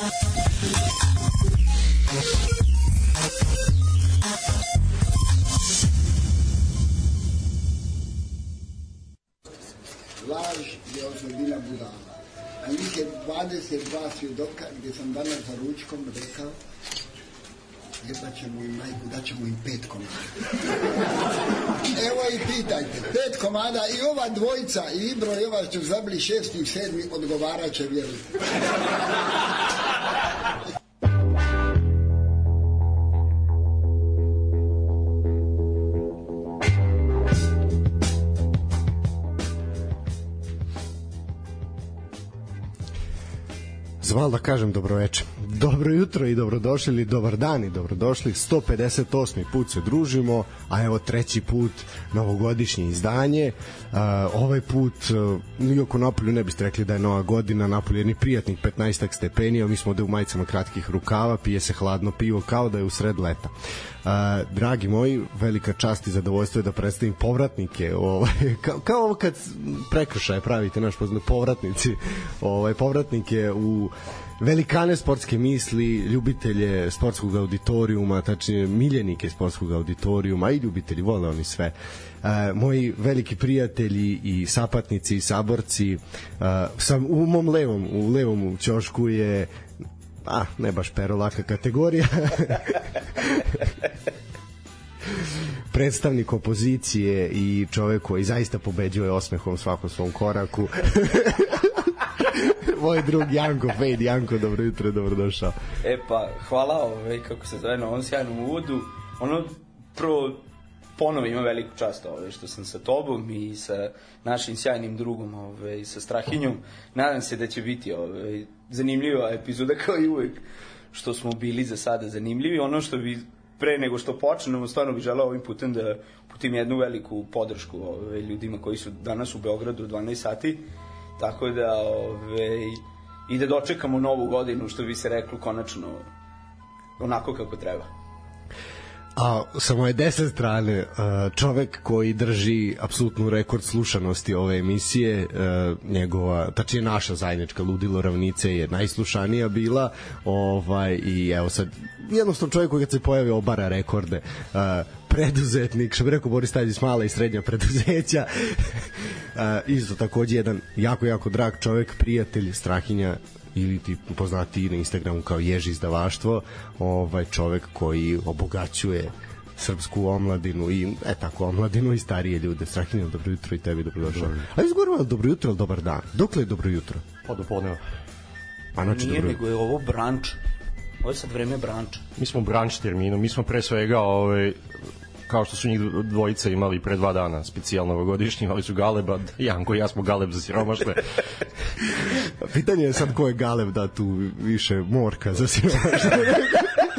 Laž je oslobila budala. A njih je 22 svjedoka gdje sam danas za ručkom rekao Jeba ćemo im majku, da ćemo im pet komada. Evo i pitajte, pet komada i ova dvojica, i Ibro i ova što zabili šesti i sedmi, odgovarat će, vjerujte. Zval da kažem dobroveče. Dobro jutro i dobrodošli ili dobar dan i dobrodošli. 158. put se družimo, a evo treći put novogodišnje izdanje. Uh, ovaj put, uh, iako napolju ne biste rekli da je nova godina, napolju je ni prijatnih 15 stepeni, a mi smo ovde u majicama kratkih rukava, pije se hladno pivo kao da je u sred leta. Uh, dragi moji, velika čast i zadovoljstvo je da predstavim povratnike, ovaj, kao, kao ovo kad prekršaje pravite naš poznat povratnici, ovaj, povratnike u velikane sportske misli, ljubitelje sportskog auditorijuma, tačnije miljenike sportskog auditorijuma i ljubitelji, vole oni sve. E, moji veliki prijatelji i sapatnici i saborci, e, sam u mom levom, u levom ćošku je a, ne baš pero laka kategorija. predstavnik opozicije i čovek koji zaista pobeđuje osmehom svakom svom koraku. Moj drug Janko Fejд. Janko, dobro jutro, dobrodošao. E pa, hvala ovaj, kako se zove na ovom sjajnom uvodu. Ono, prvo, ponovo ima veliku čast ovaj, što sam sa tobom i sa našim sjajnim drugom, ovaj, sa Strahinjom. Nadam se da će biti ovaj, zanimljiva epizoda kao i uvek što smo bili za sada zanimljivi. Ono što bi pre nego što počnemo, stvarno bih želeo ovim putem da putim jednu veliku podršku ovaj, ljudima koji su danas u Beogradu u 12 sati Tako da, ove, i da dočekamo novu godinu, što bi se reklo, konačno onako kako treba. A sa moje desne strane, čovek koji drži apsolutnu rekord slušanosti ove emisije, njegova, tačnije naša zajednička Ludilo Ravnice je najslušanija bila, ovaj, i evo sad, jednostavno čovjek koji kad se pojavi obara rekorde, preduzetnik, što bi rekao Boris Tadić, mala i srednja preduzeća, isto takođe jedan jako, jako drag čovek, prijatelj, strahinja ili ti poznati na Instagramu kao Ježi izdavaštvo, ovaj čovek koji obogaćuje srpsku omladinu i e tako omladinu i starije ljude. Strahinja, dobro jutro i tebi dobrodošao. A izgovorimo dobro jutro ili dobar dan? Dokle je dobro jutro? Pa do podneva. Pa znači Nije, dobro... nego je ovo branč. Ovo je sad vreme branča. Mi smo branč terminu, mi smo pre svega ovaj, kao što su njih dvojica imali pre dva dana specijalno novogodišnji, imali su Galeba, Janko i ja smo Galeb za siromašne. Pitanje je sad ko je Galeb da tu više morka za siromašne.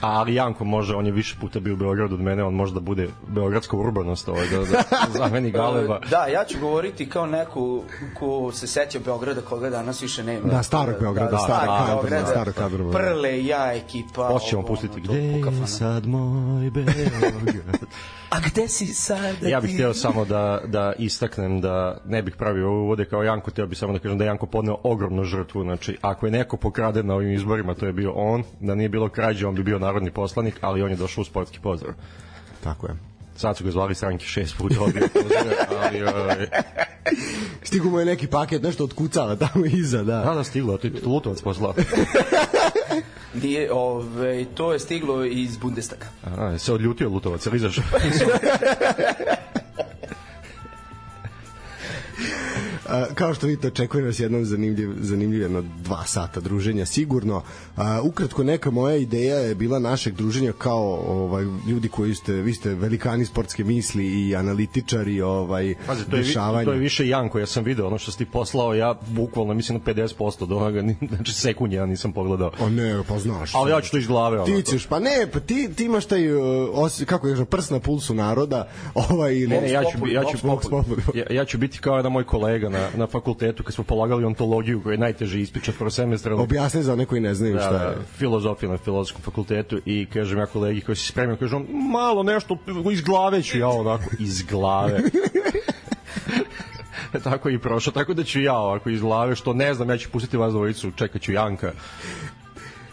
ali Janko može, on je više puta bio u Beogradu od mene, on može da bude beogradska urbanost ovaj, da, da zameni Galeba. Da, ja ću govoriti kao neko ko se seća Beograda koga danas više nema. Da, starog Beograda, da, starog Beograda, starog kadrova. Prle, ja, ekipa. Hoćemo pustiti gde je sad moj Beograd. A gde si sad? Ja bih hteo samo da, da istaknem da ne bih pravio ovo uvode kao Janko, hteo bih samo da kažem da Janko podneo ogromnu žrtvu. Znači, ako je neko pokraden na ovim izborima, to je bio on. Da nije bilo krađe, on bi bio narodni poslanik, ali on je došao u sportski pozdrav. Tako je. Sad su ga zvali stranke šest puta odbio pozdrav, ali... Ovaj... Stigu mu je neki paket, nešto otkucava tamo iza, da. Da, da, stiglo, to je Lutovac poslao. Nije, ove, to je stiglo iz Bundestaga. A, se odljutio Lutovac, ali izašao? kao što vidite, očekuje nas jednom zanimljiv, zanimljiv jedno dva sata druženja sigurno. A, ukratko, neka moja ideja je bila našeg druženja kao ovaj, ljudi koji ste, vi ste velikani sportske misli i analitičari ovaj, Pazi, to je, dešavanja. to je više Janko, ja sam video ono što si ti poslao, ja bukvalno mislim na 50% do onoga, znači sekund ja nisam pogledao. O ne, pa znaš. Ali ja ću to iz glave. Ti ćeš, pa ne, pa ti, ti imaš taj, os, kako je, prst na pulsu naroda, ovaj. Ne, ne, ja ću, ja ću, ja, ja ću biti kao jedan moj kolega na, na fakultetu kad smo polagali ontologiju koji je najteži ispit četvro semestra. Objasni za one koji ne znaju da, šta je. Da, filozofija na filozofskom fakultetu i kažem ja kolegi koji se spremio, kažem malo nešto iz glave ću ja onako iz glave. tako je i prošao, tako da ću ja ovako iz glave, što ne znam, ja ću pustiti vas dvojicu, čekat ću Janka.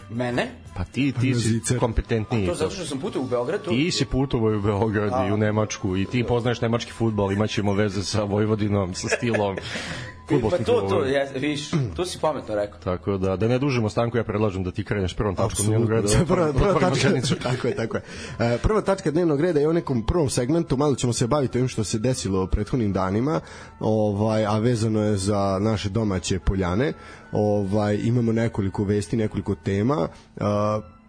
Mene? Pa ti, ti si Zicer. kompetentniji. To zato što sam putao u Beograd. to- Ti si putovao u Beograd i u Nemačku i ti poznaješ nemački futbol, imaćemo veze sa Vojvodinom, sa stilom. Pa to, to, je, viš, to si pametno rekao. Tako da, da ne dužimo stanku, ja predlažem da ti kreneš prvom tačkom dnevnog reda. da prva, prva tačka, tako je, tako je. E, prva tačka dnevnog reda je o nekom prvom segmentu, malo ćemo se baviti ovim što se desilo u prethodnim danima, ovaj, a vezano je za naše domaće poljane. Ovaj, imamo nekoliko vesti, nekoliko tema. E,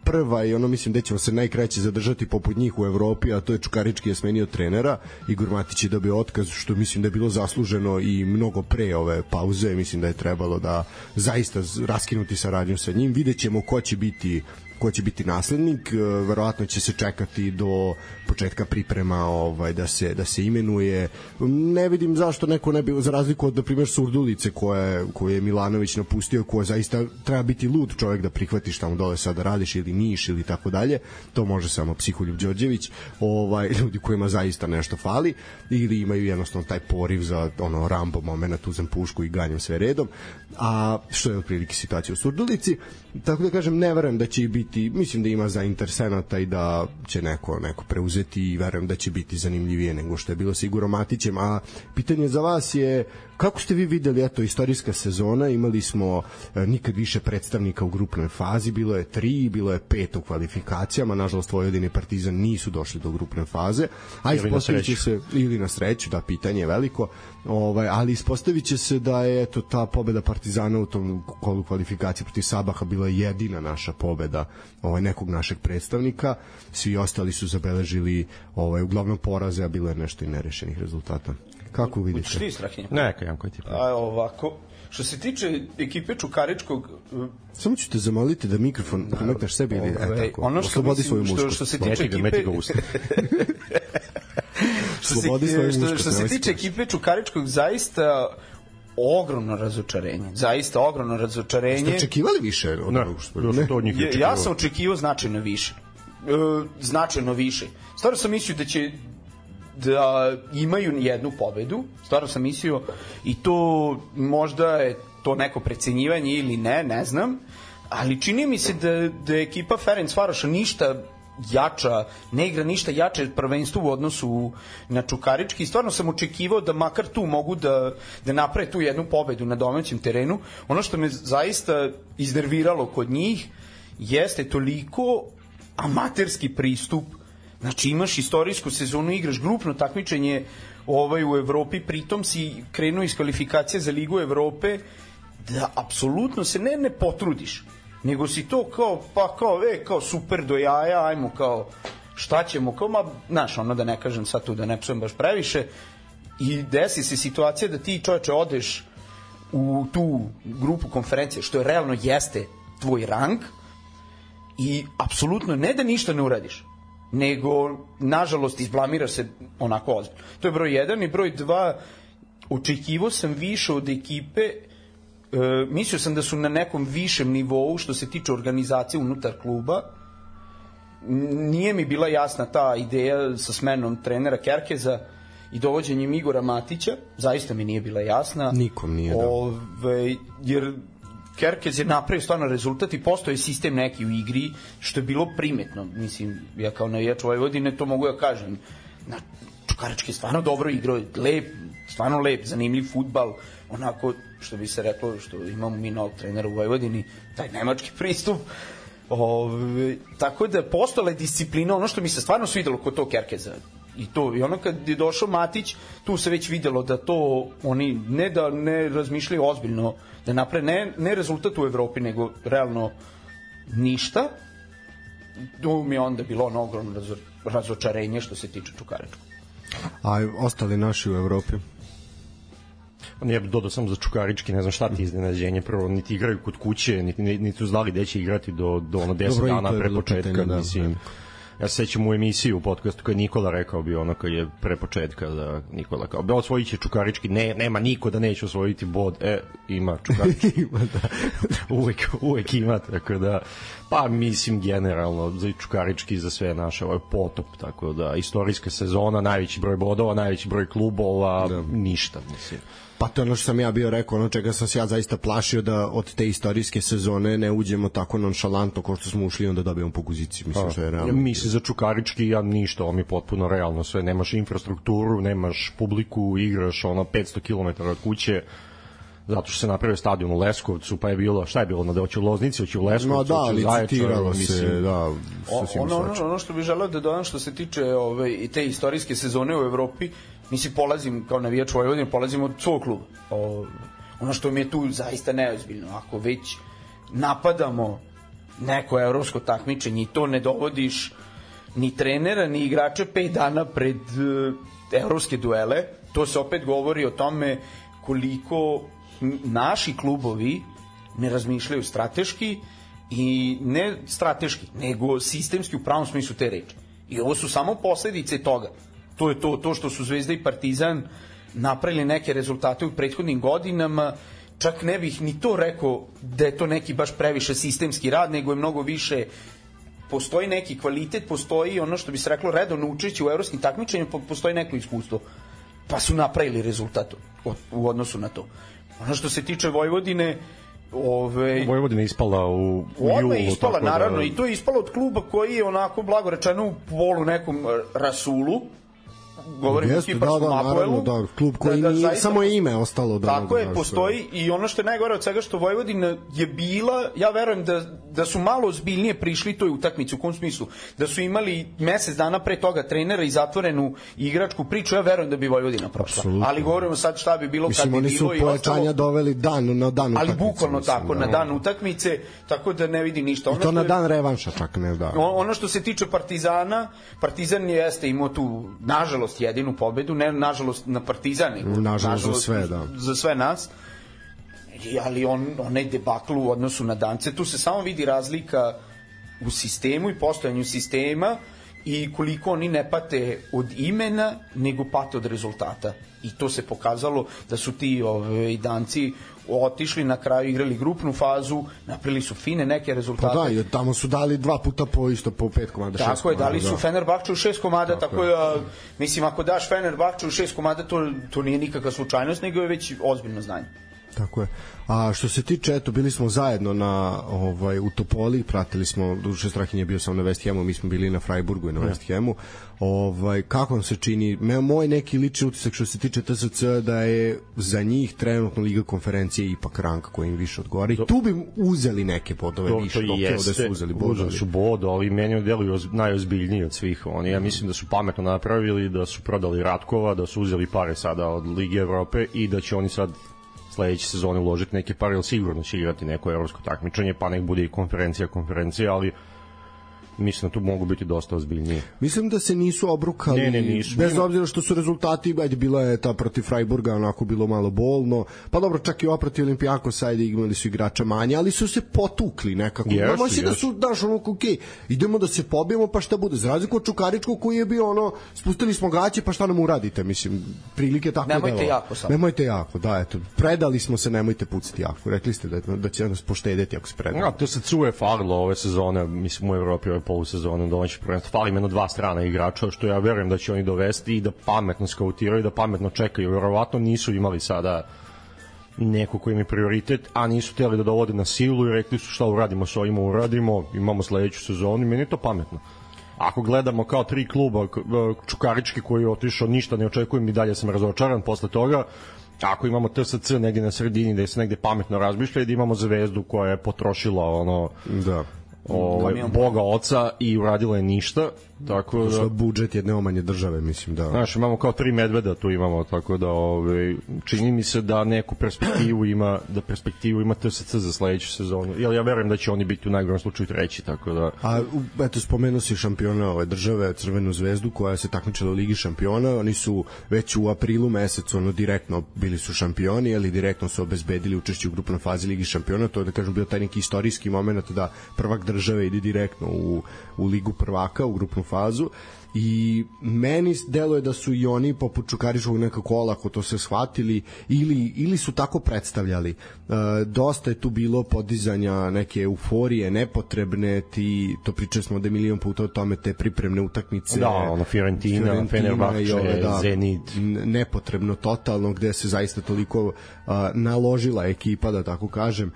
prva i ono mislim da ćemo se najkraće zadržati poput njih u Evropi, a to je Čukarički je smenio trenera, Igor Matić je dobio otkaz, što mislim da je bilo zasluženo i mnogo pre ove pauze, mislim da je trebalo da zaista raskinuti saradnju sa njim. Videćemo ko će biti ko će biti naslednik, e, verovatno će se čekati do početka priprema ovaj da se da se imenuje. Ne vidim zašto neko ne bi za razliku od na primer Surdulice koje koje je Milanović napustio, ko zaista treba biti lud čovjek da prihvati šta mu dole sada radiš ili Niš ili tako dalje. To može samo Psiholjub Đorđević, ovaj ljudi kojima zaista nešto fali ili imaju jednostavno taj poriv za ono Rambo momenat uzem pušku i ganjam sve redom. A što je otprilike situacija u Surdulici, tako da kažem ne verujem da će biti, mislim da ima zainteresenata i da će neko neko preuzeti i verujem da će biti zanimljivije nego što je bilo. Sa Igorom Matićem, a pitanje za vas je kako ste vi videli eto istorijska sezona, imali smo e, nikad više predstavnika u grupnoj fazi, bilo je tri, bilo je pet u kvalifikacijama, nažalost Vojvodin i Partizan nisu došli do grupne faze, a Ili na ispostavit će sreću. se ili na sreću, da pitanje je veliko, ovaj, ali ispostavit će se da je eto ta pobeda Partizana u tom kolu kvalifikacije protiv Sabaha bila jedina naša pobeda ovaj, nekog našeg predstavnika, svi ostali su zabeležili ovaj, uglavnom poraze, a bilo je nešto i nerešenih rezultata. Kako vidite? Što ti Strahinja? Neka, Janko, ti pravo. A ovako, što se tiče ekipe Čukaričkog, uh, Samo ću te zamoliti da mikrofon pometneš sebi ili e, tako, ono što oslobodi mislim, svoju što, mušku. što se tiče ga, meti ekipe, ga usta. što se, svoju što, što se tiče ekipe Čukaričkog, zaista ogromno razočarenje. Zaista ogromno razočarenje. Očekivali više od Ne, što... to od njih Ja, ja sam očekivao značajno više. E, značajno više. Stvarno sam mislio da će da imaju jednu pobedu, stvarno sam mislio i to možda je to neko precenjivanje ili ne, ne znam, ali čini mi se da, da je ekipa Ferenc Varoša ništa jača, ne igra ništa jače prvenstvo u odnosu na Čukarički i stvarno sam očekivao da makar tu mogu da, da naprave tu jednu pobedu na domaćem terenu. Ono što me zaista iznerviralo kod njih jeste toliko amaterski pristup Znači imaš istorijsku sezonu, igraš grupno takmičenje ovaj u Evropi, pritom si krenuo iz kvalifikacije za Ligu Evrope da apsolutno se ne ne potrudiš, nego si to kao pa kao e kao super do jaja, ajmo kao šta ćemo kao ma znaš ono da ne kažem sad tu da ne psujem baš previše i desi se situacija da ti čoveče odeš u tu grupu konferencije što je realno jeste tvoj rang i apsolutno ne da ništa ne uradiš, nego nažalost izblamiraš se onako ozbiljno. To je broj 1 i broj 2 očekivao sam više od ekipe e, mislio sam da su na nekom višem nivou što se tiče organizacije unutar kluba nije mi bila jasna ta ideja sa smenom trenera Kerkeza i dovođenjem Igora Matića, zaista mi nije bila jasna. Nikom nije, da. Ove, jer Kerkez je napravio stvarno rezultat i postoje sistem neki u igri, što je bilo primetno. Mislim, ja kao navijač Vojvodine to mogu ja kažem. Na, Čukarički je stvarno dobro igrao, lep, stvarno lep, zanimljiv futbal, onako, što bi se reklo, što imamo mi novog trenera u Vojvodini, taj nemački pristup. Ove, tako da postojala je disciplina, ono što mi se stvarno svidelo kod tog Kerkeza. I to, i ono kad je došao Matić, tu se već videlo da to oni ne da ne razmišljaju ozbiljno da naprave ne, ne rezultat u Evropi, nego realno ništa. Tu mi je onda bilo ono ogromno razo, razočarenje što se tiče Čukaričkog. A ostali naši u Evropi? Nije dodao sam za Čukarički, ne znam šta ti je iznenađenje. Prvo, niti igraju kod kuće, niti, niti su znali gde će igrati do, do ono 10 Dobro, dana pre početka. da. mislim, ja se sećam u emisiji u podcastu je Nikola rekao bio ono kad je pre početka da Nikola kao, be osvojit će Čukarički, ne, nema niko da neće osvojiti bod, e, ima Čukarički. ima, da. uvek, uvek ima, tako da, pa mislim generalno za Čukarički za sve naše, ovo je potop, tako da, istorijska sezona, najveći broj bodova, najveći broj klubova, da. ništa, mislim. Pa to je ono što sam ja bio rekao, ono čega sam se ja zaista plašio da od te istorijske sezone ne uđemo tako nonšalantno kao što smo ušli onda dobijemo po guzici, mislim što je realno. Mislim za Čukarički ja ništa, ovo mi je potpuno realno sve, nemaš infrastrukturu, nemaš publiku, igraš ono 500 km od kuće, zato što se napravio stadion u Leskovcu, pa je bilo, šta je bilo, na da hoće u Loznici, hoće u Leskovcu, no, da, licitiralo se, da, o, ono, ono, ono što bih želeo da dodam što se tiče ove, ovaj, te istorijske sezone u Evropi, mislim, polazim kao navijač Vojvodine, polazim od svog kluba. O, ono što mi je tu zaista neozbiljno, ako već napadamo neko evropsko takmičenje i to ne dovodiš ni trenera, ni igrača pet dana pred uh, evropske duele, to se opet govori o tome koliko naši klubovi ne razmišljaju strateški i ne strateški, nego sistemski u pravom smislu te reči. I ovo su samo posledice toga. To je to, to što su Zvezda i Partizan napravili neke rezultate u prethodnim godinama, čak ne bih ni to rekao da je to neki baš previše sistemski rad, nego je mnogo više postoji neki kvalitet, postoji ono što bi se reklo redovno učeće u evropskim takmičenjima, postoji neko iskustvo. Pa su napravili rezultat u odnosu na to. Ono što se tiče Vojvodine, Ove, Vojvodina ispala u, u julu. je ispala, naravno, da... i to je ispalo od kluba koji je onako, blago rečeno, u polu nekom rasulu, govorim Jeste, o Kiparskom da, da, Apoelu. Da, klub koji da, da, nije, samo je ime ostalo. Da, tako je, da, postoji i ono što je najgore od svega što Vojvodina je bila, ja verujem da, da su malo ozbiljnije prišli toj utakmici, u kom smislu? Da su imali mesec dana pre toga trenera i zatvorenu igračku priču, ja verujem da bi Vojvodina prošla. Absolutno. Ali govorimo sad šta bi bilo Mislim, kad bi bilo i ostalo. doveli dan na dan utakmice. Ali bukvalno mislim, tako, da. na dan utakmice, tako da ne vidi ništa. Ono I to na dan revanša čak ne da. Ono što se tiče Partizana, Partizan jeste imao tu, nažalost, nažalost jedinu pobedu, ne nažalost na Partizan, nego nažalost, nažalost za sve, da. Za sve nas. I, ali on, onaj debakl u odnosu na Dance, tu se samo vidi razlika u sistemu i postojanju sistema i koliko oni ne pate od imena, nego pate od rezultata. I to se pokazalo da su ti ove, ovaj, danci otišli na kraju igrali grupnu fazu, napravili su fine neke rezultate. Pa da, i tamo su dali dva puta po isto po pet komada, šest Tako je, dali su da. Fenerbahču u šest komada, tako, tako da mislim ako daš Fenerbahču u šest komada to to nije nikakva slučajnost, nego je već ozbiljno znanje. Tako je. A što se tiče, eto, bili smo zajedno na, ovaj, u Topoli, pratili smo, duše Strahinje je bio sam na West Hamu, mi smo bili na Freiburgu i na West Hamu. Ovaj, kako vam se čini, me, moj neki lični utisak što se tiče TSC da je za njih trenutno Liga konferencije ipak ranka koja im više odgovara i tu bi uzeli neke bodove to, više, to jeste, da su uzeli bodove. Uzeli su bod, ali meni deluju najozbiljniji od svih. Oni, ja mislim da su pametno napravili, da su prodali Ratkova, da su uzeli pare sada od Lige Evrope i da će oni sad sledeće sezone uložiti neke pare, ali sigurno će igrati neko evropsko takmičenje, pa nek bude i konferencija konferencija, ali mislim da tu mogu biti dosta ozbiljniji. Mislim da se nisu obrukali, ne, ne, nisu. bez obzira što su rezultati, ajde, bila je ta protiv Freiburga, onako bilo malo bolno, pa dobro, čak i oproti Olimpijakos, ajde, imali su igrača manje, ali su se potukli nekako. Jesu, no, da su, daš, ono, ok, idemo da se pobijemo, pa šta bude, za razliku od Čukaričkog koji je bio ono, spustili smo gaće, pa šta nam uradite, mislim, prilike tako nemojte delo. jako sad. Nemojte jako, da, eto, predali smo se, nemojte pucati jako, rekli ste da, da će nas poštedeti ako se predali. Ja, to se cuje falilo ove sezone, mislim, u Evropi ove polusezonu domaćih prvenstva. Fali meno dva strana igrača, što ja verujem da će oni dovesti i da pametno skautiraju, da pametno čekaju. Verovatno nisu imali sada neko koji im je prioritet, a nisu hteli da dovode na silu i rekli su šta uradimo sa ovima uradimo, imamo sledeću sezonu meni je to pametno. Ako gledamo kao tri kluba, Čukarički koji je otišao, ništa ne očekujem i dalje sam razočaran posle toga, ako imamo TSC negde na sredini da se negde pametno razmišlja i da imamo zvezdu koja je potrošila ono da ovaj, boga oca i uradila je ništa Tako da budžet jedne omanje države, mislim da. Znaš, imamo kao tri medveda tu imamo, tako da ovaj čini mi se da neku perspektivu ima, da perspektivu ima TSC za sledeću sezonu. Jel ja verujem da će oni biti u najgorem slučaju treći, tako da. A eto spomenuo si šampiona ove države, Crvenu zvezdu koja se takmičila u Ligi šampiona, oni su već u aprilu mesecu ono direktno bili su šampioni, ali direktno su obezbedili učešće u grupnoj fazi Ligi šampiona, to je da kažem bio taj neki istorijski momenat da prvak države ide direktno u u Ligu prvaka, u grupnu fazu i meni deluje da su i oni poput Čukarišovog nekako olako to se shvatili ili, ili su tako predstavljali. E, dosta je tu bilo podizanja neke euforije nepotrebne ti, to pričali smo da milion puta o tome te pripremne utakmice. Da, ono, Fiorentina, Fenerbahče, Zenit. n- nepotrebno totalno gde se zaista toliko a, naložila ekipa da tako kažem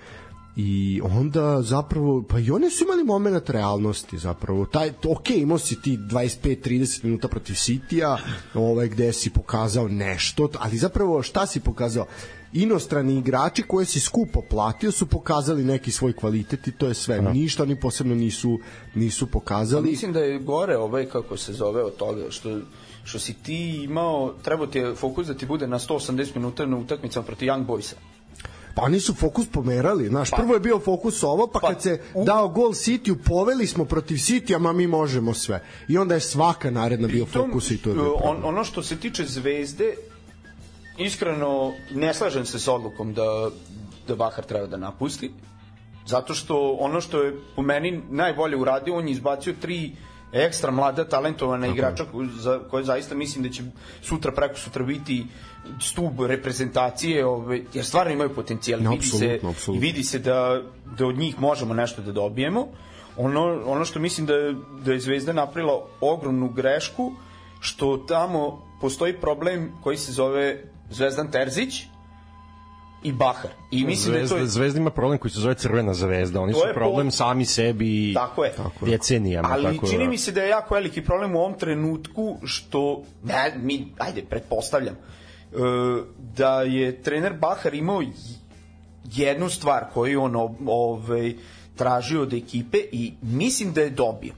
i onda zapravo pa i oni su imali moment realnosti zapravo. Taj ok imao si ti 25 30 minuta protiv Citya ovaj gde si pokazao nešto ali zapravo šta si pokazao? Inostrani igrači koje si skupo platio su pokazali neki svoj kvalitet i to je sve. Ništa oni posebno nisu nisu pokazali. Mislim da je gore ovaj kako se zove od toga što što si ti imao, trebao ti je fokus da ti bude na 180 minuta na utakmicama protiv Young Boysa. Pa oni su fokus pomerali, znaš, prvo je bio fokus ovo, pa, Pa, kad se u- dao gol City, poveli smo protiv City, ma mi možemo sve. I onda je svaka naredna bio Pritom, fokus i to je bio on, ono što se tiče Zvezde, iskreno ne slažem se s odlukom da, da Bahar treba da napusti, zato što ono što je po meni najbolje uradio, on je izbacio tri ekstra mlada talentovana igrača ko- za koje zaista mislim da će sutra preko sutra biti stub reprezentacije ove, jer stvarno imaju potencijal No, vidi se, i vidi se da, da od njih možemo nešto da dobijemo ono, ono što mislim da je, da je Zvezda napravila ogromnu grešku što tamo postoji problem koji se zove Zvezdan Terzić i Bahar i mislim Zvezda, da je to Zvezda ima problem koji se zove crvena zvezda. Oni To su je problem po- sami sebi Tako je. decenijama. Ali tako čini da... mi se da je jako veliki problem u ovom trenutku što, ne, mi, ajde, pretpostavljam, da je trener Bahar imao jednu stvar koju on ovaj, tražio od ekipe i mislim da je dobio.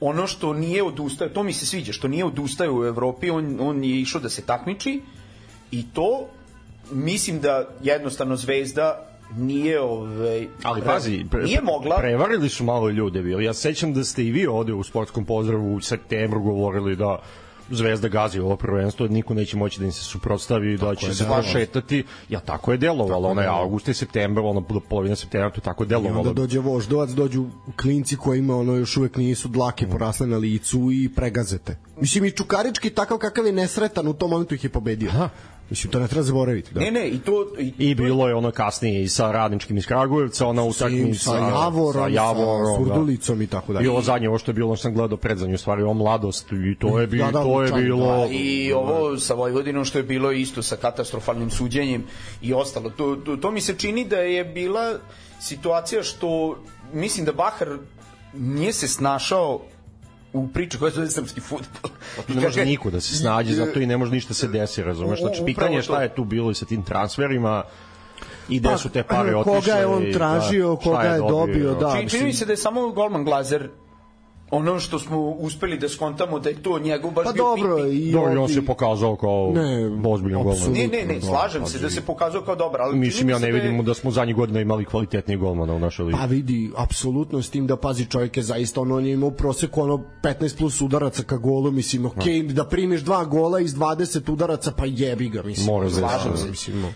Ono što nije odustao, to mi se sviđa, što nije odustao u Evropi, on, on je išao da se takmiči i to mislim da jednostavno Zvezda nije ovaj Ali pazi, pre, nije mogla prevarili su malo ljude bili. Ja se sećam da ste i vi ovde u sportskom pozdravu u septembru govorili da Zvezda gazi ovo prvenstvo, niko neće moći da im se suprotstavi, da će se delovalo. prošetati. Ja tako je delovalo, ono je avgust i septembar, ono do polovine septembra, to je tako I onda delovalo. dođe voždovac, dođu klinci kojima ono još uvek nisu dlake porasle na licu i pregazete. Mislim i Čukarički takav kakav je nesretan u tom momentu ih je pobedio. Aha. Mislim to ne treba zaboraviti. Da. Ne, ne, i to... I, I bilo je ono kasnije i sa radničkim iz Kragujevca, ona utakmica sa Javorom, sa Javorom, da. Surdulicom i tako dalje. I ovo zadnje, ovo što je bilo, ono što sam gledao predzadnje, u stvari, ovo mladost, i to je, bi, Da, da, to je čak, bilo... da. I ovo sa Vojvodinom što je bilo isto sa katastrofalnim suđenjem i ostalo. To, to, to mi se čini da je bila situacija što mislim da Bahar nije se snašao u priču koja se zove srpski futbol. Pa ne može niko da se snađe, zato i ne može ništa se desi, razumeš? Znači, pitanje je šta je tu bilo i sa tim transferima, i gde Pa, su te pare otišle. koga je on i, tražio, da, koga je dobio, da. Čini, čini mi se da je samo Golman Glazer ono što smo uspeli da skontamo da je to njegov baš Pa bio dobro, i Dobro, i on se pokazao kao Ne, ozbiljan golman. Ne, ne, ne, Da, slažem pa se da se pokazao kao dobar, ali Mislim, ja ne da vidimo da smo zadnjih godina imali kvalitetnijih golmana u našoj ligi. Pa vidi, apsolutno s tim da pazi čovjek je zaista ono on je imao proseku ono 15 plus udaraca ka golu, mislim, ok, da primiš dva gola iz 20 udaraca, pa jebi ga, mislim. Mora da Slažem se- se, mislim. no.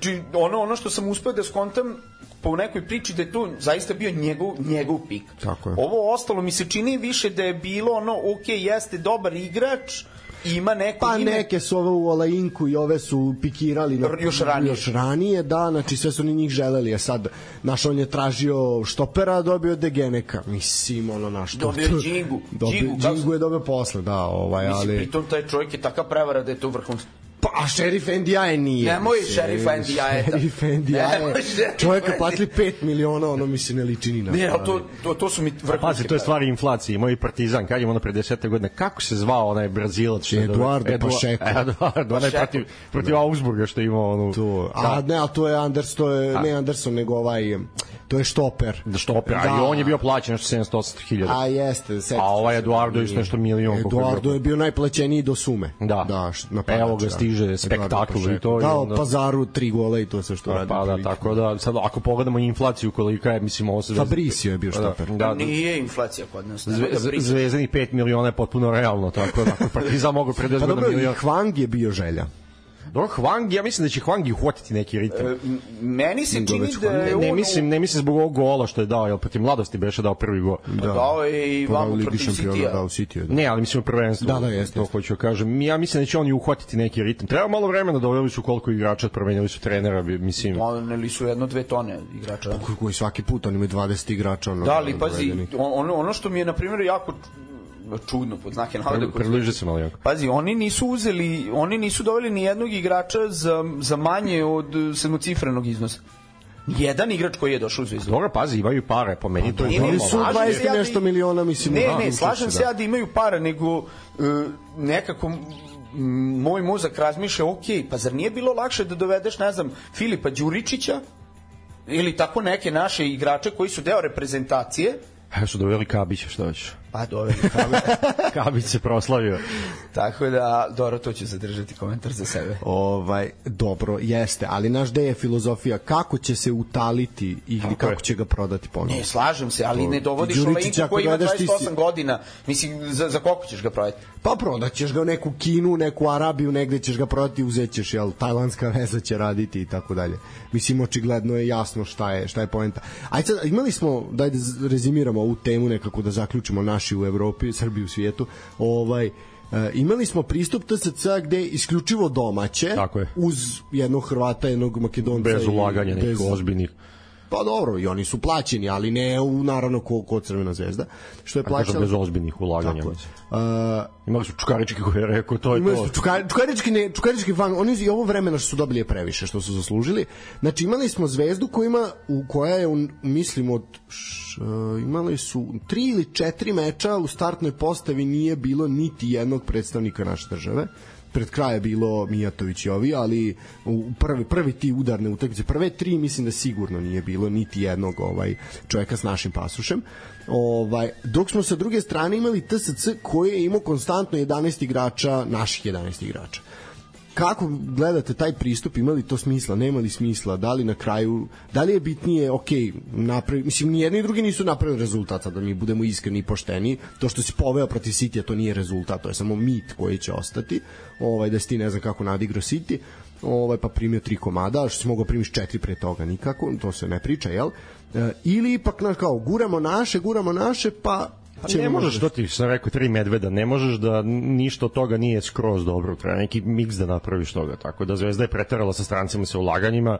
Či, ono, ono što sam uspeo da skontam po nekoj priči da je to zaista bio njegov, njegov pik. Tako je. Ovo ostalo mi se čini više da je bilo ono, ok, jeste dobar igrač, ima neko Pa ime, neke su ove u Olainku i ove su pikirali na, Još ranije. još ranije, da, znači sve su ni njih želeli, a sad naš on je tražio štopera, dobio Degeneka, mislim, ono na što. Dobio Džingu. Dobio, Džingu, Džingu je dobio posle, da, ovaj, Mislim, ali... pritom taj čovjek je taka prevara da je to vrhunski. Pa, a šerif Ndiaye nije. Nemoj. Šerif Nemoj Ndiaye. šerifa Čovjeka platili 5 miliona, ono mi se ne liči ni na Ne, ali to, to, to su mi vrhunski. Pazi, to je stvar inflacije. Imao i Partizan, kad je ono pre 10 godina, kako se zvao onaj Brazilac? što Eduardo dobio- Edu- Pacheco. Eduardo, onaj protiv, protiv Augsburga što je imao onu... To, a ne, ali to je Anders, to je, ne Anderson, nego ovaj, to je štoper. Da što opera, da. i on je bio plaćen nešto 700 hiljada. A jeste, sećam A ovaj. Eduardo je isto nešto milion, Eduardo je bio najplaćeniji do sume. Da. da š- na Evo ga, stiže Eduardo spektakl i Pacheco. to i Dao onda- pazaru tri gola i to sve što radi. Pa da, tako da, sad ako pogledamo inflaciju kolika je, mislim, ovo se... Fabricio je bio štoper. Da, da, Nije inflacija kod nas. Zve, da zvezdanih 5 miliona je potpuno realno, tako da ako Partizan mogu pre 10 Pa i milion... Hwang je bio želja. Dobro, Hwang, ja mislim da će Hwang i uhvatiti neki ritam. E, meni se čini da Ne, je ne, on- mislim, ne mislim zbog ovog gola što je dao, jel protiv mladosti beše dao prvi gol. Da. Dao je i Pa da, vamo protiv Citya. dao City. Da. Ne, ali mislim u prvenstvu. Da, da, jeste, To hoću da kažem. Ja mislim da će oni uhvatiti neki ritam. Treba malo vremena, doveli su koliko igrača, promenili su trenera, bi- mislim. Doneli su jedno, dve tone igrača. Koji- koji svaki put oni imaju 20 igrača ono Da, ali pazi, ono, ono što mi je, na primjer, jako čudno, pod znake navode, koji- Približi se malo jako. Pazi, oni nisu uzeli, oni nisu doveli ni jednog igrača za, za manje od sedmocifrenog iznosa. Jedan igrač koji je došao u Zvezdu. Dobro, pazi, imaju pare, po meni to je normalno. su slažem 20 se ja da- nešto miliona, mislim, Ne, ne, slažem se da. ja da imaju para, nego e, nekako moj mozak razmišlja, ok, pa zar nije bilo lakše da dovedeš, ne znam, Filipa Đuričića ili tako neke naše igrače koji su deo reprezentacije, Evo su doveli Kabića, šta hoćeš? Pa doveli Kabić se proslavio. Tako da, dobro, to ću zadržati komentar za sebe. Ovaj, dobro, jeste, ali naš gde je filozofija kako će se utaliti i Tako kako je. će ga prodati ponovo. Ne, slažem se, ali ne dovodiš Đuričić, Olejnika ako koji ima dovedeš, ti si- 28 godina. Mislim, za, za koliko ćeš ga prodati? Pa prodaćeš ga u neku Kinu, neku Arabiju, negde ćeš ga prodati, uzećeš, jel, tajlandska veza će raditi i tako dalje. Mislim, očigledno je jasno šta je, šta je poenta. Ajde sad, imali smo, daj da rezimiramo ovu temu nekako da zaključimo naši u Evropi, Srbiji u svijetu, ovaj, e, imali smo pristup TSC gde isključivo domaće Tako je. uz jednog Hrvata, jednog Makedonca Bez ulaganja nekih ozbiljnih. Pa dobro, i oni su plaćeni, ali ne u naravno ko, ko Crvena zvezda, što je plaćala. bez ozbiljnih ulaganja. Tako je. Uh, Imali su Čukarički koji je rekao, to je Imali to. su čukar, čukarički, ne, čukarički fan, oni i ovo vremena što su dobili je previše, što su zaslužili. Znači imali smo zvezdu koja ima, u koja je, u, mislim, od, š, uh, imali su tri ili četiri meča u startnoj postavi nije bilo niti jednog predstavnika naše države pred kraja bilo Mijatović i ovi, ali u prvi, prvi ti udarne utakmice, prve tri mislim da sigurno nije bilo niti jednog ovaj čoveka s našim pasušem. Ovaj, dok smo sa druge strane imali TSC koji je imao konstantno 11 igrača, naših 11 igrača kako gledate taj pristup, ima li to smisla, nema li smisla, da li na kraju, da li je bitnije, ok, napravi, mislim, ni jedni i drugi nisu napravili rezultat, sad da mi budemo iskreni i pošteni, to što si poveo protiv City, to nije rezultat, to je samo mit koji će ostati, ovaj, da si ti ne znam kako nadigrao City, ovaj, pa primio tri komada, što si mogao primiš četiri pre toga nikako, to se ne priča, jel? E, ili ipak, znaš, kao, guramo naše, guramo naše, pa Pa ćemo ne možeš, to ti sam rekao, tri medveda, ne možeš da ništa od toga nije skroz dobro, treba neki miks da napraviš toga, tako da Zvezda je preterala sa strancima i sa ulaganjima,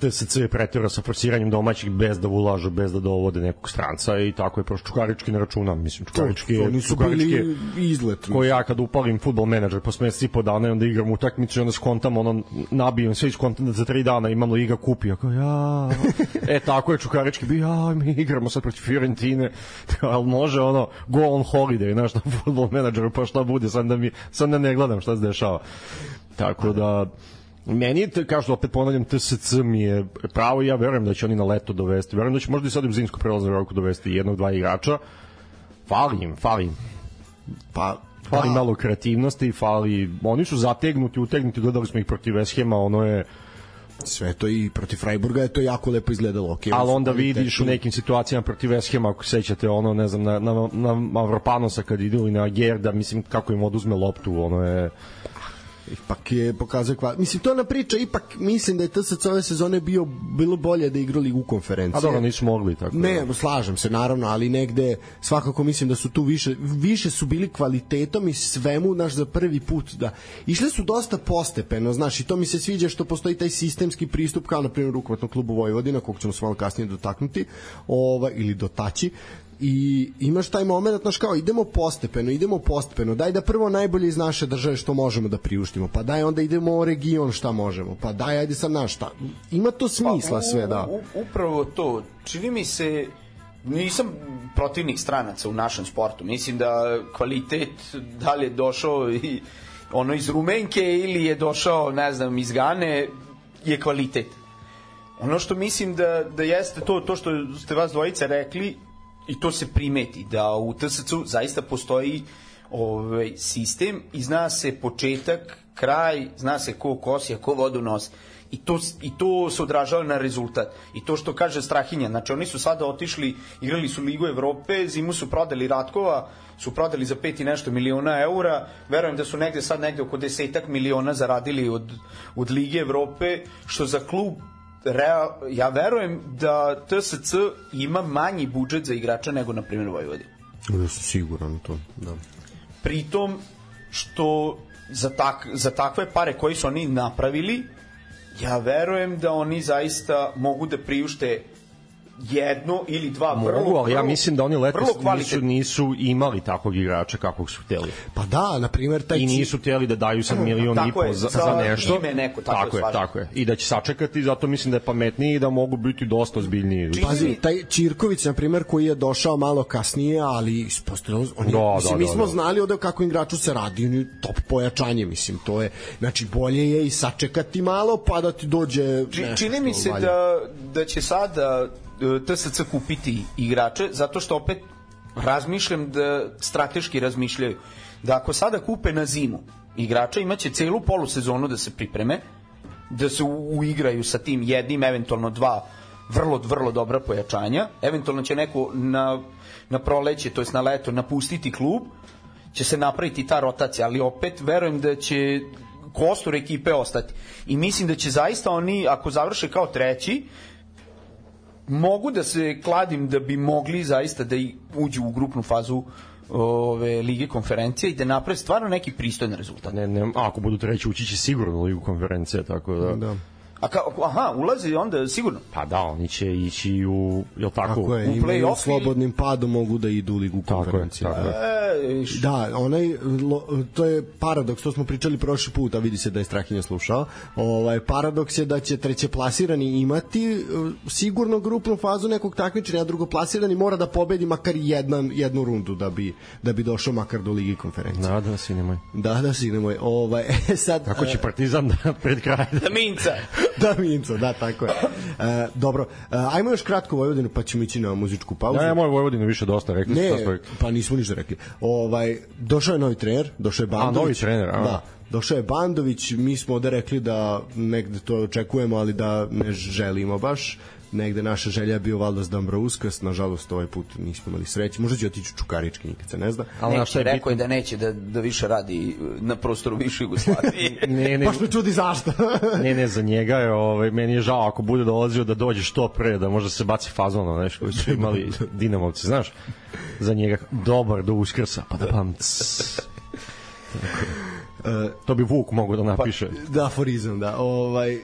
TSC je preterao sa forsiranjem domaćih bez da ulažu, bez da dovode nekog stranca i tako je prosto Čukarički ne računam, mislim, Čukarički je, oni su Čukarički bili izlet. ko ja kad upalim futbol menadžer posle mesec i po dana i onda igram utakmicu i onda skontam ono nabijem sve iskontam da za tri dana imam liga kupi ako ja e tako je Čukarički bio ja mi igramo sad protiv Fiorentine ali može ono go on holiday znaš na futbol menadžeru pa šta bude sad da mi sad da ne gledam šta se dešava. Tako da meni je, kao što opet ponavljam, TSC mi je pravo i ja verujem da će oni na leto dovesti. Verujem da će možda i sad u zimsku prelaznu roku dovesti jednog, dva igrača. Fali im, fali im. Pa, Fali da. malo kreativnosti, fali... Oni su zategnuti, utegnuti, gledali smo ih protiv West Hema, ono je... sve to i protiv Freiburga je to jako lepo izgledalo. Okay, Ali onda vidiš u nekim situacijama protiv West Hema, ako se sećate, ono, ne znam, na, na, na Mavropanosa kad idu ili na Gerda, mislim, kako im oduzme loptu, ono je... ipak je pokazao kval. Mislim, to je na priča, ipak mislim da je TSC ove sezone bio, bilo bolje da igrali u konferenciji. A dobro, nisu mogli, tako da. Ne, slažem se naravno, ali negde svakako mislim da su tu više više su bili kvalitetom i svemu naš za prvi put da išli su dosta postepeno, znaš, i to mi se sviđa što postoji taj sistemski pristup kao na primjer rukometnom klubu Vojvodina, kog ćemo se malo kasnije dotaknuti, ovaj ili dotaći i imaš taj moment, znaš kao idemo postepeno, idemo postepeno, daj da prvo najbolje iz naše države što možemo da priuštimo, pa daj onda idemo u region šta možemo, pa daj ajde sad naš šta, ima to smisla sve, da. Pa, U, upravo to. Čini mi se nisam protivnik stranaca u našem sportu. Mislim da kvalitet da li je došao i ono iz Rumenke ili je došao, ne znam, iz Gane, je kvalitet. Ono što mislim da, da jeste to, to što ste vas dvojice rekli, i to se primeti, da u TSC-u zaista postoji ovaj, sistem i zna se početak, kraj, zna se ko kosi, a ko vodu nosi. I to, I to se odražava na rezultat. I to što kaže Strahinja, znači oni su sada otišli, igrali su Ligu Evrope, zimu su prodali Ratkova, su prodali za pet i nešto miliona eura, verujem da su negde sad negde oko desetak miliona zaradili od, od Lige Evrope, što za klub real, ja verujem da TSC ima manji budžet za igrača nego na primjer Vojvodina. Ja sam siguran to, da. Pritom što za, tak, za takve pare koji su oni napravili, ja verujem da oni zaista mogu da priušte jedno ili dva vrlo, Mogu, ali ja mislim da oni letos nisu, nisu imali takvog igrača kakvog su hteli. Pa da, na primjer, taj I nisu hteli da daju sad milion i po je, za, za za nešto. ime neko, tako je, tako je, slažem. tako je. I da će sačekati, zato mislim da je pametniji i da mogu biti dosta ozbiljniji. Pazi, mi- taj Čirković, na primjer, koji je došao malo kasnije, ali ispostavljeno, on je, Da, mislim, da, mi da, smo da. znali ovde kako igraču se radi, on je top pojačanje, mislim, to je, znači, bolje je i sačekati malo, pa da ti dođe Či, nešto čini mi se valja. da, da će sada e, TSC kupiti igrače, zato što opet razmišljam da strateški razmišljaju. Da ako sada kupe na zimu igrača, imaće celu polusezonu da se pripreme, da se uigraju sa tim jednim, eventualno dva vrlo, vrlo dobra pojačanja. Eventualno će neko na, na proleće, to jest na leto, napustiti klub, će se napraviti ta rotacija, ali opet verujem da će kostur ekipe ostati. I mislim da će zaista oni, ako završe kao treći, mogu da se kladim da bi mogli zaista da i uđu u grupnu fazu ove lige konferencije i da naprave stvarno neki pristojan rezultat. Ne, ne, a ako budu treći, ući će sigurno u ligu konferencije, tako da... Da. A ka, aha, ulazi onda sigurno. Pa da, oni će ići u, jel tako? Tako je, u play-off slobodnim padom mogu da idu u ligu Tako je, konferencije. tako je. E, š- Da, onaj, lo, to je paradoks, to smo pričali prošli put, a vidi se da je Strahinja slušao. Ovaj, paradoks je da će treće plasirani imati e, sigurno grupnu fazu nekog takmičenja, a drugo plasirani mora da pobedi makar jedan, jednu rundu da bi, da bi došao makar do Ligi konferencije. Da, da, sine moj. Da, da, sine moj. Ovaj, e, sad, Kako će Partizan da pred kraj da... Minca. da, Minco, da, tako je. E, dobro, e, ajmo još kratko Vojvodinu, pa ćemo ići na muzičku pauzu. Ne, moj Vojvodinu više dosta, rekli Ne, smo pa nismo ništa rekli. Ovaj, došao je novi trener, došao je Bandović. novi trener, a. Da, došao je Bandović, mi smo ovde rekli da negde to očekujemo, ali da ne želimo baš. Negde naša želja je bio valjda s Dambrauskas, nažalost ovaj put nismo imali sreće. Možda će otići u Čukarički, nikad se ne zna. Ali Neće, šta je rekao je da neće da, da više radi na prostoru više Jugoslavije. Ne, ne, Baš me čudi zašto. ne, ne, za njega je, ovaj, meni je žao ako bude dolazio da dođe što pre, da možda se baci fazon na nešto koji su imali Dinamovci, znaš? Za njega dobar do uskrsa, pa da pam... To bi Vuk mogu da napiše. da, aforizam, da. Ovaj,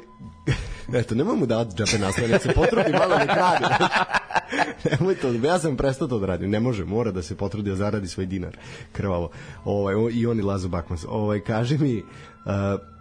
eto, nemoj mu davati džabe naslove, se potrudi malo nek radi. Nemoj to, ja sam prestao to da radim, ne može, mora da se potrudi da zaradi svoj dinar, krvavo. Ovaj, I on i Lazo Bakmans. Ovaj, kaži mi, uh,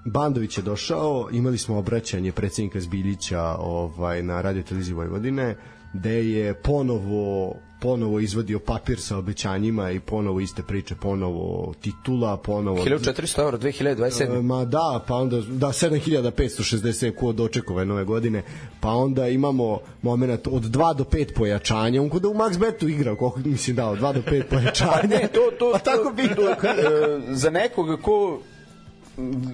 Bandović je došao, imali smo obraćanje predsjednika Zbiljića ovaj, na radio televiziji Vojvodine, gde je ponovo ponovo izvadio papir sa obećanjima i ponovo iste priče, ponovo titula, ponovo 1400 eura 2027. E, Ma da, pa onda da 7560 ko dočekove nove godine, pa onda imamo momenat od 2 do 5 pojačanja, on kod da u Max Betu igrao, koliko mislim dao, 2 do 5 pojačanja. Ne, to, to, pa tako bi to, e, za nekoga ko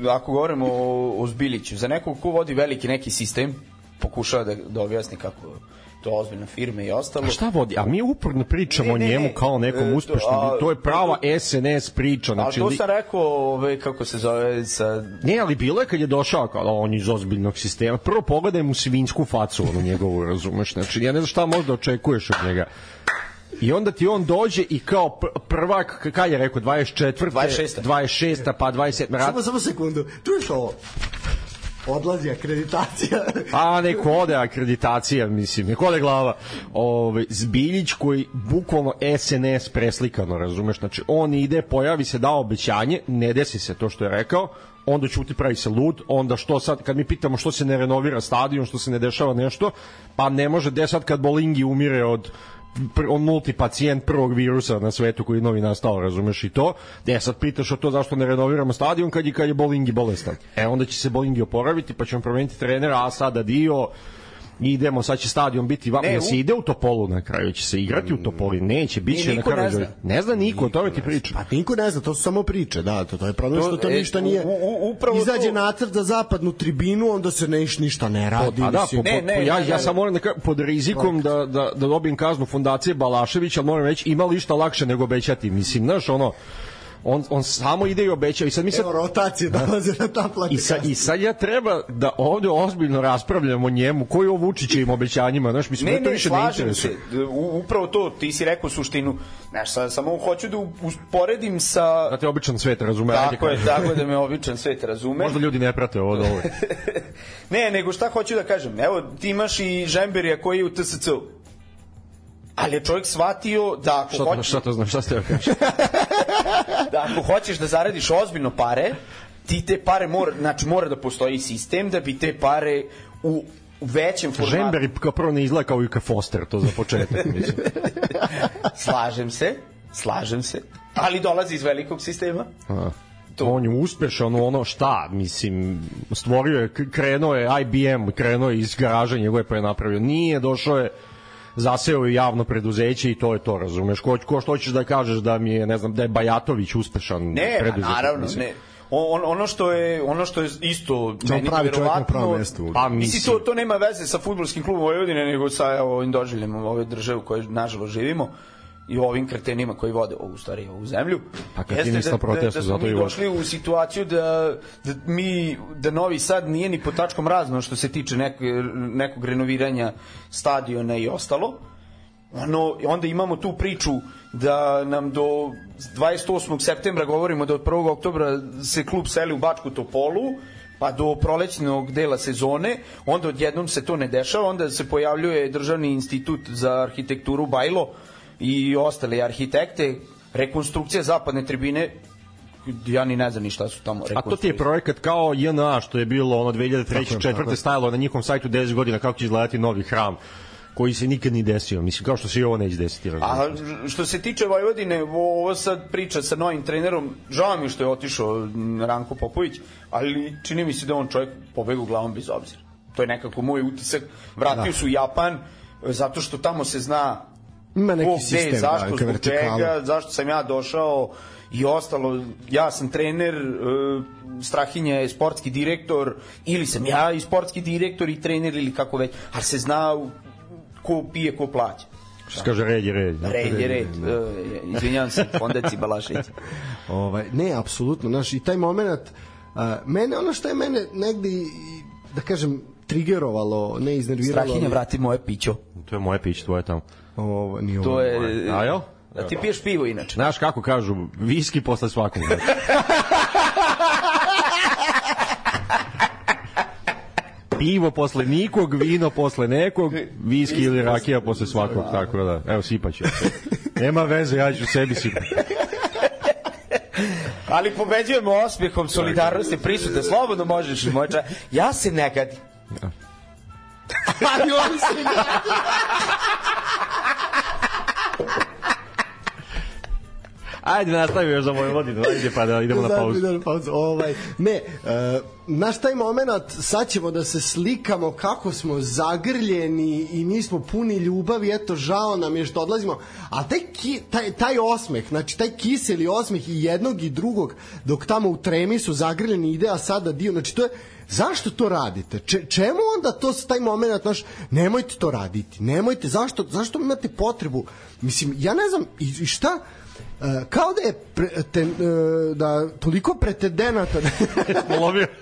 ako govorimo o, o Zbiliću, za nekog ko vodi veliki neki sistem, pokušava da, da objasni kako to ozbiljna firma i ostalo. A šta vodi? A mi uporno pričamo Ne, o ne, njemu kao nekom E, to- uspešnom. a- To je prava SNS priča. A Znači, to li- sam rekao, ove, kako se zove, sa... Ne, ali bilo je kad je došao kao da on iz ozbiljnog sistema. Prvo pogledaj mu svinsku facu, onu njegovu, razumeš? Znači, ja ne znam šta možda očekuješ od njega. I onda ti on dođe i kao pr- prvak, k- kaj je rekao, 24. 26.. 26. pa 27. Rad... Samo, samo sekundu, čuješ ovo? Odlazi akreditacija. A neko ode akreditacija, mislim, neko ode glava. Ove, Zbiljić koji bukvalno SNS preslikano, razumeš? Znači, on ide, pojavi se, da obećanje, ne desi se to što je rekao, onda ćuti pravi se lud, onda što sad, kad mi pitamo što se ne renovira stadion, što se ne dešava nešto, pa ne može, gde sad kad Bolingi umire od pr, on nulti pacijent prvog virusa na svetu koji je novi nastao, razumeš i to. Gde sad pitaš o to zašto ne renoviramo stadion kad je, kad je Bolingi bolestan. E onda će se Bolingi oporaviti, pa ćemo promeniti trenera, a sada dio idemo, sad će stadion biti vamo, Ne, ne, u- se ide u Topolu na kraju, će se igrati u Topoli, neće, bit će na niko ne kraju. zna. Ne zna niko, o tome ti pričam. Pa niko ne zna, to su samo priče, da, to, to je problem To- što to e, ništa nije. u- u- upravo Izađe to- nacrt za zapadnu tribinu, onda se neš, ništa ne radi. Pa da, po, Ne, po, ne, ja, ne, ja ne. sam moram da kažem, pod rizikom da, da, da dobijem kaznu fondacije Balašević, ali moram reći, ima li šta lakše nego obećati. Mislim, znaš, ono, on, on samo ide i obeća i sad mi sad Evo, rotacije dolaze na ta plati. I, sa, I sad ja treba da ovde ozbiljno raspravljam o njemu, koji je o Vučićevim obećanjima, znaš, mislim, Ne, me to više ne se. interesuje. U, upravo to, ti si rekao suštinu. Znaš, sad, samo hoću da uporedim sa... Da te običan svet razume. ajde, Tako je, tako da me običan svet razume. Možda ljudi ne prate ovo ovo. ne, nego šta hoću da kažem. Evo, ti imaš i Žemberija koji je u TSC-u. Ali je čovjek shvatio da ako Šta, hoćeš... šta to znači, šta ste da kažeš? da ako hoćeš da zaradiš ozbiljno pare, ti te pare mora, znači mora da postoji sistem da bi te pare u u većem formatu. Žemberi kao prvo ne izgleda kao Ika Foster, to za početak, mislim. Slažem se, slažem se, ali dolazi iz velikog sistema. A. On je uspešan ono šta, mislim, stvorio je, krenuo je IBM, krenuo je iz garaža, njegove pre napravio. Nije, došao je, zaseo je javno preduzeće i to je to, razumeš? Ko, ko što hoćeš da kažeš da mi je, ne znam, da je Bajatović uspešan Ne, preduzetnik? naravno, mislim. ne. On, ono što je ono što je isto meni pravi čovjek na pravom mestu. Pa mislim mislim, to to nema veze sa fudbalskim klubom Vojvodine nego sa evo, ovim doživljem ove države u kojoj nažalost živimo i ovim kretenima koji vode ovu stvari ovu zemlju. Pa kreteni su na protestu, da, da smo zato i došli u situaciju da, da mi da Novi Sad nije ni po tačkom razno što se tiče nek, nekog renoviranja stadiona i ostalo ono, onda imamo tu priču da nam do 28. septembra govorimo da od 1. oktobra se klub seli u Bačku Topolu, pa do prolećnog dela sezone, onda odjednom se to ne dešava, onda se pojavljuje Državni institut za arhitekturu Bajlo i ostale arhitekte, rekonstrukcija zapadne tribine, ja ni ne znam ni šta su tamo A to ti je projekat kao JNA što je bilo ono 2003. Tako je, tako je. 4. stajalo na njihovom sajtu 10 godina kako će izgledati novi hram koji se nikad ni desio. Mislim, kao što se i ovo neće desiti. A što se tiče Vojvodine, ovo sad priča sa novim trenerom, žao mi što je otišao Ranko Popović, ali čini mi se da on čovjek pobegu glavom bez obzira. To je nekako moj utisak. Vratio Da. su u Japan, zato što tamo se zna Ima neki gde, sistem, da, zašto, neka zbog čega, zašto sam ja došao i ostalo. Ja sam trener, e, Strahinja je sportski direktor, ili sam ja i sportski direktor i trener, ili kako već, ali se zna ko pije, ko plaća. Što se kaže red je red. da. Red je red. E, Izvinjavam se, Fondeci Balašević. Ovaj, ne, apsolutno, znaš, i taj moment, uh, mene, ono što je mene negde, da kažem, trigerovalo, ne iznerviralo. Strahinja, ali- vrati moje pićo. To je moje pić, tvoje tamo. Ovo, nije To ovo. je... A jel? Da ti piješ pivo inače. Znaš kako kažu, viski posle svakog. Pivo posle nikog, vino posle nekog, viski ili rakija posle svakog, tako da, evo sipaću. Nema veze, ja ću sebi sipati. Ali pobeđujemo osmehom, solidarnosti prisutne, slobodno možeš moja. Ja se ne gadim. Ali on se ne Ajde, nastavimo još za moju vodinu, ajde pa da idemo na pauzu. idemo na pauzu. Ovaj, ne, uh, naš taj moment, sad ćemo da se slikamo kako smo zagrljeni i mi smo puni ljubavi, eto, žao nam je što odlazimo, a taj, ki, taj, taj osmeh, znači taj kiseli osmeh i jednog i drugog, dok tamo u tremi su zagrljeni ide, a sada dio, znači to je, zašto to radite? Če, čemu onda to taj moment, znaš, nemojte to raditi, nemojte, zašto, zašto imate potrebu, mislim, ja ne znam, i, i šta, E, kao da je pre, te, e, da toliko pretendenata Lovio.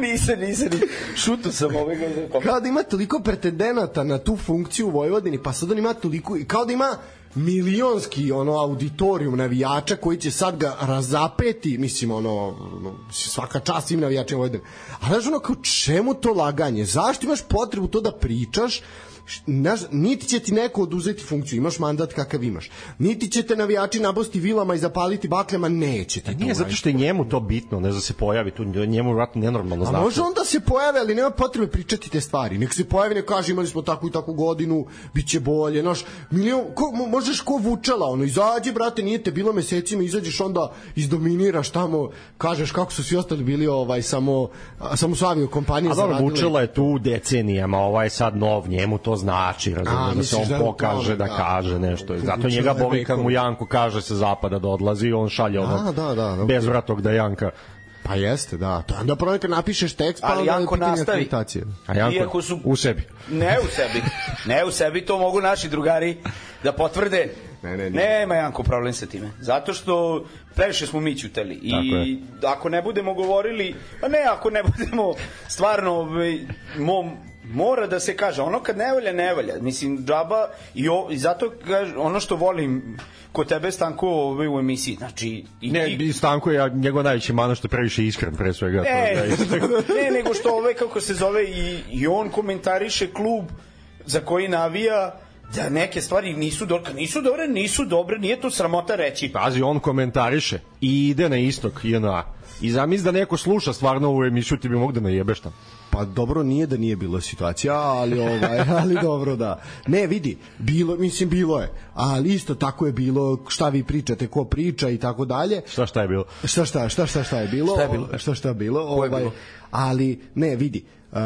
Nisam, nisam, nisam. Šuto sam ovaj kao da ima toliko pretendenata na tu funkciju u Vojvodini pa sad on ima toliko kao da ima milionski ono auditorijum navijača koji će sad ga razapeti mislim ono, ono svaka čast im navijačima Vojvodine a znaš ono kao čemu to laganje zašto imaš potrebu to da pričaš Š- Znaš, niti će ti neko oduzeti funkciju, imaš mandat kakav imaš. Niti će te navijači nabosti vilama i zapaliti baklema, neće ti to Nije zato što je njemu to bitno, ne da se pojavi tu, njemu vratno nenormalno A znači. može onda se pojave, ali nema potrebe pričati te stvari. Nek se pojavi, nek kaže imali smo takvu i takvu godinu, bit će bolje. Naš, milion, ko, možeš ko vučela, ono, izađi, brate, nije te bilo mesecima, izađeš onda, izdominiraš tamo, kažeš kako su svi ostali bili ovaj, samo, a, samo su avio kompanije A dobro. Vučela je tu decenijama, ovaj sad nov, njemu to znači, razumiješ, da se on da pokaže, tome, da, da. kaže nešto. Zato njega je boli kad mu. Janko kaže sa zapada da odlazi, on šalje ono Da, da, da, da. bezvratog da Janka. Pa jeste, da. To onda problem kad napišeš tekst, pa Ali onda je Janko pitanje nastavi. akreditacije. A Janko Iako su- u sebi. Ne u sebi. Ne u sebi, to mogu naši drugari da potvrde. Ne, ne, ne. Nema Janko problem sa time. Zato što previše smo mi ćutali. I ako ne budemo govorili, pa ne, ako ne budemo stvarno ovaj, mom, mora da se kaže, ono kad ne valja, ne valja. Mislim, džaba, i, o, i zato kaž, ono što volim kod tebe Stanko ovaj, u emisiji, znači... I Ne, ti- i Stanko je njegov najveći mana što previše iskren pre svega. to Ne, je isto. ne, nego što ove, kako se zove, i, i on komentariše klub za koji navija da neke stvari nisu dobre, nisu dobre, nisu dobre, nije to sramota reći. Pazi, on komentariše i ide na istok JNA. I zamisli da neko sluša stvarno ovu emisiju, ti bi mogu da najebeš tamo. Pa dobro nije da nije bilo situacija, ali ovaj, ali dobro da. Ne, vidi, bilo, mislim bilo je, ali isto tako je bilo šta vi pričate, ko priča i tako dalje. Šta šta je bilo? Šta šta, šta šta šta je bilo? Šta je bilo? Šta šta je bilo? je Ovaj, bilo? ali ne, vidi. Uh,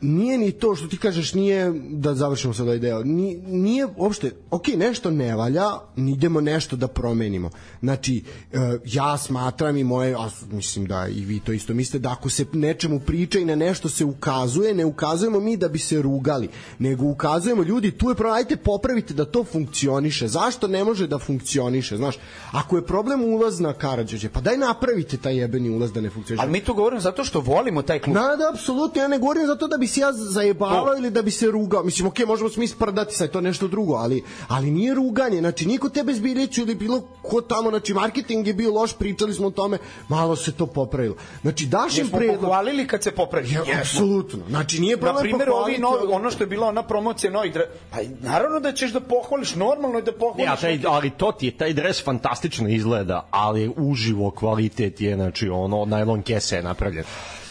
nije ni to što ti kažeš nije da završimo sad ovaj deo nije, nije uopšte ok nešto ne valja idemo nešto da promenimo. Znači e, ja smatram i moje a mislim da i vi to isto mislite da ako se nečemu priča i na nešto se ukazuje ne ukazujemo mi da bi se rugali nego ukazujemo ljudi tu je problem ajte popravite da to funkcioniše. Zašto ne može da funkcioniše znaš? Ako je problem ulaz na Karadžođe pa daj napravite taj jebeni ulaz da ne funkcioniše. Ali mi to govorimo zato što volimo taj klub. Da, da, apsolutno, ja ne govorim zato da bi se ja zajebavao To. ili da bi se rugao. Mislim, okej, možemo se mi sprdati, sad je to nešto drugo, ali, ali nije ruganje. Znači, niko tebe zbiljeću ili bilo ko tamo, znači, marketing je bio loš, pričali smo o tome, malo se to popravilo. Znači, daš im Jesmo predlog. pohvalili kad se popravi. Ja, Jesmo. apsolutno. Znači, nije Na problem primjer, ovi novi, ono što je bila ona promocija novih dre... Pa naravno da ćeš da pohvališ, normalno je da pohvališ. Ja, taj, ali to ti je, taj dres fantastično izgleda, ali uživo kvalitet je, znači, ono, najlon kese je napravljen.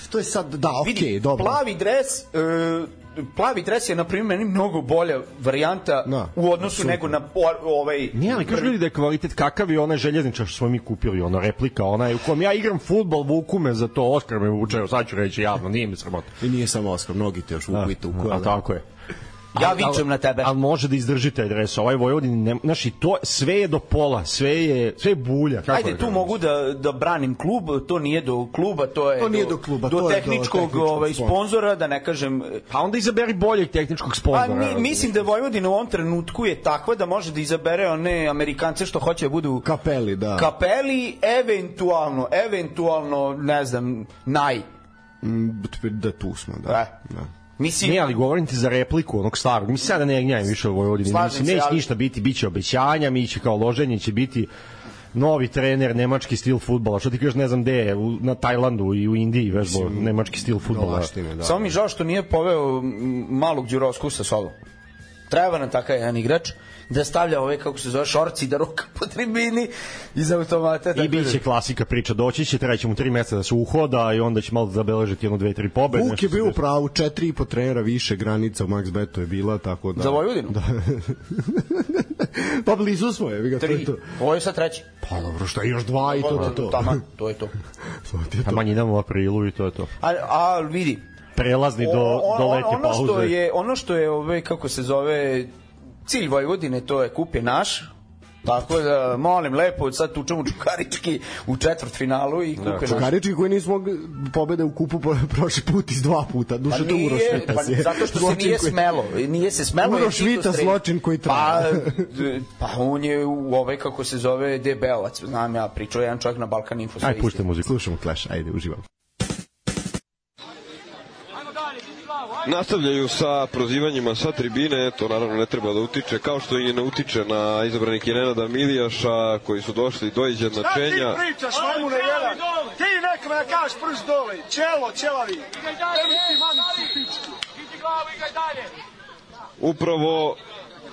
To je sad, da, okej, Vidi, dobro. plavi dres, e, plavi dres je na primjer meni mnogo bolja varijanta Da, u odnosu nego na po- ovaj Nije, ali kažu ljudi da je kvalitet kakav je onaj željezničar što smo mi kupili, ono replika, onaj u kom ja igram futbol, vuku me za to, Oskar me vuče, sad ću reći javno, nije mi sramota. I nije samo Oskar, mnogi te još vuku i tuku. A ali- tako je. Ja Ali- vičem na tebe. Ali može da izdrži taj dres. Ovaj Vojvodin, ne, znaš, i to, sve je do pola, sve je, sve je bulja. Kako Ajde, da tu kažem? mogu da, da branim klub, to nije do kluba, to je To nije do kluba, do to do tehničkog, tehničkog ovaj, sponzora. da ne kažem... Pa onda izaberi boljeg tehničkog Pa sponzora. mi, mislim da Vojvodina u ovom trenutku je takva da može da izabere one Amerikance što hoće da budu Kapeli, da. kapeli, eventualno, eventualno, ne znam, naj. Mm, da tu smo, da. E. da. Mislim, Ne, ali govorim ti za repliku onog starog. Mislim, sada ne gnjavim više o Vojvodini. Mislim, neće ali- ništa biti, bit će obećanja, mi će kao loženje, će biti novi trener, nemački stil futbala. Što ti kažeš, ne znam gde je, u, na Tajlandu i u Indiji vežbo nemački stil. Dolaštine, da. Samo mi žao što nije poveo malog Đurosku sa sobom. Treba nam takav jedan igrač da stavlja ove, kako se zove, šorci da roka po tribini iz automata. I tako bit će da- klasika priča, doći će, treći mu tri meseca da se uhoda i onda će malo zabeležiti jedno, dve, tri pobede. Vuk je bio u pravu, četiri i po trenera više granica u Max Beto je bila, tako da... Za Vojvodinu? Da. pa blizu smo je, vi ga to je Tri. to. Ovo je sad treći. Pa dobro, šta još dva i to to to. Tama, to je to. To ti je to. Idemo u aprilu i to je to. A, a vidi, Prelazni do, O- do letnje ono što pauze. je ono što je ove kako se zove cilj Vojvodine to je kup je naš Tako da, molim lepo, sad tučemo Čukarički u četvrt finalu i kup je naš. Čukarički koji nismo pobede u kupu prošli put iz dva puta. Duše Pa to nije, Uroš pa zato što se Zločin nije koji- smelo. Nije se smelo. Uroš strelja. zločin koji Pa, traje. d- pa on je u ove, kako se zove, debelac. Znam ja, pričao je jedan čovjek na Balkan Info. Aj, pušte muziku. Slušamo Clash, ajde, uživam. Nastavljaju sa prozivanjima sa tribine, to naravno ne treba da utiče, kao što i ne utiče na izabranik Nenada Milijaša, koji su došli do izjednačenja. Šta ti pričaš, majmune jedan? Ti nekome da kažeš prst dole, čelo, ćelavi. Evo ti mamici pički. Upravo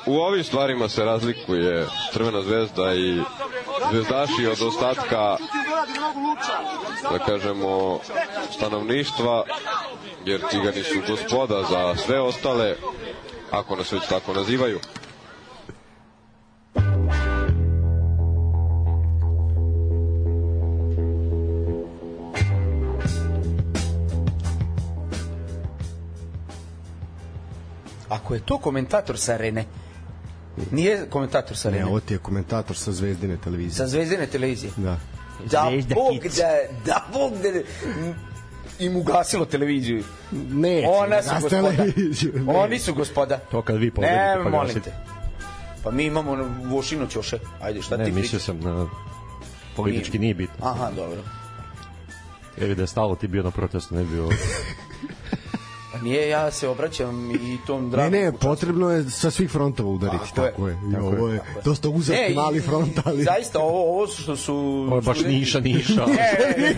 u ovim stvarima se razlikuje Crvena zvezda i zvezdaši od ostatka da kažemo stanovništva jer cigani su gospoda za sve ostale ako nas već tako nazivaju. Ako je to komentator sa Rene, nije komentator sa Ne, arene, ovo ti je komentator sa Zvezdine televizije. sa zvezdine televizije. Da. Da Zvezda Bog hit. da, da Bog da im ugasilo televiziju. Ne, Ona su gospoda. televiziju, ne. Oni su gospoda. To kad vi pobedite, Ne, pa molim gasite. te. Pa mi imamo Vošinu Ćoše. Ajde, šta Ne, ti mislio pričaš? sam na politički nije bitno. Aha, dobro. Evi da je stalo ti bio na protestu, ne bi bio. Pa nije, ja se obraćam i tom Ne, dragom ne, kućanstvu. potrebno je sa svih frontova udariti, Tako je, tako je. I tako je, ovo je tako je. dosta uzak Ne, mali front, ali... Zaista, ovo, ovo što su... Ovo je baš studenti- niša, niša. Ne, ne, ne.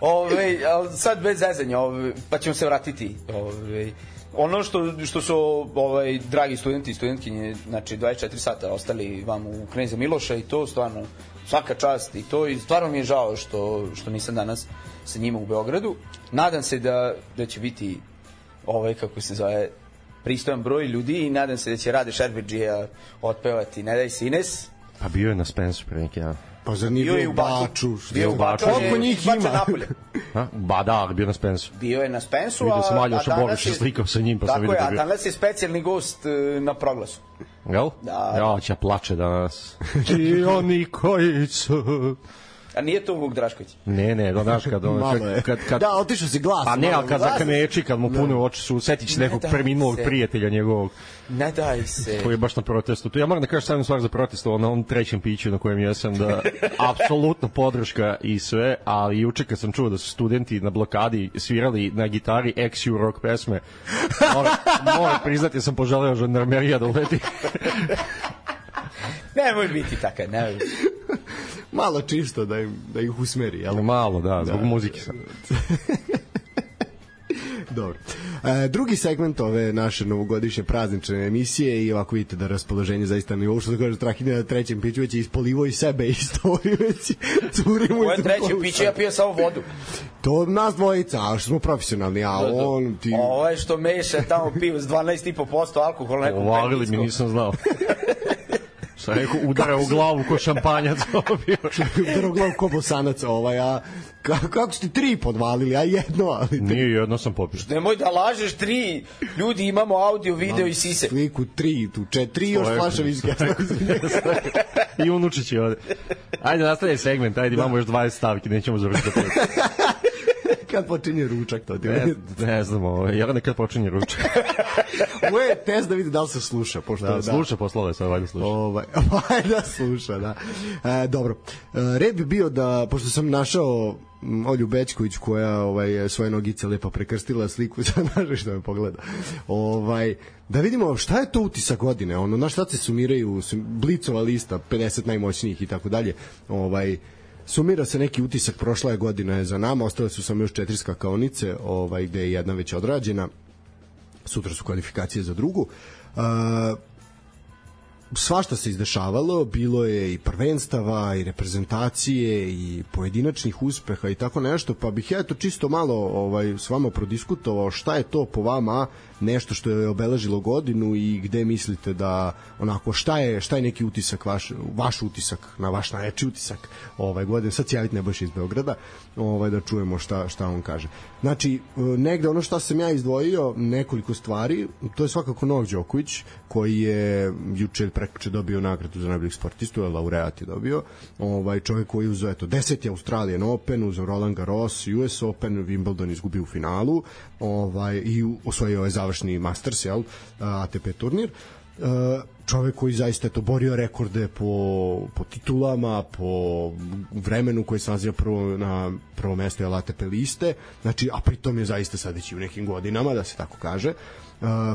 Ove, sad bez zezanja, ove, pa ćemo se vratiti. Ove, ono što, što su ovaj, dragi studenti i studentkinje, znači 24 sata ostali vam u Kneza Miloša i to stvarno svaka čast i to i stvarno mi je žao što, što nisam danas sa njima u Beogradu. Nadam se da, da će biti ovaj, kako se zove, pristojan broj ljudi i nadam se da će Rade Šerbeđija otpevati Ne daj sines. Pa bio je na Spensu pre neki dan. Pa zar nije Bio bio u Baču. Bio u Baču, Koliko njih ima? napolje. Ha? Ba da, bio na Spensu. Bio je na Spensu, Vidio a, sam Aljoša a danas Boruša je- slikao sa njim, pa sam tako vidio je, da a je bio. danas je specijalni gost e, na proglasu. Jel? Da. Ja, će plače danas. I oni koji su... A nije to Vuk Drašković. Ne, ne, da, znaš, kad, ono, Malo je. kad, kad, kad, Da, otišao si glas. Pa ne, ali kad zakameči, kad mu pune oči su, setit će se nekog preminulog se. prijatelja njegovog, Ne daj se. koji je baš na protestu. Tu ja moram da kažem samo jednu stvar za protest, ono, na onom trećem piću na kojem jesam, da apsolutno podrška i sve, ali juče kad sam čuo da su studenti na blokadi svirali na gitari ex rock pesme, moram, moram priznati da sam poželeo žandarmerija da uleti. Nemoj biti takav, nemoj biti. Malo čisto da, im, da ih usmeri, jel? Ali malo, da, zbog muzike sam. Dobro. E, drugi segment ove naše novogodišnje praznične emisije i ovako vidite da raspoloženje zaista na nivou što da kaže Strahinja na trećem piću već je ispolivo i sebe i već curimo Ovo iz je treće piće, ja pijem samo vodu. To nas dvojica, a što smo profesionalni, a on ti... Ovo je što meša tamo pivo s 12,5% alkohola. nekom Ovalili mi, nisam znao. Šta rekao, udara u glavu ko šampanjac dobio. Droglav ko bosanac ovaj, a kako, kako ste tri podvalili, a jedno, ali tri. Nije, jedno sam popio. Nemoj da lažeš tri. Ljudi, imamo audio, video i sise. Sliku tri, tu četiri, još viske. I unučić je ovde. Ajde, nastavljaj segment, ajde, imamo još 20 stavki, nećemo završiti. Kad počinje ručak, to ti Ne, je. ne znam, ovo, Jelena kad počinje ručak. Ovo je test da vidi da li se sluša, pošto Da, da, sluša poslove, sad valjda sluša. Ovaj, da sluša, da. E, dobro. E, red bi bio da, pošto sam našao Olju Bečković koja ovaj svoje nogice lepo prekrstila sliku za naše što me pogleda. Ovaj da vidimo šta je to utisak godine, ono na šta se sumiraju sum- Blicova lista 50 najmoćnijih i tako dalje. Ovaj sumira se neki utisak prošla je godina je za nama, ostale su samo još četiri skakaonice, ovaj gde je jedna već odrađena. Sutra su kvalifikacije za drugu. Uh, svašta se izdešavalo, bilo je i prvenstava i reprezentacije i pojedinačnih uspeha i tako nešto, pa bih ja eto čisto malo ovaj s vama prodiskutovao šta je to po vama nešto što je obeležilo godinu i gde mislite da onako šta je šta je neki utisak vaš vaš utisak na vaš najjači utisak ovaj godine sad se javite Nebojša iz Beograda ovaj da čujemo šta šta on kaže znači e, negde ono što sam ja izdvojio nekoliko stvari to je svakako Novak Đoković koji je juče ili prekjuče dobio nagradu za najboljeg sportistu, laureat je dobio. Ovaj čovjek koji je uzeo eto 10. Australian Open, uzeo Roland Garros, US Open, Wimbledon izgubio u finalu, ovaj i osvojio ovaj završni Masters, jel, ATP turnir. E, čovek koji zaista je to borio rekorde po, po titulama, po vremenu koji nalazi prvo na prvo mesto je ATP liste, znači, a pritom je zaista sad već u nekim godinama, da se tako kaže. Uh,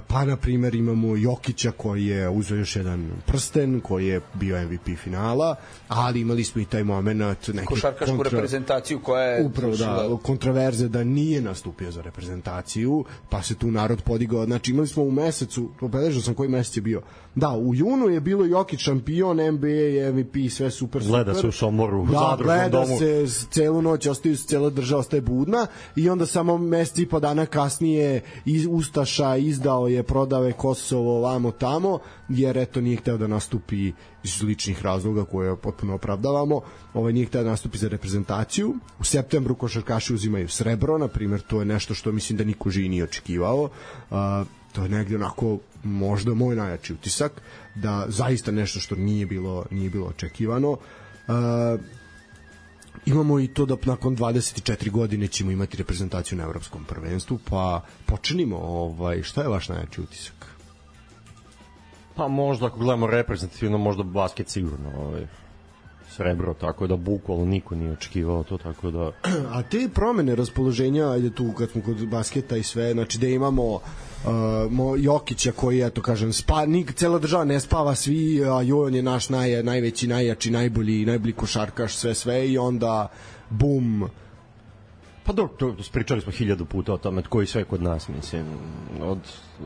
pa na primer imamo Jokića koji je uzeo još jedan prsten koji je bio MVP finala ali imali smo i taj moment neke Košarkašku reprezentaciju koja je... upravo da, kontraverze da nije nastupio za reprezentaciju, pa se tu narod podigao. Znači imali smo u mesecu, obeležio sam koji mesec je bio. Da, u junu je bilo Jokić šampion, NBA, MVP, sve super, super. Gleda se u Somboru, u da, zadružnom gleda domu. se s- celu noć, ostaju, cela država ostaje budna i onda samo mesec i po dana kasnije iz Ustaša izdao je, prodao je Kosovo vamo tamo, jer eto nije hteo da nastupi iz ličnih razloga koje potpuno opravdavamo, ovaj nije hteo da nastupi za reprezentaciju. U septembru košarkaši uzimaju srebro, na primjer, to je nešto što mislim da niko živi nije očekivao. Uh, to je negde onako možda moj najjači utisak da zaista nešto što nije bilo nije bilo očekivano. Uh, imamo i to da nakon 24 godine ćemo imati reprezentaciju na evropskom prvenstvu pa počinimo ovaj šta je vaš najjači utisak? Pa možda ako gledamo reprezentativno, možda basket sigurno ovaj, srebro, tako da bukvalno niko nije očekivao to, tako da... A te promene raspoloženja, ajde tu kad smo kod basketa i sve, znači da imamo uh, mo, Jokića koji, eto kažem, spa, nik, cela država ne spava svi, a Jojon je naš naj, najveći, najjači, najbolji, najbolji košarkaš, sve, sve i onda bum, Pa dobro, to, pričali smo hiljadu puta o tome koji sve kod nas, mislim, od,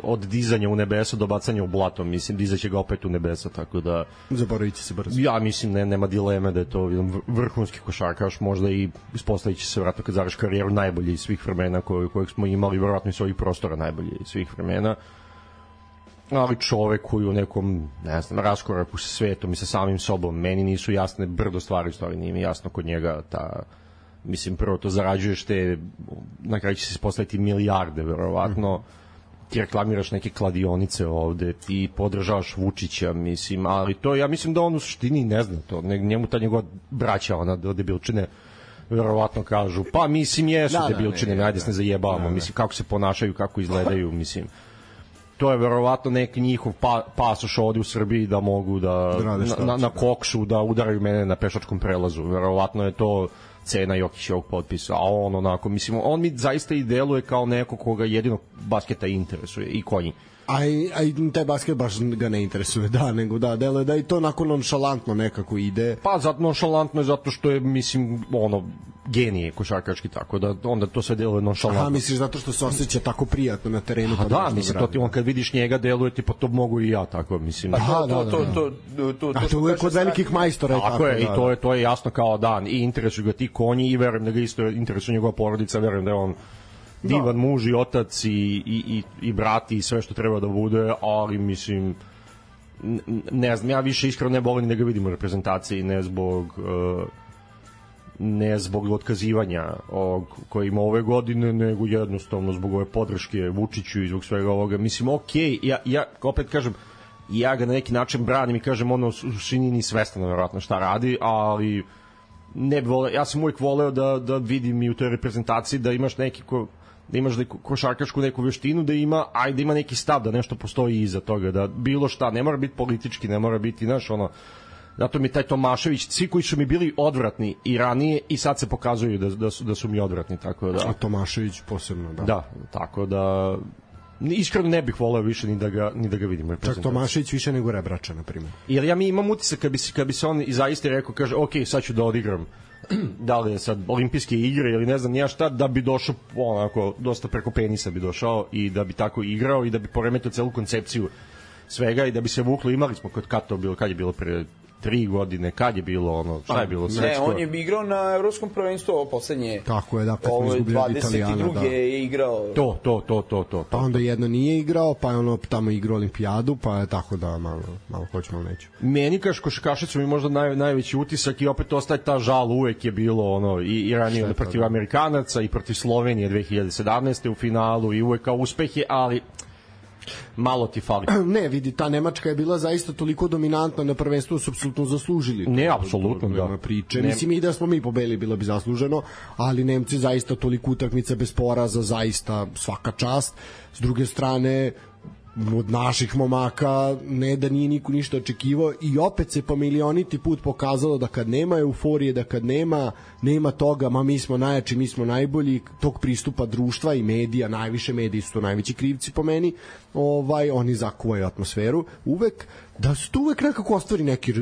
od dizanja u nebesa do bacanja u blato, mislim, dizaće ga opet u nebesa, tako da... Zaboravit se brzo. Ja mislim, ne, nema dileme da je to vrhunski košarkaš, možda i ispostavit će se vratno kad završi karijeru najbolji iz svih vremena koje, kojeg smo imali, vjerojatno iz svojih prostora najbolji iz svih vremena ali čovek koji u nekom, ne znam, raskoraku sa svetom i sa samim sobom, meni nisu jasne brdo stvari, stvari nije mi jasno kod njega ta mislim prvo to zarađuješ te na kraju će se ispostaviti milijarde verovatno. Ti reklamiraš neke kladionice ovde ti podržavaš Vučića mislim ali to ja mislim da on u suštini ne zna to. Njemu ta njegova braća ona do debilčine verovatno kažu pa mislim jesu da, debilčine da, ajde se ne zajebavamo. Da, da. mislim kako se ponašaju kako izgledaju mislim. To je verovatno neki njihov pa, pasoš ovde u Srbiji da mogu da, da na, na, na kokšu da udaraju mene na pešačkom prelazu. Verovatno je to cena Jokićevog potpisa, a on onako, mislim, on mi zaista i deluje kao neko koga jedino basketa interesuje i konji. A i, a i taj basket baš ga ne interesuje, da, nego da, deluje da i to nakon nonšalantno nekako ide. Pa zato nonšalantno je zato što je, mislim, ono, genije košarkaški, tako da onda to sve deluje nonšalantno. Aha, misliš zato što se osjeća tako prijatno na terenu? Pa da, mislim, to ti on kad vidiš njega deluje ti, pa to mogu i ja, tako, mislim. Pa to, to, to, to, to, to, to, to je kod velikih majstora tako, tako je, da, i to je, to je jasno kao dan, i interesuju ga ti konji i verujem da ga isto interesuje njegova porodica, verujem da je on divan da. muž i otac i, i, i, i brati i sve što treba da bude, ali mislim ne znam, ja više iskreno ne volim da ga vidim u reprezentaciji, ne zbog uh, ne zbog otkazivanja ovog koji ima ove godine, nego jednostavno zbog ove podrške Vučiću i zbog svega ovoga. Mislim, ok, ja, ja opet kažem, ja ga na neki način branim i kažem ono u suštini ni svestan verovatno šta radi, ali ne bi voleo, ja sam uvijek voleo da, da vidim i u toj reprezentaciji da imaš neki ko, da imaš neku košarkašku neku veštinu, da ima, ajde da ima neki stav, da nešto postoji iza toga, da bilo šta, ne mora biti politički, ne mora biti, znaš, ono, zato mi taj Tomašević, svi koji su mi bili odvratni i ranije i sad se pokazuju da, da, su, da su mi odvratni, tako da... A Tomašević posebno, da. Da, tako da iskreno ne bih voleo više ni da ga ni da ga vidim Čak Tomašević više nego Rebrača na primjer. Jer ja mi imam utisak kad bi se kad bi se on i zaista rekao kaže ok, sad ću da odigram da li je sad olimpijske igre ili ne znam ja šta, da bi došao onako, dosta preko penisa bi došao i da bi tako igrao i da bi poremetio celu koncepciju svega i da bi se vuklo, imali smo kod kad to bilo, kad je bilo pre tri godine, kad je bilo ono, šta je bilo svetsko? Ne, on je igrao na evropskom prvenstvu ovo poslednje. Tako je, da, kad smo izgubili od Italijana. Da. je igrao. To, to, to, to, to. Pa onda jedno nije igrao, pa je ono tamo igrao olimpijadu, pa je tako da malo, malo hoću, malo neću. Meni kaš košakašicu mi možda naj, najveći utisak i opet ostaje ta žal, uvek je bilo ono, i, i ranije protiv da. Amerikanaca i protiv Slovenije 2017. u finalu i uvek kao uspehe, ali malo ti fali. Ne, vidi, ta Nemačka je bila zaista toliko dominantna na prvenstvu, su apsolutno zaslužili. Ne, apsolutno, da. Priče. Ne. Mislim i da smo mi pobeli bilo bi zasluženo, ali Nemci zaista toliko utakmica bez poraza, zaista svaka čast. S druge strane, od naših momaka ne da nije niko ništa očekivao i opet se po milioniti put pokazalo da kad nema euforije, da kad nema nema toga, ma mi smo najjači, mi smo najbolji, tog pristupa društva i medija, najviše mediji su to najveći krivci po meni, ovaj oni zakuvaju atmosferu. Uvek, da su tu uvek nekako ostvari neki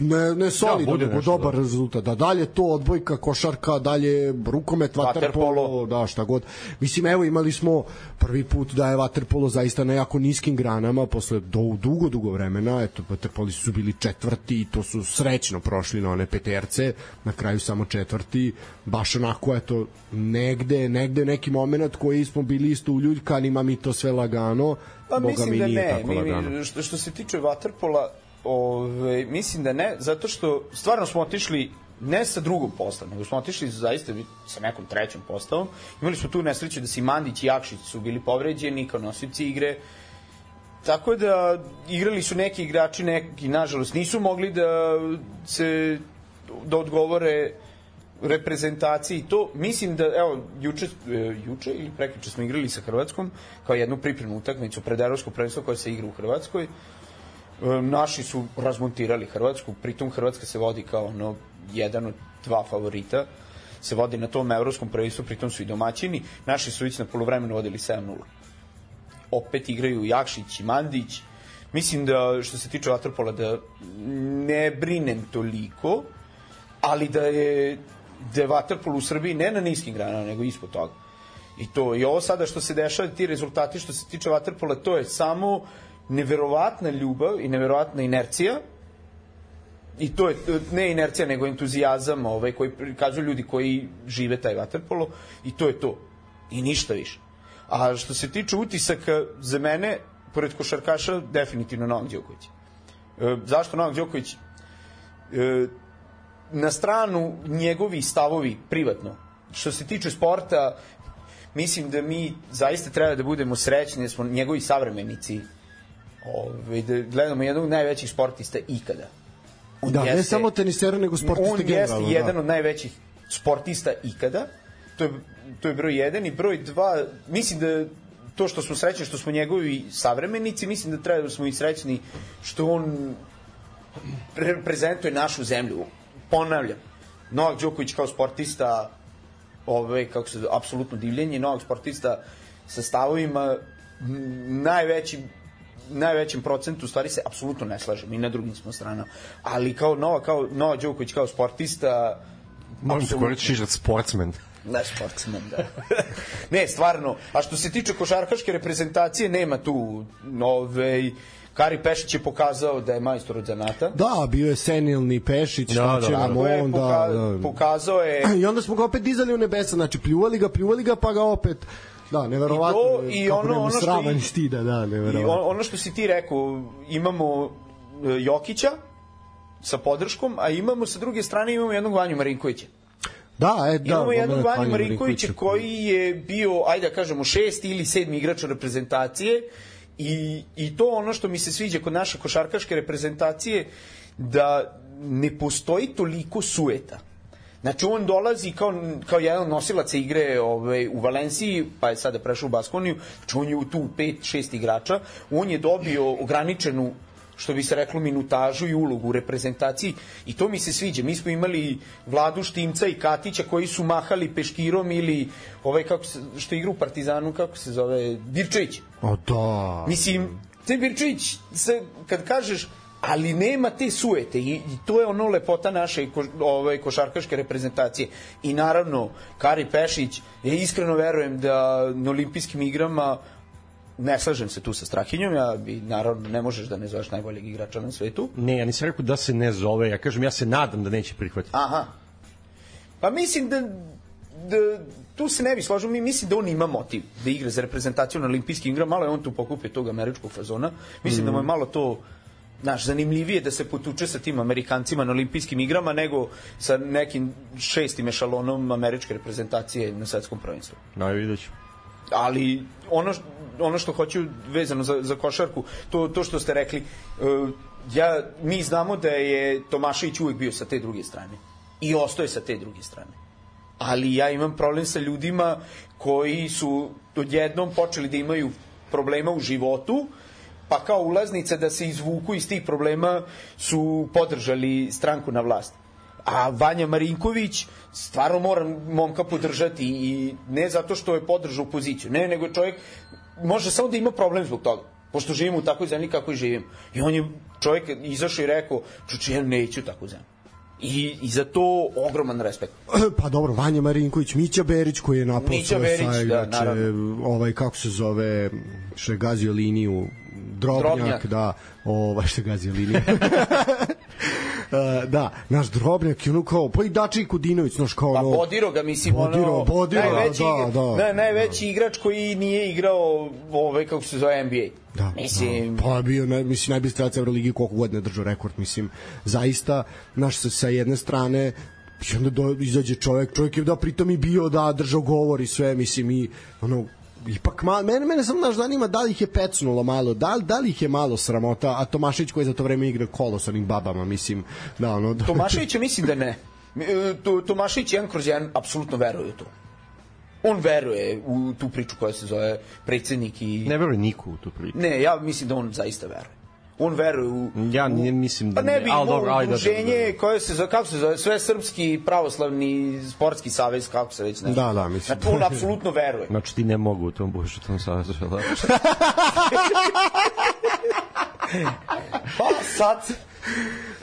ne, ne da, nego dobar da. rezultat. Da dalje to odbojka, košarka, dalje rukomet, vaterpolo, da šta god. Mislim, evo imali smo prvi put da je vaterpolo zaista na jako niskim granama posle do, dugo, dugo vremena. Eto, vaterpoli su bili četvrti i to su srećno prošli na one peterce, na kraju samo četvrti. Baš onako, eto, negde, negde neki moment koji smo bili isto u ljuljkanima, mi to sve lagano, Pa Boga mislim mi da ne, mi, mi, što, što se tiče Waterpola, Ove, mislim da ne, zato što stvarno smo otišli ne sa drugom postavom, nego smo otišli zaista sa nekom trećom postavom. Imali smo tu nesreću da si Mandić i Jakšić su bili povređeni kao nosioci igre. Tako da igrali su neki igrači, neki nažalost nisu mogli da se da odgovore reprezentaciji to mislim da evo juče e, juče ili prekjuče smo igrali sa Hrvatskom kao jednu pripremnu utakmicu pred evropsko prvenstvo koje se igra u Hrvatskoj. Naši su razmontirali Hrvatsku, pritom Hrvatska se vodi kao ono jedan od dva favorita se vodi na tom evropskom prvenstvu, pritom su i domaćini. Naši su već na polovremenu vodili 7-0 opet igraju Jakšić i Mandić. Mislim da što se tiče Vatrpola da ne brinem toliko, ali da je da je u Srbiji ne na niskim granama, nego ispod toga. I to i ovo sada što se dešava, ti rezultati što se tiče Vatrpola, to je samo neverovatna ljubav i neverovatna inercija i to je ne inercija nego entuzijazam ovaj koji prikazuju ljudi koji žive taj vaterpolo i to je to i ništa više A što se tiče utisaka, za mene, pored košarkaša, definitivno Novak Đoković. E, zašto Novak Đoković? E, na stranu njegovi stavovi privatno. Što se tiče sporta, mislim da mi zaista treba da budemo srećni da smo njegovi savremenici ove, da gledamo jednog najvećih sportista ikada. On da, jeste, ne samo tenisera, nego sportista generalno. On jeste jedan da. od najvećih sportista ikada. To je to je broj jedan i broj dva, mislim da to što smo srećni što smo njegovi savremenici, mislim da treba da smo i srećni što on reprezentuje našu zemlju. Ponavljam, Novak Đoković kao sportista ove, kako se apsolutno divljenje, Novak sportista sa stavovima najveći najvećem procentu u stvari se apsolutno ne slažem i na drugim smo strana. Ali kao Nova, kao Nova Đoković kao sportista Možem se koristiti da sportsmen. Ne, sportsman, da. ne, stvarno. A što se tiče košarkaške reprezentacije, nema tu nove... Kari Pešić je pokazao da je majstor od zanata. Da, bio je senilni Pešić, da, šta da, ćemo da, onda... Poka da. Pokazao je... I onda smo ga opet dizali u nebesa, znači pljuvali ga, pljuvali ga, pa ga opet... Da, neverovatno. I, to, i ono, ono što... I, stida, da, neverovatno. I ono što si ti rekao, imamo e, Jokića sa podrškom, a imamo sa druge strane imamo jednog Vanju Marinkovića. Da, e, da. Imamo jednog Vanju Marinkovića koji je bio, ajde da kažemo, šesti ili sedmi igrač reprezentacije i, i to ono što mi se sviđa kod naše košarkaške reprezentacije, da ne postoji toliko sueta. Znači on dolazi kao, kao jedan nosilac igre ovaj, u Valenciji, pa je sada prešao u Baskoniju, znači on je tu pet, šest igrača, on je dobio ograničenu što bi se reklo minutažu i ulogu u reprezentaciji i to mi se sviđa. Mi smo imali Vladu Štimca i Katića koji su mahali peškirom ili ovaj kako se što igra u Partizanu kako se zove Birčević. O da. Mislim te Birčević se kad kažeš ali nema te suete i, i to je ono lepota naše ko, ovaj, košarkaške reprezentacije i naravno Kari Pešić ja iskreno verujem da na olimpijskim igrama ne slažem se tu sa Strahinjom, ja bi naravno ne možeš da ne zoveš najboljeg igrača na svetu. Ne, ja nisam rekao da se ne zove, ja kažem ja se nadam da neće prihvatiti. Aha. Pa mislim da, da tu se ne bi složio, mi mislim da on ima motiv da igra za reprezentaciju na olimpijskim igrama, malo je on tu pokupio tog američkog fazona. Mislim mm. da mu je mm. malo to znaš, zanimljivije da se potuče sa tim Amerikancima na olimpijskim igrama nego sa nekim šestim ešalonom američke reprezentacije na svetskom prvenstvu. No, vidjet ću ali ono ono što hoću vezano za, za košarku, to, to što ste rekli, uh, ja, mi znamo da je Tomašević uvek bio sa te druge strane. I ostoje sa te druge strane. Ali ja imam problem sa ljudima koji su odjednom počeli da imaju problema u životu, pa kao ulaznica da se izvuku iz tih problema su podržali stranku na vlasti a Vanja Marinković stvarno moram momka podržati i ne zato što je podržao poziciju, ne, nego čovjek može samo da ima problem zbog toga pošto živimo u takvoj zemlji kako i živimo. I on je čovjek izašao i rekao, čuči, ja neću takvu zemlju. I, I za to ogroman respekt. Pa dobro, Vanja Marinković, Mića Berić koji je napao Mića Berić, sa, da, naravno. ovaj, kako se zove, što je gazio liniju, Drobnjak, Drobnjak. da, ovaj, što je gazio liniju. Uh, da, naš Drobnjak je ono kao, pa i Dači Kudinović, znaš kao pa ono... Pa Bodiro ga, mislim, Bodiro, ono... Bodiro, najveći, da, da. Ne, najveći da. igrač koji nije igrao, ove, kako se zove, NBA. Da, mislim... da. pa bio, ne, mislim, najbolji strelac Euroligi koliko godina držao rekord, mislim, zaista, naš, sa, sa jedne strane, i onda do, izađe čovek, čovek je da pritom i bio da držao govor i sve, mislim, i ono, ipak malo, mene, mene samo znaš zanima da li ih je pecnulo malo, da, da li ih je malo sramota, a Tomašić koji za to vreme igra kolo sa onim babama, mislim, da ono... Tomašević mislim da ne. E, To, Tomašević jedan kroz jedan apsolutno veruje u to. On veruje u tu priču koja se zove predsednik i... Ne verujem niko u tu priču. Ne, ja mislim da on zaista veruje. On veruje u... Ja ne mislim da Pa ne bi imao dobro, ajde da- udruženje da- da. koje se zove, kako se zove, sve srpski pravoslavni sportski savez, kako se već ne Da, da, mislim. Znači, on apsolutno veruje. Znači ti ne mogu u tom budeš u tom savezu. Da? Pa sad...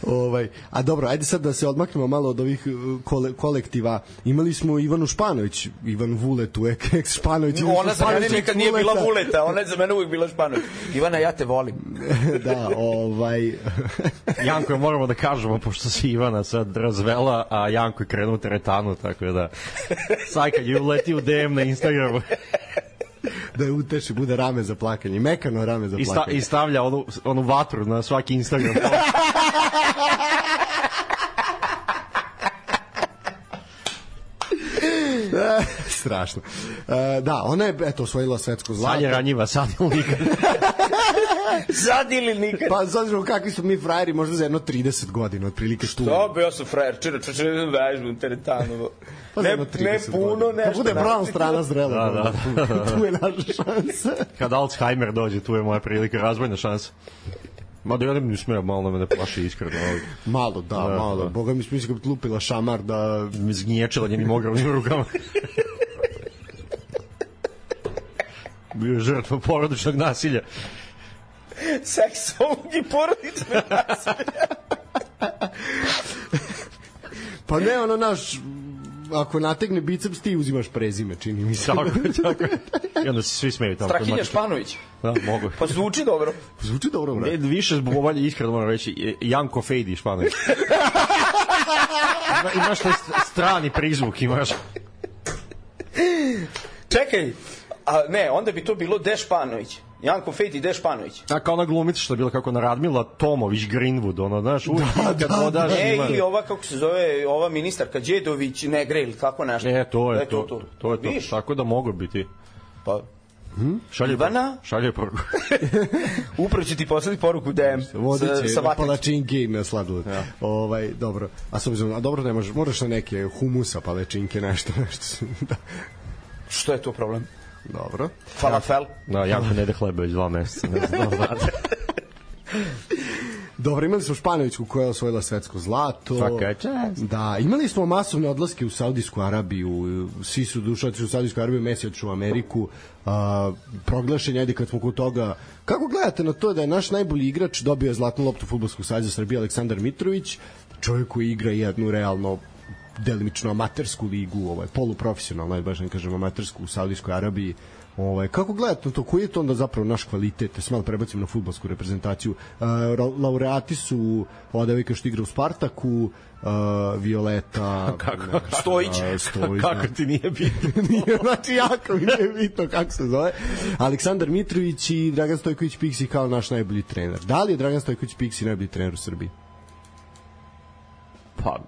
Ovaj, a dobro, ajde sad da se odmaknemo malo od ovih uh, kole, kolektiva. Imali smo Ivanu Španović, Ivan Vuletu, ek, ex Španović. Ivan Ona za mene nikad nije bila Vuleta. ona je za mene uvijek bila španović. Ivana, ja te volim. da, ovaj... Janko, moramo da kažemo, pošto se Ivana sad razvela, a Janko je krenuo u teretanu, tako da sad kad je uleti u DM na Instagramu da je uteši, bude rame za plakanje, mekano rame za i, sta, plakanje. i stavlja onu, onu vatru na svaki Instagram. Strašno. E, da, ona je, eto, osvojila svetsko zlato. Sad je ranjiva, sad je nikad. Sad ili nikad. Pa, sad znamo kakvi smo mi frajeri, možda za jedno 30 godina, otprilike tu. Da, ja sam frajer, čira, čira, čira, vežbam teretanu. Pa ne, ne 30 puno, godina. nešto. Kad bude brown strana zrela, Da, da, tu, tu je naša šansa. Kad Alzheimer dođe, tu je moja prilika, razvojna šansa. Mada ja ne bi smeo malo da me ne plaši iskreno. ali Malo, da, Da, malo. da. Boga mi smisli kad bi lupila šamar da... Mi zgnječila njenim ogromnim rukama. Bio žrtva porodičnog nasilja. Seksualnog i porodičnog nasilja. Pa ne, ono naš... Ako nategne biceps, ti uzimaš prezime, čini mi se. Tako, tako. I onda se svi smeju tamo. Strahinja Španović. Da, mogu. Pa zvuči dobro. Zvuči dobro, Ne, brate. više zbog ovalje iskreno moram reći, Janko Fejdi Španović. Ima, imaš taj st- strani prizvuk, imaš. Čekaj, a ne, onda bi to bilo De Španović. Janko Fejt i De Španović. A kao ona glumica što je bila kako na Radmila Tomović Greenwood, ono, znaš, uvijek da, kad podaš E, ima... ili ova, kako se zove, ova ministarka Đedović, Negre ili tako nešto. E, to Da je to, to, to je to. Tako da mogu biti. Pa, Šalje Ivana? Šalje poruku. upravo ću ti poslati poruku DM Vodit sa, će sa vatnicom. palačinke i na sladoled. Ja. Ovaj, dobro. A s obzirom, a dobro ne možeš, moraš na neke humusa, palačinke, nešto, nešto. da. Što je to problem? Dobro. Falafel? Da, Janko ne ide hleba već dva meseca, ne znam da. Dobro, imali smo Španovićku koja je osvojila svetsko zlato. Svaka čast. Da, imali smo masovne odlaske u Saudijsku Arabiju, svi su dušo otišli u Saudijsku Arabiju, Messi otišao u Ameriku, a, proglašen, ajde kad smo kod toga, kako gledate na to da je naš najbolji igrač dobio zlatnu loptu Futbolskog saveza Srbije Aleksandar Mitrović, čovjek koji igra jednu realno delimično amatersku ligu, ovaj poluprofesionalno, ajde baš ne kažem amatersku u Saudijskoj Arabiji. Ovaj kako gledate to koji je to onda zapravo naš kvalitet? Da se malo prebacim na fudbalsku reprezentaciju. Uh, laureati su ova devojka što igra u Spartaku, uh, Violeta Kako? Stojić. a, Stojić, Kako da. ti nije bitno? Nije, znači jako mi nije bitno kako se zove. Aleksandar Mitrović i Dragan Stojković Piksi kao naš najbolji trener. Da li je Dragan Stojković Piksi najbolji trener u Srbiji? Pa,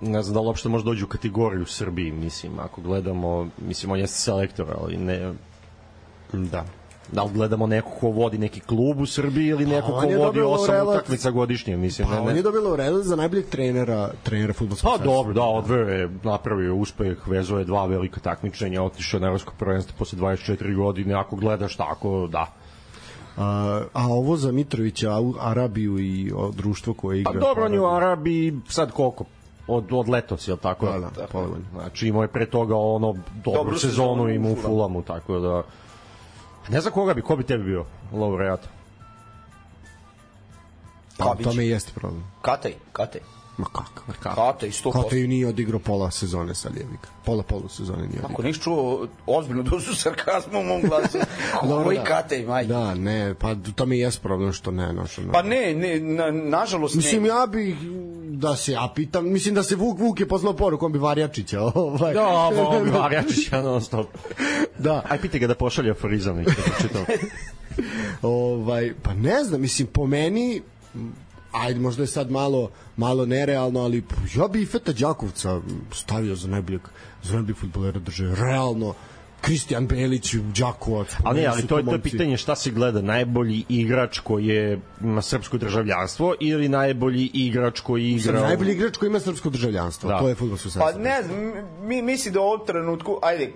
ne znam da li uopšte može dođu u kategoriju u Srbiji, mislim, ako gledamo, mislim, on jeste selektor, ali ne, Da. da li gledamo neko ko vodi neki klub u Srbiji ili neko on ko vodi osam laureat- utakmica godišnje, mislim, Pa ne, on ne. je dobio laureat za najboljeg trenera, trenera fudbalskog Pa dobro, da, odveo je, napravio uspeh, vezao je dva velika takmičenja, otišao na evropsko prvenstvo posle 24 godine, ako gledaš tako, da. A, a ovo za Mitrovića, Arabiju i društvo koje igra... Pa dobro, on je u Arabiji sad koliko? Od, od letos, je li tako? Da, da, pola godine. Znači imao je pre toga ono dobru, Dobru sezonu sezonu imao u Fulamu. Tako da... Ne znam koga bi, ko bi tebi bio laureat? Pa, to me i jeste problem. Kataj, Kataj. Ma kako? Kataj, 100%. Kotaju nije odigrao pola sezone sa Ljevika. Pola polu sezone nije odigrao. Ako nisi čuo ozbiljno dozu sarkazma u mom glasu, Dobro, da. Kataj, majke. Da, ne, pa to mi i jeste problem što ne, znaš, ono. Pa ne, ne, na, nažalost Mislim, ne. ja bih, da se ja pitam, mislim da se Vuk Vuk je poslao poruku, on bi Varjačića, ovaj. Da, Marjačić, ja non stop. da, Aj, pite ga da pošalje aforizam, ovaj, pa ne znam, mislim, po meni, ajde, možda je sad malo, malo nerealno, ali ja bi i Feta Đakovca stavio za najboljeg, za najboljeg futbolera države, realno, Kristijan Belić, Đakovac. Ali ne, ali to je to pitanje šta se gleda, najbolji igrač koji je ima srpsko državljanstvo ili najbolji igrač koji igra... u- Najbolji igrač koji ima srpsko državljanstvo, Da. to je fudbalsko Pa savez. ne znam, mi misli da u ovom trenutku, ajde,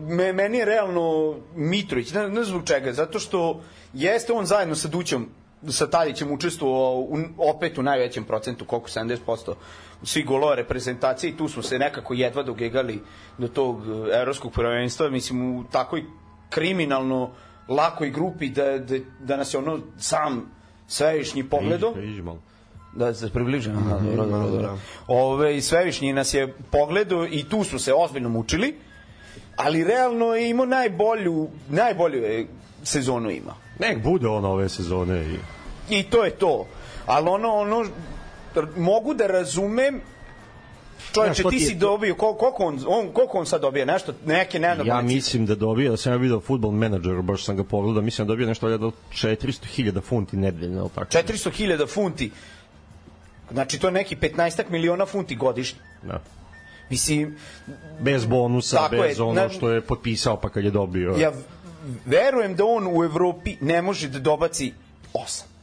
me, meni je realno Mitrović, ne, ne zbog čega, zato što jeste on zajedno sa Dućom, sa Tadićem učestvovao u, opet u najvećem procentu, koliko 70% svi golova reprezentacije i tu smo se nekako jedva dogegali do tog e, evropskog prvenstva, mislim u takoj kriminalno lakoj grupi da, da, da nas je ono sam svevišnji pogledo. Iđi, iđi malo. Da se približimo, da, dobro, dobro, dobro. Ove, Svevišnji nas je pogledao i tu smo se ozbiljno mučili, ali realno je imao najbolju, najbolju je sezonu ima. Nek bude on ove sezone i... I to je to. Ali ono, ono, mogu da razumem Čovječe, ti si dobio, kol- koliko on, on, koliko on sad dobija? Nešto, neke nenormalne Ja mislim da dobija, da sam ja video futbol menadžer, baš sam ga pogledao, mislim da dobija nešto valjda od 400.000 funti nedeljno, ali tako? 400.000 funti. Znači, to je neki 15 miliona funti godišnje. Da. Mislim, Bez bonusa, Tako je, bez ono na- što je potpisao pa kad je dobio. ja verujem da on u Evropi ne može da dobaci 8.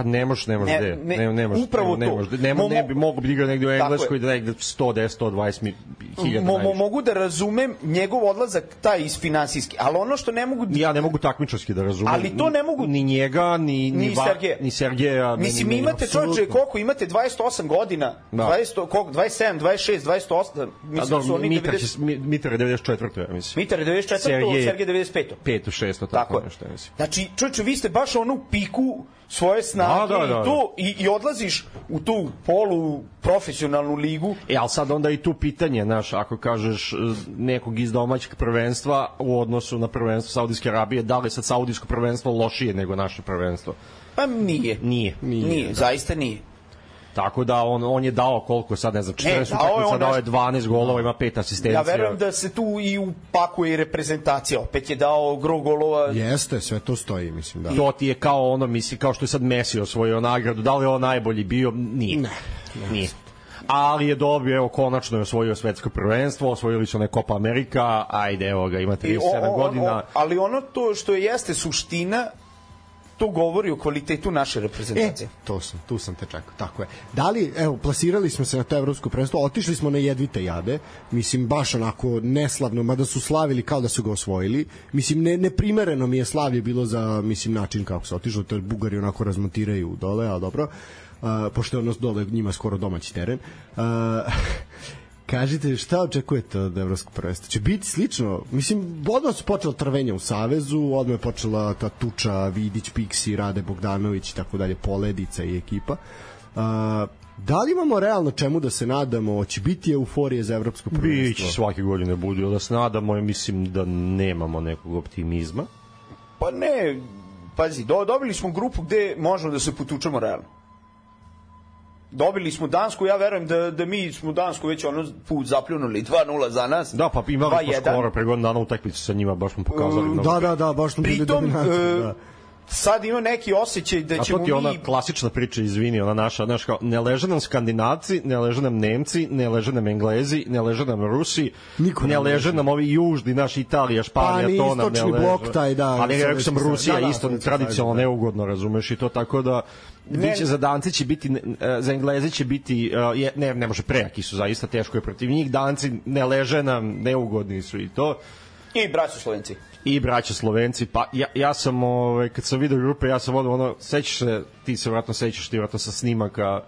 Pa ne možeš, ne možeš, Ne, ne, ne, ne, ne, ne možeš, upravo ne, to. možeš, ne, Mo- ne bi mogu bi igrao negde u Engleskoj da negde 110, 120 mi, hiljada Mo, mo, mogu da razumem njegov odlazak taj iz finansijski, ali ono što ne mogu Ja ne mogu takmičarski da razumem. Ali to ne mogu- Ni njega, ni, Ni Va- Sergeja. Ni Sergeja. ni- Mislim, ni- imate čovječe, koliko imate 28 godina, Da. 20, koliko, 27, 26, 28, A mislim da su oni Mitar, 90, će, Mi- Mitar je 94. ja mislim. Mitar je 94, Sergej- Sergej 95. 5 6 tako, Tako nešto. Znači, čovječe, vi ste baš ono u piku svoje snage Da, da, da, i to i, i odlaziš u tu polu profesionalnu ligu. E, ali sad onda i tu pitanje, znaš, ako kažeš e, nekog iz domaćeg prvenstva u odnosu na prvenstvo Saudijske Arabije, da li sad Saudijsko prvenstvo lošije nego naše prvenstvo? Pa nije. Nije. Nije, nije zaista nije. Tako da on, on je dao koliko sad, ne znam, 40 dao je utakmica, on dao je nešto- 12 golova, ima 5 asistencija. Ja verujem da se tu i upakuje i reprezentacija. Opet je dao gro golova. Jeste, sve to stoji, mislim, da. To ti je kao ono, misli, kao što je sad Messi osvojio nagradu, da li je on najbolji bio? Nije. Ne. Nije. Ali je dobio, evo, konačno je osvojio svetsko prvenstvo, osvojili su one Copa Amerika, ajde, evo ga, ima I 37 o- o- godina. o- ali ono to što je jeste suština, to govori o kvalitetu naše E, reprezentacije. to sam, tu sam te čekao, tako je. Da li, evo, plasirali smo se na to evropsko prvenstvo, otišli smo na jedvite jade, mislim, baš onako neslavno, mada su slavili kao da su ga osvojili, mislim, ne, neprimereno mi je slavlje bilo za, mislim, način kako se otišlo, to je Bugari onako razmontiraju dole, ali dobro, uh, pošto je ono dole njima skoro domaći teren. Uh, Kažite, šta očekujete od evropskog prvenstva? Će biti slično? Mislim, odmah su počela trvenja u Savezu, odmah je počela ta tuča Vidić, Piksi, Rade Bogdanović i tako dalje, Poledica i ekipa. A, da li imamo realno čemu da se nadamo? Će biti euforije za evropsko prvenstvo? Biće svake godine budu, da se nadamo, ja mislim da nemamo nekog optimizma. Pa ne, pazi, do, dobili smo grupu gde možemo da se potučemo realno. Dobili smo Dansku, ja verujem da, da mi smo Dansku već ono put zapljunuli 2-0 za nas. Da, pa imali smo 2:1. skoro pre godinu dana utakmicu sa njima, baš smo pokazali. Uh. Da, da, da, baš smo bili Pritom, dominantni. e, Da. Sad ima neki osjećaj da A to ćemo ti ona mi... klasična priča, izvini, ona naša, znaš kao, ne leže nam skandinavci, ne leže nam nemci, ne leže nam englezi, ne leže nam rusi, Niko ne nam leže nam ovi južni, naš Italija, Pa, Španija, ni to nam ne istočni leže. blok taj, da, Ali rekao sam Sovjetski Rusija savez. Da, da, isto Sovjetski tradicionalno savez, da. neugodno, razumeš i to tako da biće za Danci će biti e, za Engleze će biti e, je, ne ne može prejaki su zaista teško je protiv njih Danci ne leže nam neugodni su i to I braću Slovenci. I braća Slovenci, pa ja, ja sam, ovaj, kad sam video grupe, ja sam ono, ono, sećaš se, ti se vratno sećaš, ti vratno sa snimaka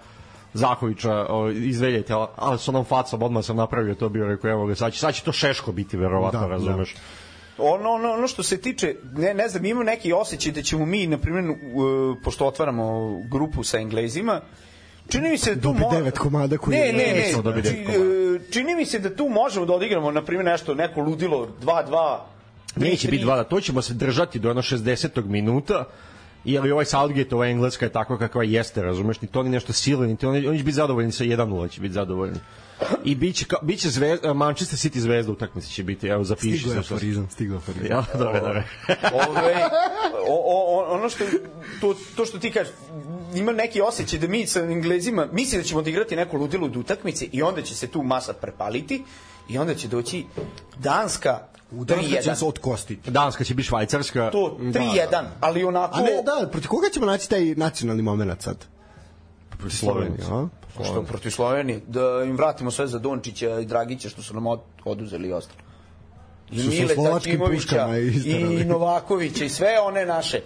Zahovića ovaj, iz Veljete, ali, ali s onom facom odmah sam napravio to, bio rekao, evo ga, sad će, sad će to Šeško biti, verovatno, Da, da, razumeš. Ono, ono, ono što se tiče, ne, ne znam, imam neki osjećaj da ćemo mi, na primjer, uh, pošto otvaramo grupu sa Englezima, čini mi se da tu Dobi devet komada koji ne, je- ne, ne, Nećemo dobiti či- devet komada. e, čini mi se da tu možemo da odigramo, na primjer, nešto, neko ludilo, 2-2, Neće 3-3. biti dva, to ćemo se držati do ono 60. minuta, jer i ovaj Southgate, ova Engleska je takva kakva jeste, razumeš, ni to ni nešto sile, ni to, oni, oni će biti zadovoljni sa 1-0, će biti zadovoljni. I biće, ka, biće zvezda, Manchester City zvezda utakmice će biti, evo zapiši Stigo je se. aforizam, stigo je aforizam. Ja, dobro, dobro. Ove, o, o, o, ono što to, to što ti kažeš ima neki osjećaj da mi sa Englezima misli da ćemo odigrati neku ludilu utakmice i onda će se tu masa prepaliti I onda će doći Danska Danska će 3-1. se odkostiti. Danska će biti švajcarska. To 3-1, ali onako... A ne, da, protiv koga ćemo naći taj nacionalni moment sad? Protiv Slovenije. a? Što protiv Slovenije, da im vratimo sve za Dončića i Dragića što su nam od, oduzeli i ostalo. I Što su Mile slovačkim Zaćimovića puškama isterali. i Novakovića i sve one naše.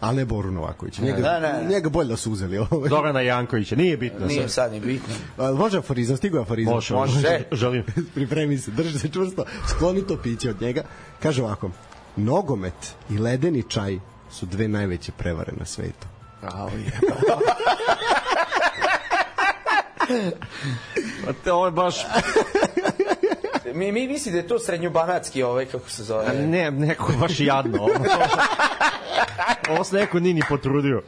A ne Boru Novaković. Njega, Ne, ne, ne. njega bolje da su uzeli. Ovaj. Dorana Jankovića, nije bitno Nije sad. sad ni bitno. A, Može aforizam, stigao je aforizam. Može, Može. Želim. Pripremi se, drži se čvrsto, skloni to piće od njega. Kaže ovako, nogomet i ledeni čaj su dve najveće prevare na svetu. Je. Pa te, ovo je baš... Mi, mi misli da je to srednjobanatski ovaj, kako se zove. Ne, neko baš jadno. Ovo, se neko nije ni potrudio.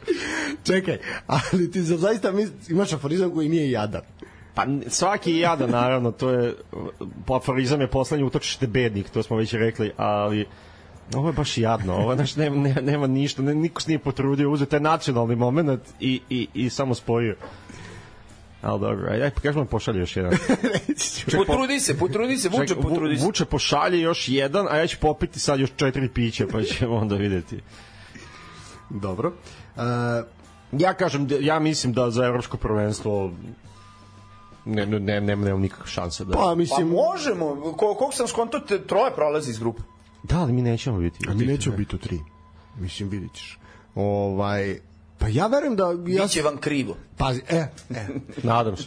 Čekaj, ali ti za zaista imaš aforizam koji nije jadan. Pa svaki je jadan, naravno, to je, aforizam je poslednji utočište bednik, to smo već rekli, ali ovo je baš jadno, ovo znaš, nema, nema, nema ništa, ne, niko se nije potrudio, uzeo taj nacionalni moment i, i, i samo spojio. Ali dobro, ajde, aj, kažemo pošalje još jedan. Potrudi se, potrudi se, vuče, potrudi se. Vuče pošalje još jedan, a ja ću popiti sad još četiri pića, pa ćemo onda videti. Dobro. Uh, Ja kažem, da- ja mislim da za evropsko prvenstvo ne, ne, ne, ne, nema nikakve šanse da... pa Pa mislim, možemo, ko, koliko sam skonto, te- troje prolazi iz grupe. Da, ali mi nećemo biti. a mi nećemo biti u tri. Mislim, vidit ćeš. Ovaj, pa ja verujem da... Ja, Biće vam krivo. Pazi, e, e. Nadam se.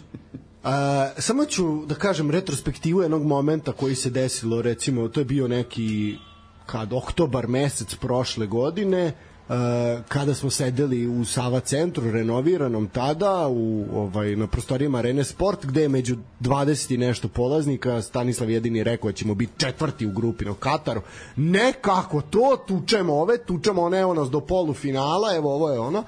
A, samo ću da kažem retrospektivu jednog momenta koji se desilo, recimo, to je bio neki kad oktobar mesec prošle godine, Uh, kada smo sedeli u Sava centru renoviranom tada u ovaj na prostorijama Arene Sport gde je među 20 i nešto polaznika Stanislav jedini rekao da ćemo biti četvrti u grupi na Kataru nekako to tučemo ove tučemo one evo nas do polufinala evo ovo je ono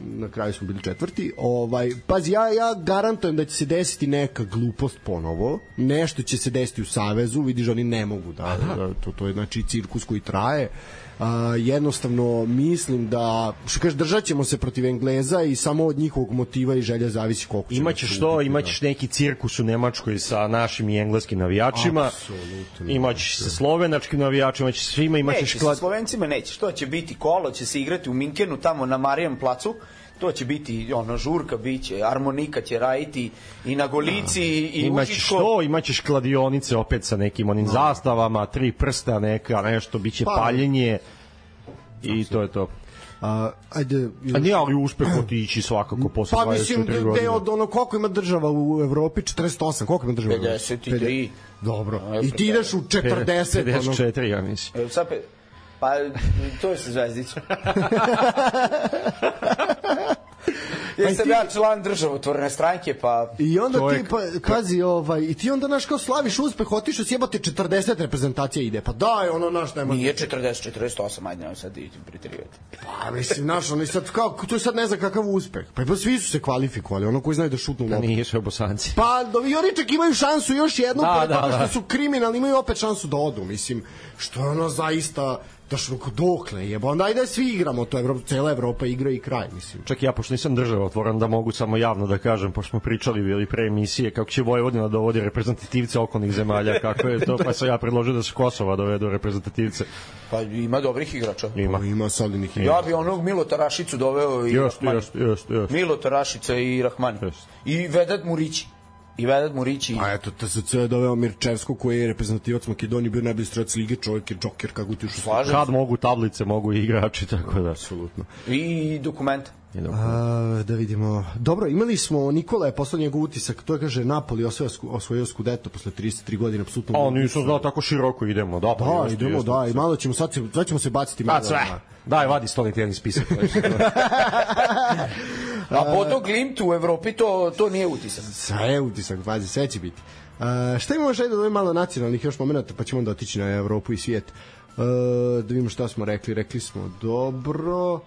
na kraju smo bili četvrti. Ovaj pazi ja ja garantujem da će se desiti neka glupost ponovo. Nešto će se desiti u savezu, vidiš oni ne mogu da, da to to je znači cirkus koji traje. A, jednostavno mislim da što kaže držat ćemo se protiv Engleza i samo od njihovog motiva i želja zavisi koliko će Imaćeš nas to, imaćeš neki cirkus u Nemačkoj sa našim i engleskim navijačima. Apsolutno. Imaćeš sa slovenačkim navijačima, imaćeš svima, imaćeš Neće, sa klad... Slovencima neće. Što će biti kolo, će se igrati u Minkenu, tamo na Marijan placu. To će biti ono žurka biće, armonika će raditi i na Golici i Imaćeš Užičko. to, imaćeš kladionice opet sa nekim onim zastavama, tri prsta neka, nešto, biće Pa, paljenje i to je to. A, ajde, A nije ali uspeh otići svakako posle pa 24 mislim da godine. je od ono koliko ima država u Evropi 48 koliko ima država u Evropi? 53. dobro A, i ti ideš u 40 ono, 54, ja mislim. E, Sad pa to je sa Zvezdićem. Jesam ja član državotvorne stranke, pa I onda To je ti, pa, pazi, ovaj, i ti onda, naš, kao slaviš uspeh, otišao si jebate 40 reprezentacija ide, pa daj, ono, naš, nema... nije 40, 48, ajde, nemoj sad idem pritrivati. Pa, mislim, naš, ono, i sad, kao, to je sad ne znam kakav uspeh. Pa, pa svi su se kvalifikovali, ono koji znaju da šutnu Da loptu. nije sve bosanci. Pa, do, i oni čak imaju šansu još jednu, Da, da, toga što da. su kriminalni, imaju opet šansu da odu, mislim, što je ono zaista, da što dokle jebo, onda ajde svi igramo, to Evropa, cela Evropa igra i kraj, mislim. Čak i ja, pošto nisam država otvoran, da mogu samo javno da kažem, pošto smo pričali bili pre emisije, kako će Vojvodina dovodi reprezentativce okolnih zemalja, kako je to, pa sam ja predložio da se Kosova dovedu reprezentativce. Pa ima dobrih igrača. Ima. Ima solidnih Ja bi onog Milota Rašicu doveo i Jeste, Rahmani. jeste, jeste, jeste. Milota Rašica i Rahmani. Jeste. I Vedat Murići. I Vedat Murići. A eto, TSC je doveo Mirčevsko koji je reprezentativac Makedonije, bio najbolji strelac lige, čovjek je džoker kako ti ušao. Kad mogu tablice, mogu i igrači, tako da. Apsolutno. I dokumenta. A, da vidimo. Dobro, imali smo Nikola je poslao njegov utisak, to je kaže Napoli osvojio, osvojio Scudetto posle 33 godine, apsolutno. A, nisam znao tako široko idemo, da, pa Da, jeste, idemo, jeste. da, i malo ćemo, sad, sad ćemo se baciti malo. Da, sve. na- Daj, vadi stolni tjedni spisak. A Bodo Glimt u Evropi to, to nije utisak. Sve je utisak, pazi, sve će biti. Uh, šta imamo još ajde da malo nacionalnih još momenta, pa ćemo onda otići na Evropu i svijet. Uh, da vidimo šta smo rekli. Rekli smo dobro. Uh,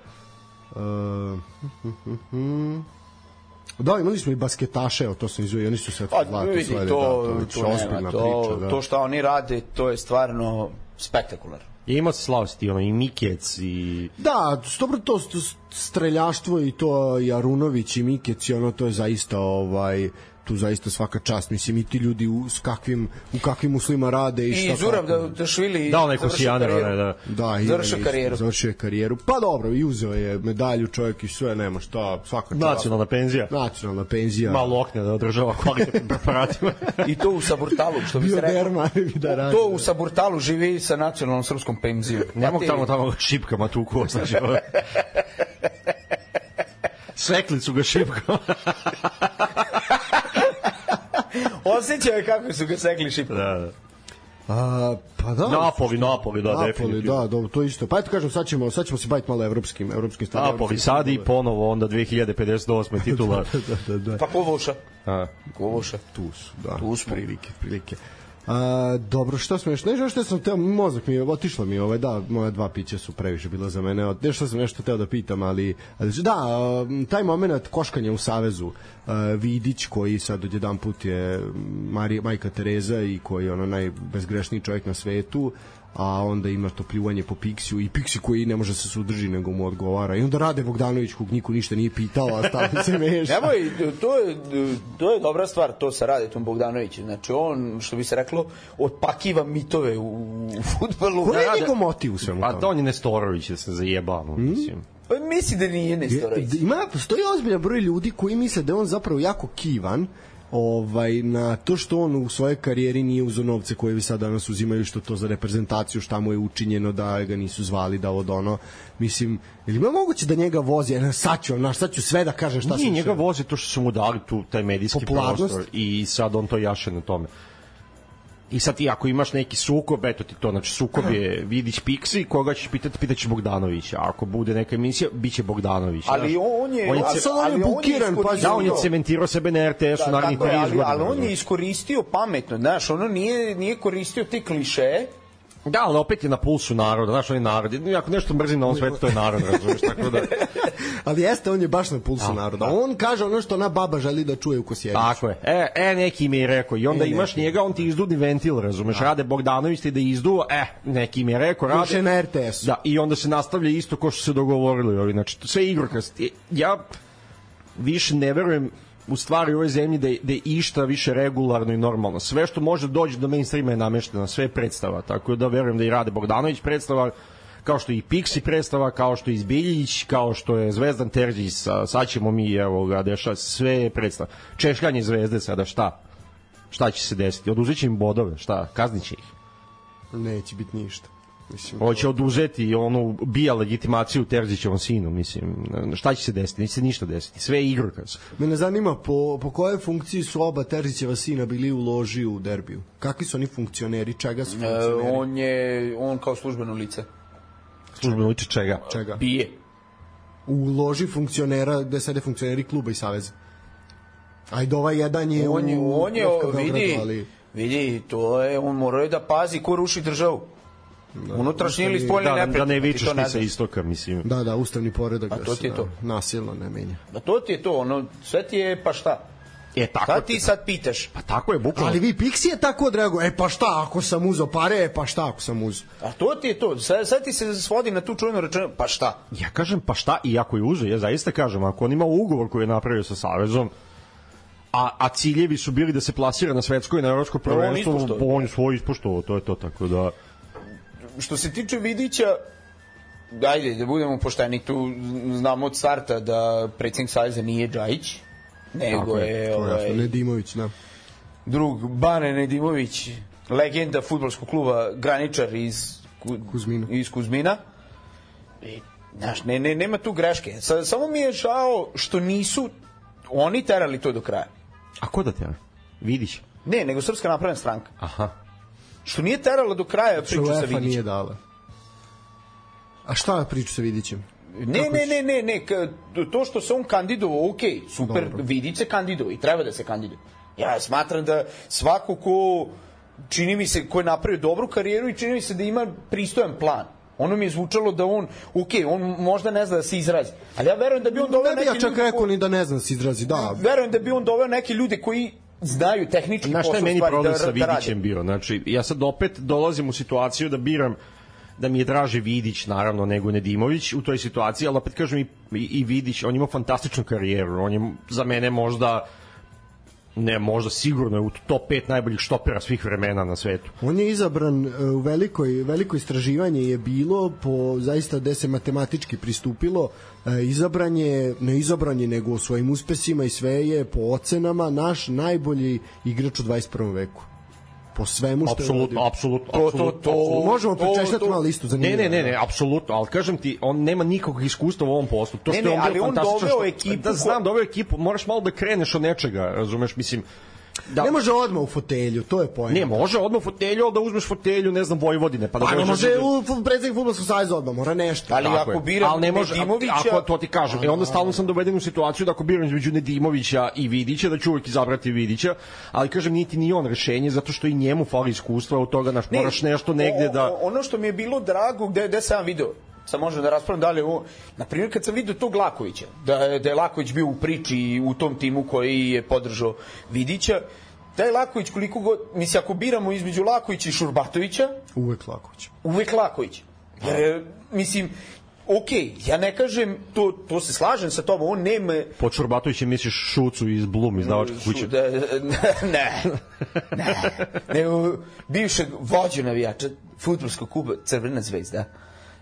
da, imali smo i basketaše, evo to sam izvio, i oni su se Pa vidi, to, da, to, je to, nema, to, priča, da. to što oni rade, to je stvarno spektakularno. I imao se slavosti, ono, i Mikec, i... Da, dobro to st- streljaštvo i to i Arunović i Mikec i ono to je zaista ovaj tu zaista svaka čast. Mislim, i ti ljudi u, s kakvim, u kakvim uslovima rade i šta I Zurab da, da švili Dao neko završio Sijaner, karijeru. ne, da. Da, Završio karijeru. Završio je karijeru. Pa dobro, i uzeo je medalju čovjek i sve, nema šta, svaka čast. Nacionalna penzija. Nacionalna penzija. Malo okne da održava kvalitetnim preparatima. I to u Saburtalu, što bi se reklo. da radi. To u Saburtalu živi sa nacionalnom srpskom penzijom. Ne mogu tamo tamo šipkama tuku, znači. su ga šipkama. Osjećao je kako su ga sekli šipom. da, da. A, pa da. Napoli, Napoli, da, Napoli, definitivno. da, dobro, to isto. Pa eto kažem, sad ćemo, sad ćemo se baviti malo evropskim, evropskim stvarima. Napoli sad i ponovo onda 2058. titula. da, da, da. Pa ko voša? A, Ko voša? Tu su, da. Tu smo. Prilike, prilike. A, dobro, što smo još? Ne, što sam teo, mozak mi je, otišlo mi je, ovaj, da, moja dva pića su previše bila za mene, nešto sam nešto teo da pitam, ali, ali da, a, taj moment koškanja u Savezu, a, Vidić koji sad odjedan put je Marija, majka Tereza i koji je ono najbezgrešniji čovjek na svetu, a onda ima to pljuvanje po Piksiju i Piksi koji ne može se sudrži nego mu odgovara i onda Rade Bogdanović kog niko ništa nije pitao a stavlja se meša Nemoj, to je, to je dobra stvar, to sa Radetom Bogdanovićem. Znači, on, što bi se reklo, otpakiva mitove u, u futbolu. Koji je Rade- njegov motiv u svemu Pa tome? da on je Nestorović, da se zajebamo, mislim. Pa misli da nije Nestorović. Ima, postoji ozbiljan broj ljudi koji misle da je on zapravo jako kivan ovaj na to što on u svojoj karijeri nije uzeo novce koje vi sad danas uzimaju što to za reprezentaciju šta mu je učinjeno da ga nisu zvali da od ono mislim ili ima moguće da njega vozi e, sad ću, naš, sad ću sve da kažem šta Nije sam njega vozi to što su mu dali tu taj medijski Popularnost. prostor i sad on to jaše na tome. I sad ti ako imaš neki sukob, eto ti to, znači sukob je Vidić Piksi, koga ćeš pitati, pitaćeš Bogdanovića. A ako bude neka emisija, bit će Bogdanović. Ali znaš. on je... On je ce- sad on je bukiran, pazi, Da, on je cementirao sebe na RTS-u Da, narednih tako je, 30 ali, godina. ali on je iskoristio pametno, znaš, ono nije, nije koristio te kliše, Da, ali opet je na pulsu naroda, znaš, on je narod. Ako nešto mrzim na ovom svetu, to je narod, razumeš, tako da... ali jeste on je baš na pulsu naroda on kaže ono što ona baba želi da čuje u Kosjeriću Tako je. E, e, neki mi je rekao. I onda E, imaš neki. njega, on ti izdudni ventil, razumeš. Rade Bogdanović ti da izduva, e, neki mi je rekao, rade. na RTS-u. Da, i onda se nastavlja isto ko što se dogovorili. Ovi. Znači, sve igrokast. Ja više ne verujem u stvari u ovoj zemlji da je, da je išta više regularno i normalno. Sve što može doći do mainstreama je namešteno, sve je predstava. Tako da verujem da i Rade Bogdanović predstava, kao što i Pixi predstava, kao što je Izbiljić, kao što je Zvezdan Terzić, sa, sad ćemo mi, evo ga, deša, sve je predstava. Češljanje zvezde sada, šta? Šta će se desiti? Oduzet će im bodove, šta? Kaznit će ih. neće biti ništa mislim Hoće oduzeti onu bija legitimaciju Terzićevom sinu, mislim. Šta će se desiti? Neće se ništa desiti. Sve je igrokaz. Mene zanima po, po kojoj funkciji su oba Terzićeva sina bili u loži u derbiju. Kakvi su oni funkcioneri, čega su e, funkcioneri? on je, on kao službeno lice. Službeno liče čega? Čega? Bije. U loži funkcionera gde sede funkcioneri kluba i saveza. Ajde, ovaj jedan je On je, u on je, FK Beogradu, vidi, ali... vidi, to je, on mora da pazi ko ruši državu. Unutrašnji ili spoljni Da, da, neprijatelj. da ne vičeš ti sa istoka, mislim. Da, da, ustavni poredak A da to ti je to. da, nasilno ne menja. Pa to ti je to, ono, sve ti je, pa šta? E, tako, Šta ti sad pitaš? Pa tako je, bukvalno. Ali vi Pixi je tako odreagovao, e pa šta ako sam uzeo pare, e pa šta ako sam uzeo. A to ti je to, sad, sad ti se svodi na tu čuvenu rečenu, pa šta? Ja kažem, pa šta, i ako je uzo, ja zaista kažem, ako on ima ugovor koji je napravio sa Savezom, a, a ciljevi su bili da se plasira na svetsko i na evropsko prvenstvo, on je svoj ispoštovao, to je to, tako da... Što se tiče Vidića, ajde, da budemo pošteni, tu znamo od starta da predsjednik Saveza nije Džajić, nego Tako je, je jasno, ovaj, Nedimović, da. drug Bane Nedimović, legenda futbolskog kluba Graničar iz Ku, Kuzmina. Iz Kuzmina. I, znaš, ne, ne, nema tu greške. Sa, samo mi je žao što nisu oni terali to do kraja. A ko da te? Vidiš? Ne, nego Srpska napredna stranka. Aha. Što nije terala do kraja Što priču sa UEFA nije Vidićem. dala. A šta je priča sa Vidićem? Ne, ne, ne, ne, ne, to što se on kandidovao, ok, super, Dobro. Vidić se kandidovao i treba da se kandiduje. Ja smatram da svako ko čini mi se, ko je napravio dobru karijeru i čini mi se da ima pristojan plan. Ono mi je zvučalo da on, ok, on možda ne zna da se izrazi, ali ja verujem da bi on doveo Ne bi ja čak rekao ni da ne znam da se izrazi, da. verujem da bi on doveo neke ljude koji znaju tehnički Znaš šta posao je meni problem da, sa. Vidićem bio? Znači, ja sad opet dolazim u situaciju da biram da mi je draže Vidić, naravno, nego Nedimović u toj situaciji, ali opet kažem i, i, i Vidić, on ima fantastičnu karijeru, on je za mene možda Ne, možda sigurno je u top 5 najboljih štopera svih vremena na svetu. On je izabran e, u velikoj, veliko istraživanje je bilo po zaista gde se matematički pristupilo e, izabran je, ne izabran je nego svojim uspesima i sve je po ocenama naš najbolji igrač u 21. veku po svemu što Apsolutno, apsolutno, To- to- to-. Možemo prečešljati malo listu za Ne, ne, ne, ne, apsolutno, ali kažem ti, on nema nikakvog iskustva u ovom poslu. To Ne, što je ne, on ali on doveo što- ekipu Da znam, doveo ekipu, moraš malo da kreneš od nečega, razumeš, mislim, da, Ne može odmah u fotelju, to je pojem. Ne, može odmah u fotelju, ali da uzmeš fotelju, ne znam, Vojvodine, pa da Pa ne može do- u predsednik fudbalskog saveza odmah, mora nešto. Ali Tako ako biram Ali ne može, Nedimovića... Ako, to ti kažem. E onda stalno sam doveden u situaciju da ako biram između Nedimovića i Vidića, da ću uvijek izabrati Vidića, ali kažem, niti ni on rešenje, zato što i njemu fali iskustva od toga, naš, moraš nešto negde da... Ono što mi je bilo drago, gde, gde sam video, sad možemo da raspravim dalje ovo, na primjer kad sam video tog Lakovića, da, je- da je Laković bio u priči u tom timu koji je podržao Vidića, taj Laković koliko god, mislim ako biramo između Lakovića i Šurbatovića, Uvek Laković. uvek Laković. Jer, e, mislim, ok, ja ne kažem, to, to se slažem sa tobom, on nema... Pod Šurbatovićem misliš Šucu iz Blum, izdavačke kuće. Da, ne, ne, nego bivšeg vođa navijača futbolskog kluba Crvena zvezda.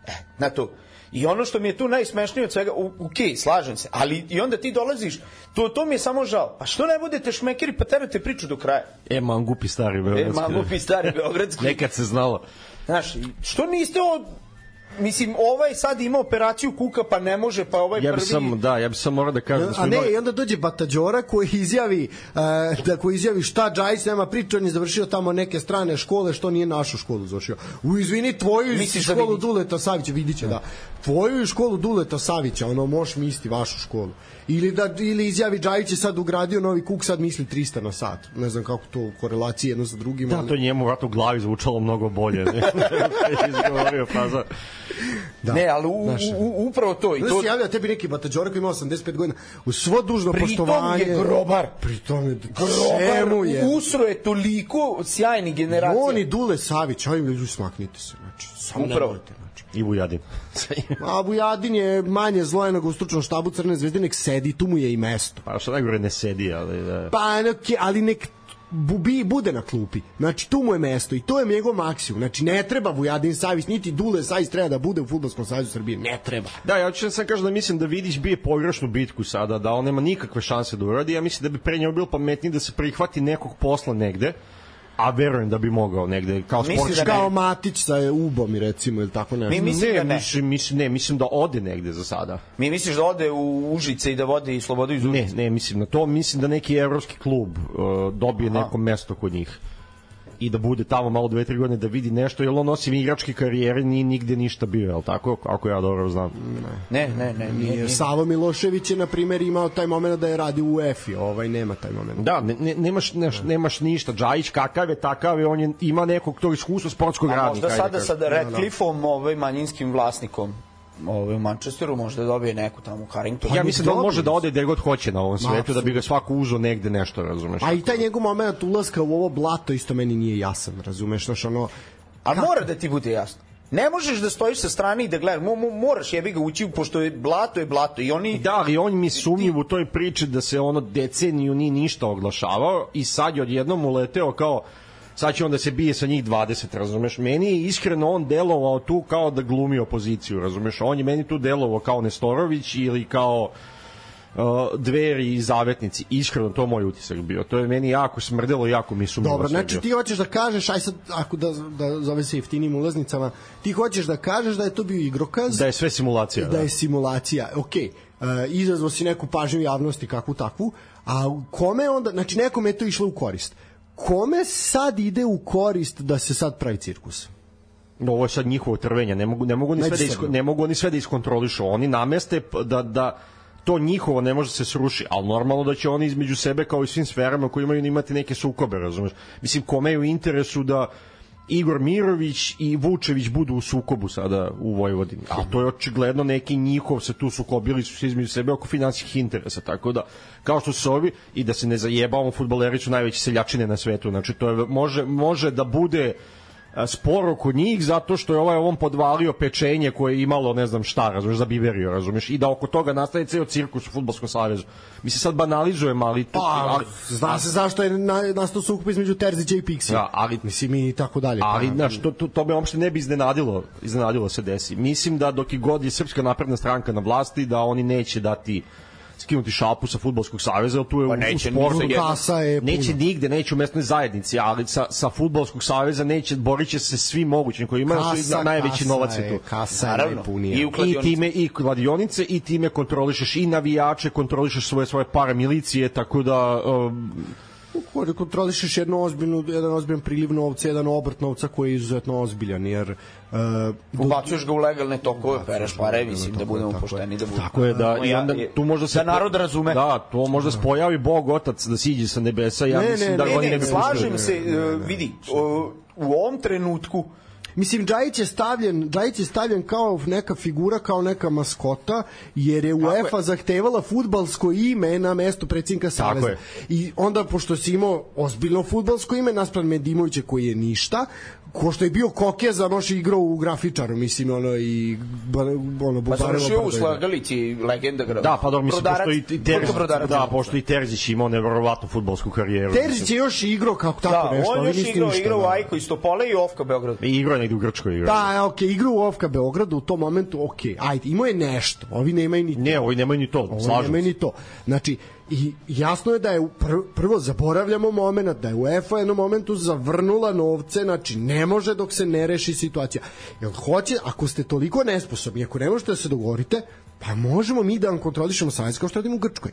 E, na to. I ono što mi je tu najsmešnije od svega, ok, slažem se, ali i onda ti dolaziš, to, to mi je samo žao. Pa što ne budete šmekeri pa terate priču do kraja? E, mangupi stari E, beogradski. mangupi stari beogradski. Nekad se znalo. Znaš, što niste od... Mislim, ovaj sad ima operaciju kuka, pa ne može, pa ovaj Ja bi prvi... samo, da, ja bi samo morao da kažem da smo A ne, imali- i onda dođe Batađora koji izjavi uh, da koji izjavi šta Džajić nema priča, on je završio tamo neke strane škole, što nije našu školu završio. U izvini tvoju iz Misliš da školu Vidić? Duleta Savića, Vidića, da. Tvoju iz školu Duleta Savića, ono možeš misliti vašu školu. Ili da ili izjavi Džajić je sad ugradio novi kuk, sad misli 300 na sat. Ne znam kako to u korelaciji jedno sa drugim. Da, ali- to je njemu vratno u glavi zvučalo mnogo bolje. Ne? Izgovorio faza. Da. Ne, ali u, Znaš, u, upravo to. I Da to se javlja tebi neki Batađora koji ima 85 godina u svo dužno Pritom poštovanje. je grobar. Pritom je grobar, je? usro je toliko sjajnih generacija. On i Dule Savić, ajme ljudi smaknite se, znači, samo Upravo. nemojte, znači. I Vujadin. A Vujadin je manje zlo nego u stručnom štabu Crne zvezde, nek sedi, tu mu je i mesto. Pa što najgore ne sedi, ali da... Pa, nek, ali nek bubi, bude na klupi. Znači, tu mu je mesto i to je njegov maksimum. Znači, ne treba Vujadin Savić, niti Dule Savić treba da bude u Futbolskom savjezu Srbije. Ne treba. Da, ja ću da sam kažem da mislim da Vidić bije pogrešnu bitku sada, da on nema nikakve šanse da uradi. Ja mislim da bi pre njega bilo pametnije da se prihvati nekog posla negde, a verujem da bi mogao negde kao Misliš sportski. da ne? Kao Matić sa ubom, i recimo, ili tako nešto. Mi mislim ne, da ne. Mislim, mislim, ne, mislim da ode negde za sada. Mi misliš da ode u Užice i da vodi i Slobodu iz Ne, Užice? ne, mislim na to, mislim da neki evropski klub uh, dobije Aha. neko mesto kod njih i da bude tamo malo dve, tri godine da vidi nešto, jer on osim igračke karijere nije nigde ništa bio, je li tako? Ako ja dobro znam. Ne, ne, ne, nije, nije. Savo Milošević je, na primjer, imao taj moment da je radio u EFI, ovaj nema taj moment. Da, ne, ne, nemaš, neš, nemaš ništa. Džajić kakav je, takav je, on je, ima nekog tog iskustva sportskog A radnika. možda ajde sada da sa kažem. Redcliffeom, ovaj manjinskim vlasnikom ovaj, u Manchesteru, možda dobije neku tamo u Carringtonu. Ja mislim da on može da ode gde god hoće na ovom svetu, da bi ga svako uzeo negde nešto, razumeš? A i taj njegov moment ulaska u ovo blato isto meni nije jasan, razumeš, znaš, ono... Ali mora da ti bude jasno. Ne možeš da stojiš sa strane i da gledaš, mo, mo, moraš jebi ga ući, pošto je blato je blato i oni... Da, ali on mi sumnjiv u toj priči da se ono deceniju ni ništa oglašavao i sad je odjednom uleteo kao sad će on da se bije sa njih 20, razumeš? Meni je iskreno on delovao tu kao da glumi opoziciju, razumeš? On je meni tu delovao kao Nestorović ili kao uh, dveri i zavetnici. Iskreno, to je moj utisak bio. To je meni jako smrdelo, jako mi sumnjivo Dobro, znači bio. ti hoćeš da kažeš, aj sad, ako da, da zove se jeftinim ulaznicama, ti hoćeš da kažeš da je to bio igrokaz, Da je sve simulacija. da je simulacija, ok, uh, izazvao si neku pažnju javnosti kakvu takvu, a kome onda, znači nekome je to išlo u korist. Kome sad ide u korist da se sad pravi cirkus? ovo je sad njihovo trvenje, ne mogu ne mogu oni sve da isko, ne mogu oni sve da iskontrolišu. Oni nameste da da to njihovo ne može se sruši, ali normalno da će oni između sebe kao i svim sferama koji imaju imati neke sukobe, razumeš? Mislim kome je u interesu da Igor Mirović i Vučević budu u sukobu sada u Vojvodini. A to je očigledno neki njihov se tu sukobili su se između sebe oko finansijskih interesa, tako da kao što su ovi i da se ne zajebamo fudbaleri su najveći seljačine na svetu. Znači to je može može da bude a, sporo kod njih zato što je ovaj ovom podvalio pečenje koje je imalo ne znam šta, razumeš, za Biberio, razumeš, i da oko toga nastaje ceo cirkus u Fudbalskom savezu. Mi se sad banalizujem, ali... to- Pa, ali, zna se zašto je na, nastao sukup između Terzića i Pixija. Da, ali- Mislim i tako dalje. Ali, Pa, znaš, to, to, to me uopšte ne bi iznenadilo, iznenadilo se desi. Mislim da dok i god je Srpska napredna stranka na vlasti, da oni neće dati skinuti šapu sa futbolskog saveza, tu je Pa neće u sportu. jednom. Kasa je puno. Neće nigde, neće u mesnoj zajednici, ali sa, sa futbolskog saveza neće, borit će se svi mogućim koji imaju Kasa, najveći kasa novac je je, tu. Kasa je Naravno. najpunija. I u I time i kladionice i time kontrolišeš i navijače, kontrolišeš svoje svoje paramilicije, tako da um, kontrolišeš jednu ozbiljnu, jedan ozbiljan priliv novca, jedan obrt novca koji je izuzetno ozbiljan, jer uh, Ubacuješ ga u legalne tokove, pereš pare, mislim, da budemo tako je. pošteni, da budemo. Tako je da i onda tu možda se da narod razume. Da, to možda se pojavi Bog otac da siđe sa nebesa, ja Ne, mislim ne, da ne, oni Ne, ne ne, bi slažem se, vidi, o, u ovom trenutku Mislim, Džajić je stavljen, Džajić je stavljen kao neka figura, kao neka maskota, jer je UEFA zahtevala futbalsko ime na mesto predsjednika Saveza. je. I onda, pošto si imao ozbiljno futbalsko ime, naspram Medimovića koji je ništa, ko što je bio Kokeza, noš je igrao u grafičaru, mislim, ono, i ono, Pa Bubareva završio u Brodova. slagalici, legenda grada. Da, pa dobro, mislim, Brodarac- pošto i, Terzić, da, ima? pošto i Terzić imao neverovatnu futbolsku karijeru. Terzić je još igrao kako tako Da, nešto, on ali još igrao, ništa, igrao u da. Ajko iz Topole i Ofka Beograd. I igrao negde u Grčkoj. Igrao. Da, ok, igrao u Ofka Beogradu u tom momentu, ok, ajde, imao je nešto, ovi nemaju ni to. Ne, ovi nemaju ni to, slažem se. ni to. Znači, i jasno je da je prvo zaboravljamo moment da je UEFA u jednom momentu zavrnula novce, znači ne može dok se ne reši situacija. Jel hoće, ako ste toliko nesposobni, ako ne možete da se dogovorite, pa možemo mi da vam kontrolišemo savjez kao što radimo u Grčkoj.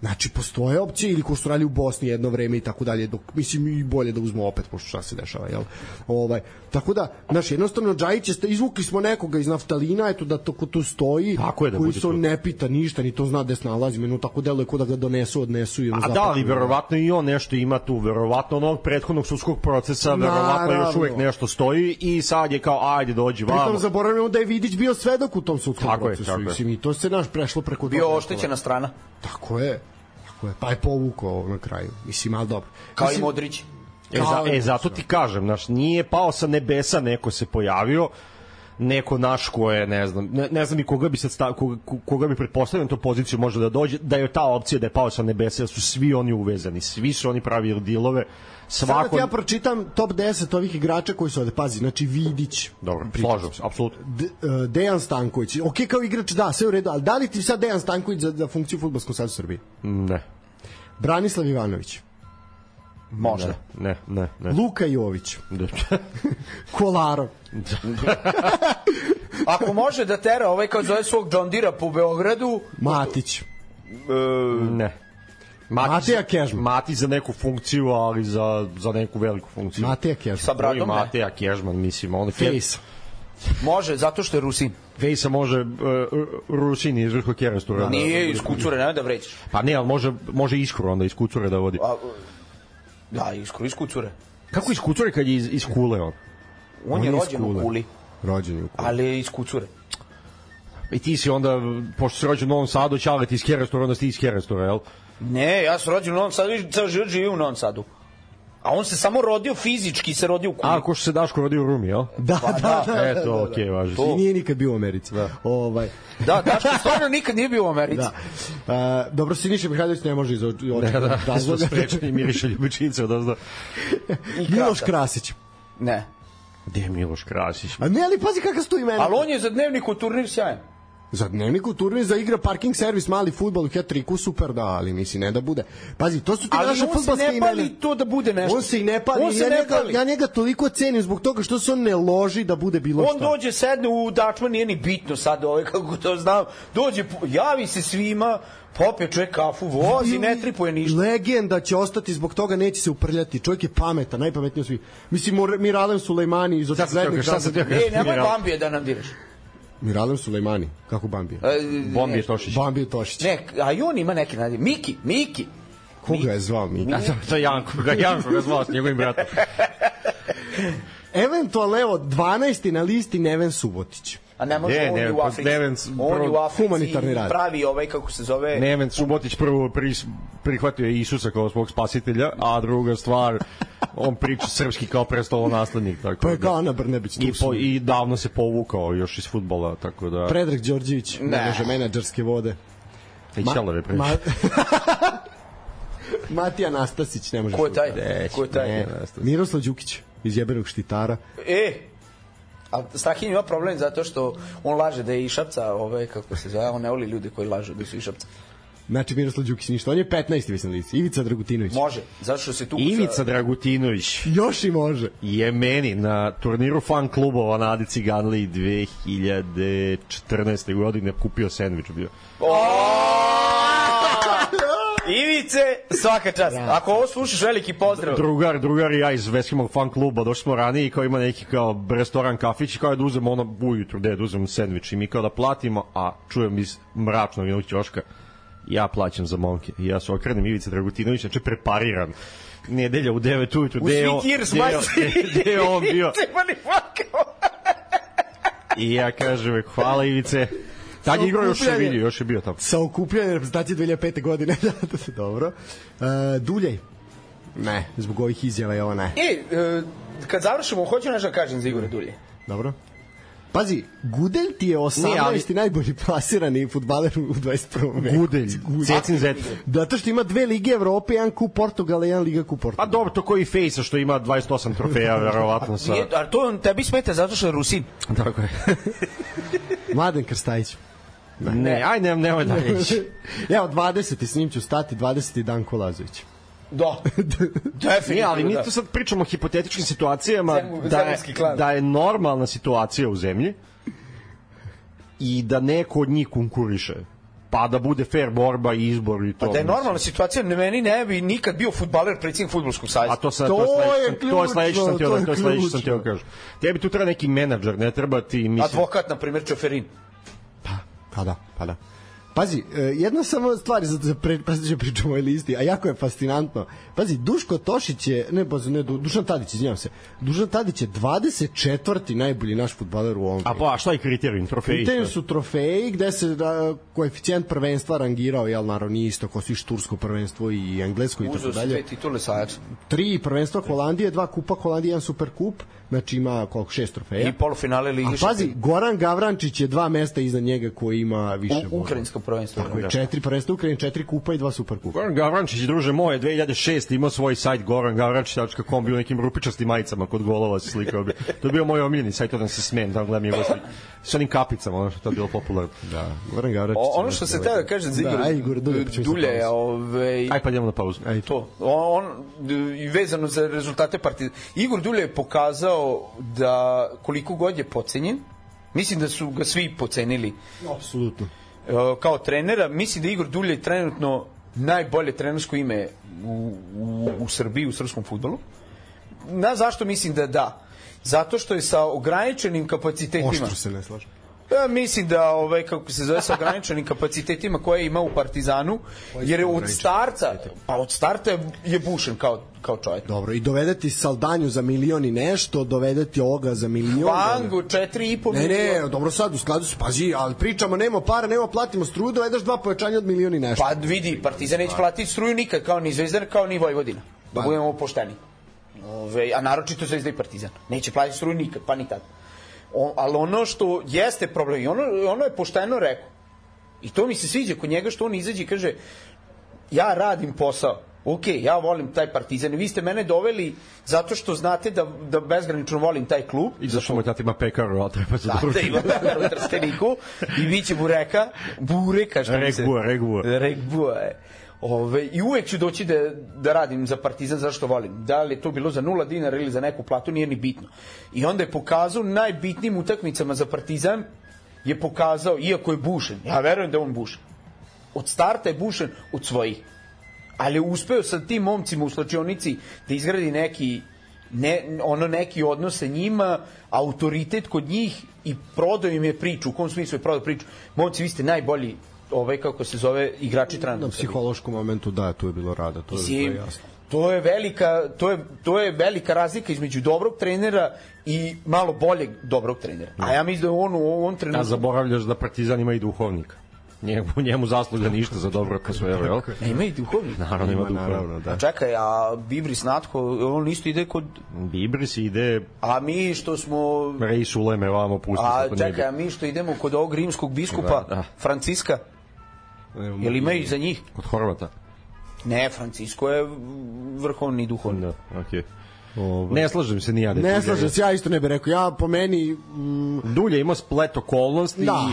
Znači, postoje opcije ili ko što radi u Bosni jedno vreme i tako dalje, dok, mislim i bolje da uzmemo opet, pošto šta se dešava, jel? Ovaj, tako da, znači, jednostavno, Džajić je, izvukli smo nekoga iz naftalina, eto da to ko tu stoji, Tako je da koji bude se on ne pita ništa, ni to zna gde se nalazi, meni tako deluje kao da ga donesu, odnesu i ono A da, ali verovatno i on nešto ima tu, verovatno onog prethodnog sudskog procesa, verovatno još uvek nešto stoji i sad je kao, ajde, dođi Pritom vamo. zaboravljamo da je Vidić bio svedok u tom sudskom Tako je, procesu. tako je. Mislim, i to se naš prešlo preko Bio oštećena strana, Tako je. Tako je. Pa je povukao na kraju. Mislim, ali dobro. kao i Mislim, Modrić. E, za, e, zato ti kažem, znaš, nije pao sa nebesa, neko se pojavio, neko naš ko je, ne znam, ne, ne znam i koga bi sad stav, koga, koga bi pretpostavljeno na tu poziciju može da dođe, da je ta opcija da je pao sa nebesa, jer su svi oni uvezani, svi su oni pravili dilove, Sada svako... ti ja pročitam top 10 ovih igrača koji su ovde. Pazi, znači Vidić. Dobro, slažem se, apsolutno. Uh, Dejan Stanković. Ok, kao igrač, da, sve u redu, ali da li ti sad Dejan Stanković za, za funkciju u Futbolskom sadu Srbije? Ne, Branislav Ivanović. Možda. ne, ne, ne. Luka Jović. ne. Kolarov. Ako može da tera ovaj kao zove svog John Dira po Beogradu, Matić. ne. Matić, Mateja Kežman. Matić za neku funkciju, ali za, za neku veliku funkciju. Mateja Kežman. sa bradom ne. Mateja Kežman, mislim, on Face. Može, zato što je Rusin. Fejsa može uh, Rusini iz Vrho Kerestura. Nije iz kucure, nemoj da vrećeš. Pa ne, ali može, može iskru onda iz kucure da vodi. A, da, iz kucure. Kako iz kucure kad je iz, iz kule on? On, je je rođen u. Kuli, Rođen je u Kuli. ali je iz kucure. I ti si onda, pošto si rođen u Novom Sadu, ćale ti iz Kerestura, onda si ti iz Kerestura, jel? Ne, ja sam rođen u Novom Sadu i ceo život živim u Novom Sadu. A on se samo rodio fizički, se rodio u Kuli. A, ko što se Daško rodio u Rumi, jel? Da, Pa da, da, da. Eto, okej, okay, važi. I nije nikad bio u Americi. Da. Ovaj, Da, Daško stvarno nikad nije bio u Americi. da. Uh, dobro, Siniša Mihajlović ne može iz oči. Da, da, da, smo sprečeni Miriša Ljubičica, da zna. I Miloš. Krasić. Ne. Gde je Miloš Krasić? A ne, ali pazi kakav su tu imena. Ali on je za dnevnik u turnir sjajan. Za dnevnik u turni za igra parking servis, mali futbol u hat-tricku, super da, ali misli ne da bude. Pazi, to su ti Ali naše on se fudbalske ne imena. pali to da bude nešto. On se i ne pali. On se ja, ne njega, pali. ja njega toliko cenim zbog toga što se on ne loži da bude bilo On šta. dođe, sedne u dačman, nije ni bitno sad ove, kako to znam. Dođe, javi se svima, popije čovjek kafu, vozi, ne tripuje ništa. Legenda će ostati zbog toga, neće se uprljati. Čovjek je pametan, najpametniji od svih. Mislim, Miralem Sulejmani iz očiglednih šta sam teo, razloga- E, nemoj. Bambije da nam diraš. Miralem Sulejmani, kako Bambija? E, Bombi je ne, Tošić. Bambija Tošić. Ne, a i on ima neki nadiv. Miki, Miki. Koga je zvao mi? A, to, to je Janko, ga Janko ga zvao s njegovim bratom. Eventualno, evo, 12. na listi Neven Subotić. A ne može, Ne, on ne, je u pa Africi. Neven, on je u prvo- Africi humanitarni rad. pravi ovaj, kako se zove... Neven Subotić prvo pri, prihvatio je Isusa kao svog spasitelja, a druga stvar, On priča srpski kao prestolonaslednik. Tako Pa je da- kao Ana Brnebić. I, po. I davno se povukao još iz futbola, tako da... Predrag Đorđević, ne Ne. može menadžerske vode. I ćelave previše. Matija Nastasić ne može. Ko je taj? Neće, Ko je taj? ne, Miroslav Đukić iz jebenog štitara. E, a Strahinj ima problem zato što on laže da je Išapca, ovaj, kako se zove, on ne voli ljude koji lažu da su Išapca. Znači Miroslav Đukić ništa. On je 15. mislim lice. Ivica Dragutinović. Može, zato što se tu... Ivica Dragutinović Još i može. je meni na turniru fan klubova na Adi Ciganli 2014. godine kupio sendvič bio. Ivice, svaka čast. Ako ovo slušaš, veliki pozdrav. Drugar, drugar i ja iz Veskimog fan kluba, došli smo ranije i kao ima neki kao restoran kafić i kao da uzmemo ono ujutru, da uzmemo sendvič i mi kao da platimo, a čujem iz mračnog jednog ćoška ja plaćam za momke. Ja se okrenem Ivica Dragutinović, znači prepariran nedelja u 9 ujutru, U gde je on, gde je- on bio. I ja kažem, hvala Ivice. Tad je igrao još je Okupljanje. vidio, još je bio tamo. Sa okupljanjem reprezentacije 2005. godine. Da, Dobro. Uh, Duljej. Ne, zbog ovih izjava je ovo ne. E, e, kad završimo, hoću nešto da kažem za Igora Dulje. Dobro. Pazi, Gudelj ti je 18. Ne, ali- najbolji plasirani futbaler u 21. veku. Gudelj, Cecin Zet. Zato što ima dve Lige Evrope, jedan kup Portugala i jedan Liga kup Pa Portugala. dobro, to koji Fejsa što ima 28 trofeja, verovatno sa... Nije, a to on tebi smeta zato što je Rusin. Tako je. Mladen Krstajić. Ne, aj ne, nemoj da reći. Evo, 20. s njim ću stati, 20. Danko Lazović. Da. Definitivno, Nije, ali mi da. tu sad pričamo o hipotetičkim situacijama Zem- da je, da je normalna situacija u zemlji i da neko od njih konkuriše pa da bude fair borba i izbor i to. Pa da je normalna situacija, ne meni ne bi nikad bio futbaler predsjednik futbolskog sajza. A to sad To to, je sledeće, to je sledeće sam ključno, teo to da je sledeće sam teo kažem. Tebi tu treba neki menadžer, ne treba ti mislim. Advokat, na primjer, Čoferin. Pa da, pa da. Pazi, e, jedna samo stvar za, pre, pa ću pričamo o ovoj listi, a jako je fascinantno. Pazi, Duško Tošić je, ne, pazi, ne, Du- Dušan Tadić, izvinjam se. Dušan Tadić je 24. najbolji naš futbaler u ovom. A pa, a šta je kriterijum? Trofeji? Kriterijum su trofeji gde se da, koeficijent prvenstva rangirao, jel naravno nije isto kao svi tursko prvenstvo i englesko i tako Uzeo dalje. dve titule sa Ajaxom. Tri prvenstva Holandije, dva kupa Holandije, jedan super kup, znači ima koliko šest trofeja. I polufinale Lige A pazi, Goran Gavrančić je dva mesta iznad njega koji ima više U, bodova. ukrajinsko prvenstvo. Tako je, Da. četiri prvenstva Ukrajine, četiri kupa i dva super kupa. Goran Gavrančić, druže moje, 2006. imao svoj sajt gorangavrančić.com, bio nekim rupičastim majicama kod golova se slikao. bi. To je bio moj omiljeni sajt, da se smijem, tamo gledam njegov slik. S onim kapicama, ono što je to bilo popularno. Da, Goran Gavrančić. O, ono što se teo da kaže za Da, Igor, aj, Igor Dulje, pa Dulje, pauzu. ovaj, Aj pa idemo na pauzu. Aj, to. On, vezano za rezultate partije. Igor Dulje je pokazao da koliko god je pocenjen, mislim da su ga svi pocenili Apsolutno. e, kao trenera. Mislim da Igor Dulje je trenutno najbolje trenersko ime u, u, u Srbiji, u srpskom futbolu. Na zašto mislim da da? Zato što je sa ograničenim kapacitetima Oštro se ne slažem. Ja mislim da ovaj kako se zove sa ograničenim kapacitetima koje ima u Partizanu jer je od starta pa od starta je- je bušen kao kao čovjek. Dobro, i dovedeti Saldanju za milion i nešto, dovedeti ovoga za milion. Vangu 4,5 Ne, miliona. ne, dobro sad u skladu su, pazi, ali pričamo, nema para, nema platimo struju, dovedeš dva povećanja od milion i nešto. Pa vidi, Partizan neće platiti struju nikad kao ni Zvezdan, kao ni Vojvodina. Da budemo pošteni. Ove, a naročito Zvezda i Partizan. Neće platiti struju nikad, pa ni tad. O, ali ono što jeste problem, i ono, ono je pošteno rekao. I to mi se sviđa kod njega što on izađe i kaže ja radim posao. Ok, ja volim taj partizan vi ste mene doveli zato što znate da, da bezgranično volim taj klub. I zašto moj tata ima pekaru, a treba se Da, da ima u Trsteniku i biće bureka, bureka što mi se... Regbua, regbua. Regbua je. Ove, I uvek ću doći da, da radim za Partizan zašto volim. Da li je to bilo za nula dinara ili za neku platu, nije ni bitno. I onda je pokazao najbitnijim utakmicama za Partizan je pokazao, iako je bušen, ja verujem da on bušen. Od starta je bušen od svojih. Ali uspeo sa tim momcima u slačionici da izgradi neki ne, ono neki odnos sa njima, autoritet kod njih i prodao im je priču, u kom smislu je prodao priču. Momci, vi ste najbolji ovaj kako se zove igrači trenutno. Na psihološkom momentu, da, tu je bilo rada, to je, to je Mislim, jasno. to je velika to je to je velika razlika između dobrog trenera i malo boljeg dobrog trenera. A ja mislim da on u ovom A trenutku zaboravljaš da Partizan ima i duhovnika. njemu, njemu zasluga ništa za dobro atmosferu, jel? Ne, ima i duhovni. Naravno ima duhovno. naravno, da. A čekaj, a Bibris Natko, on isto ide kod... Bibris ide A mi što smo... Rej Suleme vamo pusti A se kod njega. čekaj, a mi što idemo kod ovog rimskog biskupa, Da, da. Franciska, jel imaju za njih? Kod Horvata. Ne, Francisko je vrhovni duhovni. Da, okej. Ne slažem se ni ja. da Ne Dulja- slažem se, ja isto ne bih rekao. Ja po meni, mm, Dulje ima splet okolnosti Da.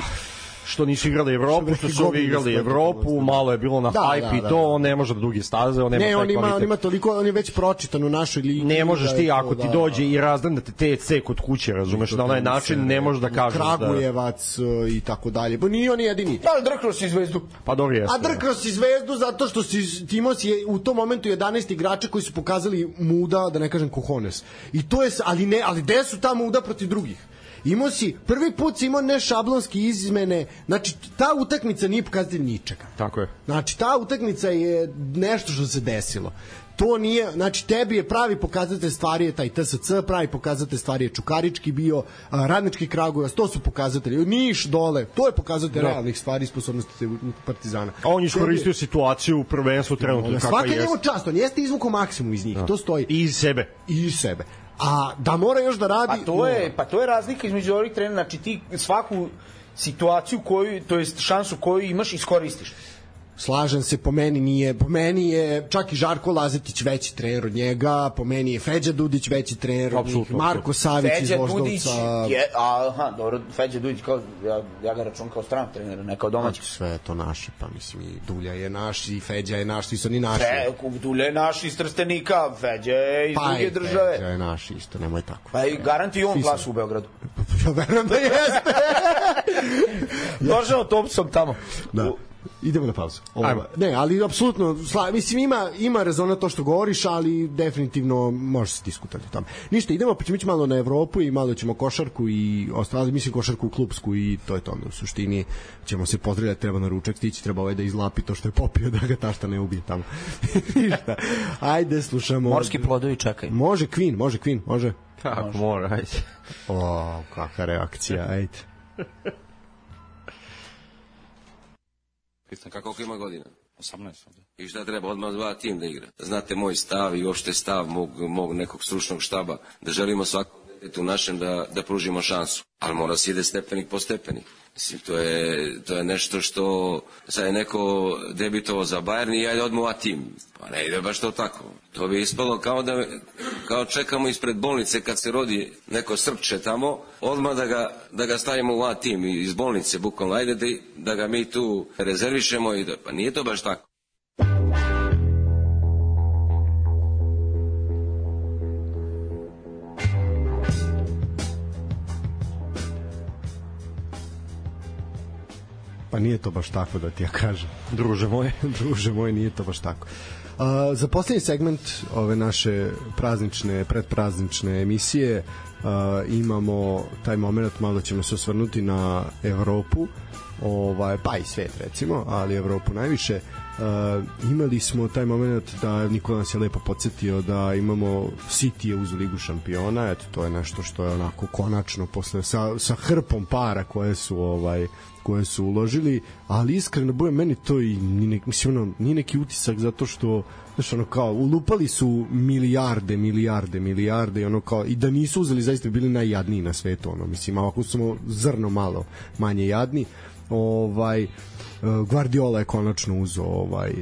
Što nisu igrali Evropu, Što su ovi igrali Evropu, malo je bilo na Da, hype da, i da, to, da. on ne može da dugi staze, on nema ne, taj on ima, kvalitet. on ima toliko, on je već pročitan u našoj ligi. Ne možeš da ti, ako ti da, dođe i razdane te TC kod kuće, razumeš, na onaj način ne možeš da kažeš da... Kragujevac e, i tako dalje. Pa nije on jedini. Da li drknuo si zvezdu? Pa dobro jeste. A drkao si zvezdu zato što si, ti imao si je u tom momentu 11 igrača koji su pokazali muda, da ne kažem kohones. I to je, ali ne, ali gde su ta muda protiv drugih? Imao si, prvi put si imao ne šablonski izmene, znači ta utakmica nije pokazatelj ničega. Tako je. Znači, ta utakmica je nešto što se desilo. To nije, znači tebi je pravi pokazatelj stvari je taj TSC, pravi pokazatelj stvari je Čukarički bio, Radnički Kragujevac, to su pokazatelji. Niš dole, to je pokazatelj Da. realnih stvari i sposobnosti Partizana. A on je Tebi iskoristio situaciju u prvenstvu trenutno kakva svaka njemu čast, on jeste izvukao maksimum iz njih, to stoji. I iz sebe. I iz sebe. A da mora još da radi... Pa to je, pa to je razlika između ovih trenera, znači ti svaku situaciju koju, to jest šansu koju imaš iskoristiš. Slažem se, po meni nije, po meni je čak i Žarko Lazetić veći trener od njega, po meni je Feđa Dudić veći trener od njih, Marko Savić iz Feđa Dudić Voždovca. je, aha, dobro, Feđa Dudić kao, ja, ja ga računam kao stran trener, ne kao domaći. Sve je to naši, pa mislim i Dulja je naš i Feđa je naš, svi su oni naši. Fe, Dulje je naš iz Trstenika, Feđa je iz pa druge i države. Feđa je naš isto, nemoj tako. Pa i garanti i on glasu u Beogradu. Ja verujem da jeste. Došao autobusom tamo. Da. U- Idemo na pauzu. Ovo, Ajmo. ne, ali apsolutno, sla, mislim ima ima rezona to što govoriš, ali definitivno može se diskutovati o tome. Ništa, idemo pa ćemo ići malo na Evropu i malo ćemo košarku i ostali mislim košarku klubsku i to je to onda u suštini ćemo se pozdravljati, treba na ručak stići, treba ovaj da izlapi to što je popio da ga tašta ne ubije tamo. Ništa. Ajde, slušamo. Morski plodovi čekaj. Može Queen, može Queen, može. Kako mora, ajde. O, kakva reakcija, ajde. Pitan kako ima godina? 18. Da. I šta treba odmah dva tim da igra? Znate moj stav i opšte stav mog, mog nekog stručnog štaba, da želimo svakom detetu našem da, da pružimo šansu. Ali mora se ide stepenik po stepenik. Mislim, to je, to je nešto što sad je neko debitovao za Bayern i ja odmah tim. Pa ne ide baš to tako. To bi ispalo kao da kao čekamo ispred bolnice kad se rodi neko srpče tamo, odmah da ga, da ga stavimo u A tim iz bolnice, bukvalno, ajde da, da ga mi tu rezervišemo i da, pa nije to baš tako. Pa nije to baš tako da ti ja kažem. Druže moje. Druže moj, nije to baš tako. Uh, za poslednji segment ove naše praznične, predpraznične emisije uh, imamo taj moment, malo ćemo se osvrnuti na Evropu, ovaj, pa i svet recimo, ali Evropu najviše. Uh, imali smo taj moment da Nikola nas je lepo podsjetio da imamo City je uz ligu šampiona, eto to je nešto što je onako konačno posle sa, sa hrpom para koje su ovaj koje su uložili, ali iskreno boje meni to i ni nek, mislim ono, nije neki utisak zato što znaš ono kao ulupali su milijarde, milijarde, milijarde i ono kao i da nisu uzeli zaista bi bili najjadniji na svetu ono mislim ako smo zrno malo manje jadni. Ovaj eh, Guardiola je konačno uzeo ovaj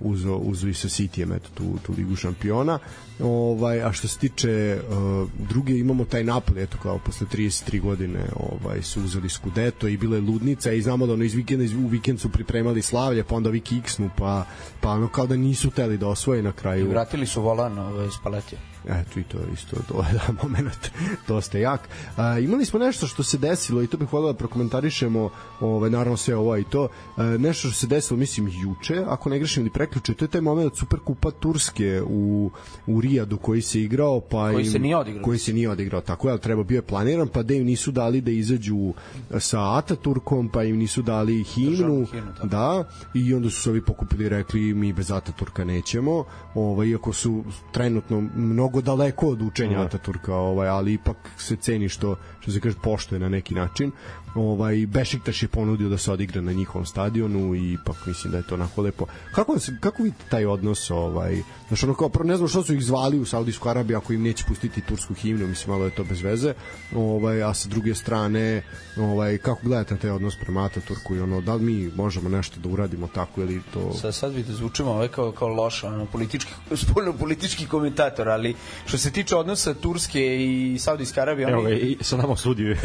uzo uzo i sa Cityjem eto tu tu ligu šampiona ovaj a što se tiče uh, druge imamo taj Napoli eto kao posle 33 godine ovaj su uzeli Scudetto i bila je ludnica i znamo da ono iz vikenda iz, u vikend su pripremali slavlje pa onda Viki Xnu pa pa ono kao da nisu teli da osvoje na kraju Vratili su volan ovaj, iz paletija. Eto i to isto to je da moment dosta jak. A, imali smo nešto što se desilo i to bih voleo da prokomentarišemo, ovaj naravno sve ovo i to. A, nešto što se desilo mislim juče, ako ne grešim ili prekjuče, to je taj moment Superkupa Turske u u Rijadu koji se igrao, pa Koji im- se nije odigrao. Koji se nije odigrao, tako je, ali treba bio je planiran, pa da im nisu dali da izađu sa Ataturkom, pa im nisu dali himnu, himnu, da, i onda su se ovi pokupili i rekli mi bez Ataturka nećemo, ovaj, iako su trenutno mnogo daleko od učenja Da. Ataturka, ovaj, ali ipak se ceni što, što se kaže poštuje na neki način. Ovaj Bešiktaš je ponudio da se odigra na njihovom stadionu i ipak mislim da je to onako lepo. Kako se kako vidite taj odnos ovaj znači ono kao prvo ne znam što su ih zvali u Saudijsku Arabiju ako im neće pustiti tursku himnu, mislim malo je to bez veze. Ovaj a sa druge strane ovaj kako gledate taj odnos prema Ataturku i ono da li mi možemo nešto da uradimo tako ili to Sad, sad bi da zvučimo ovaj kao, kao loš ono, politički, spoljno politički komentator, ali što se tiče odnosa Turske i Saudijske Arabije, Evo oni, ga, i sa nama sudi.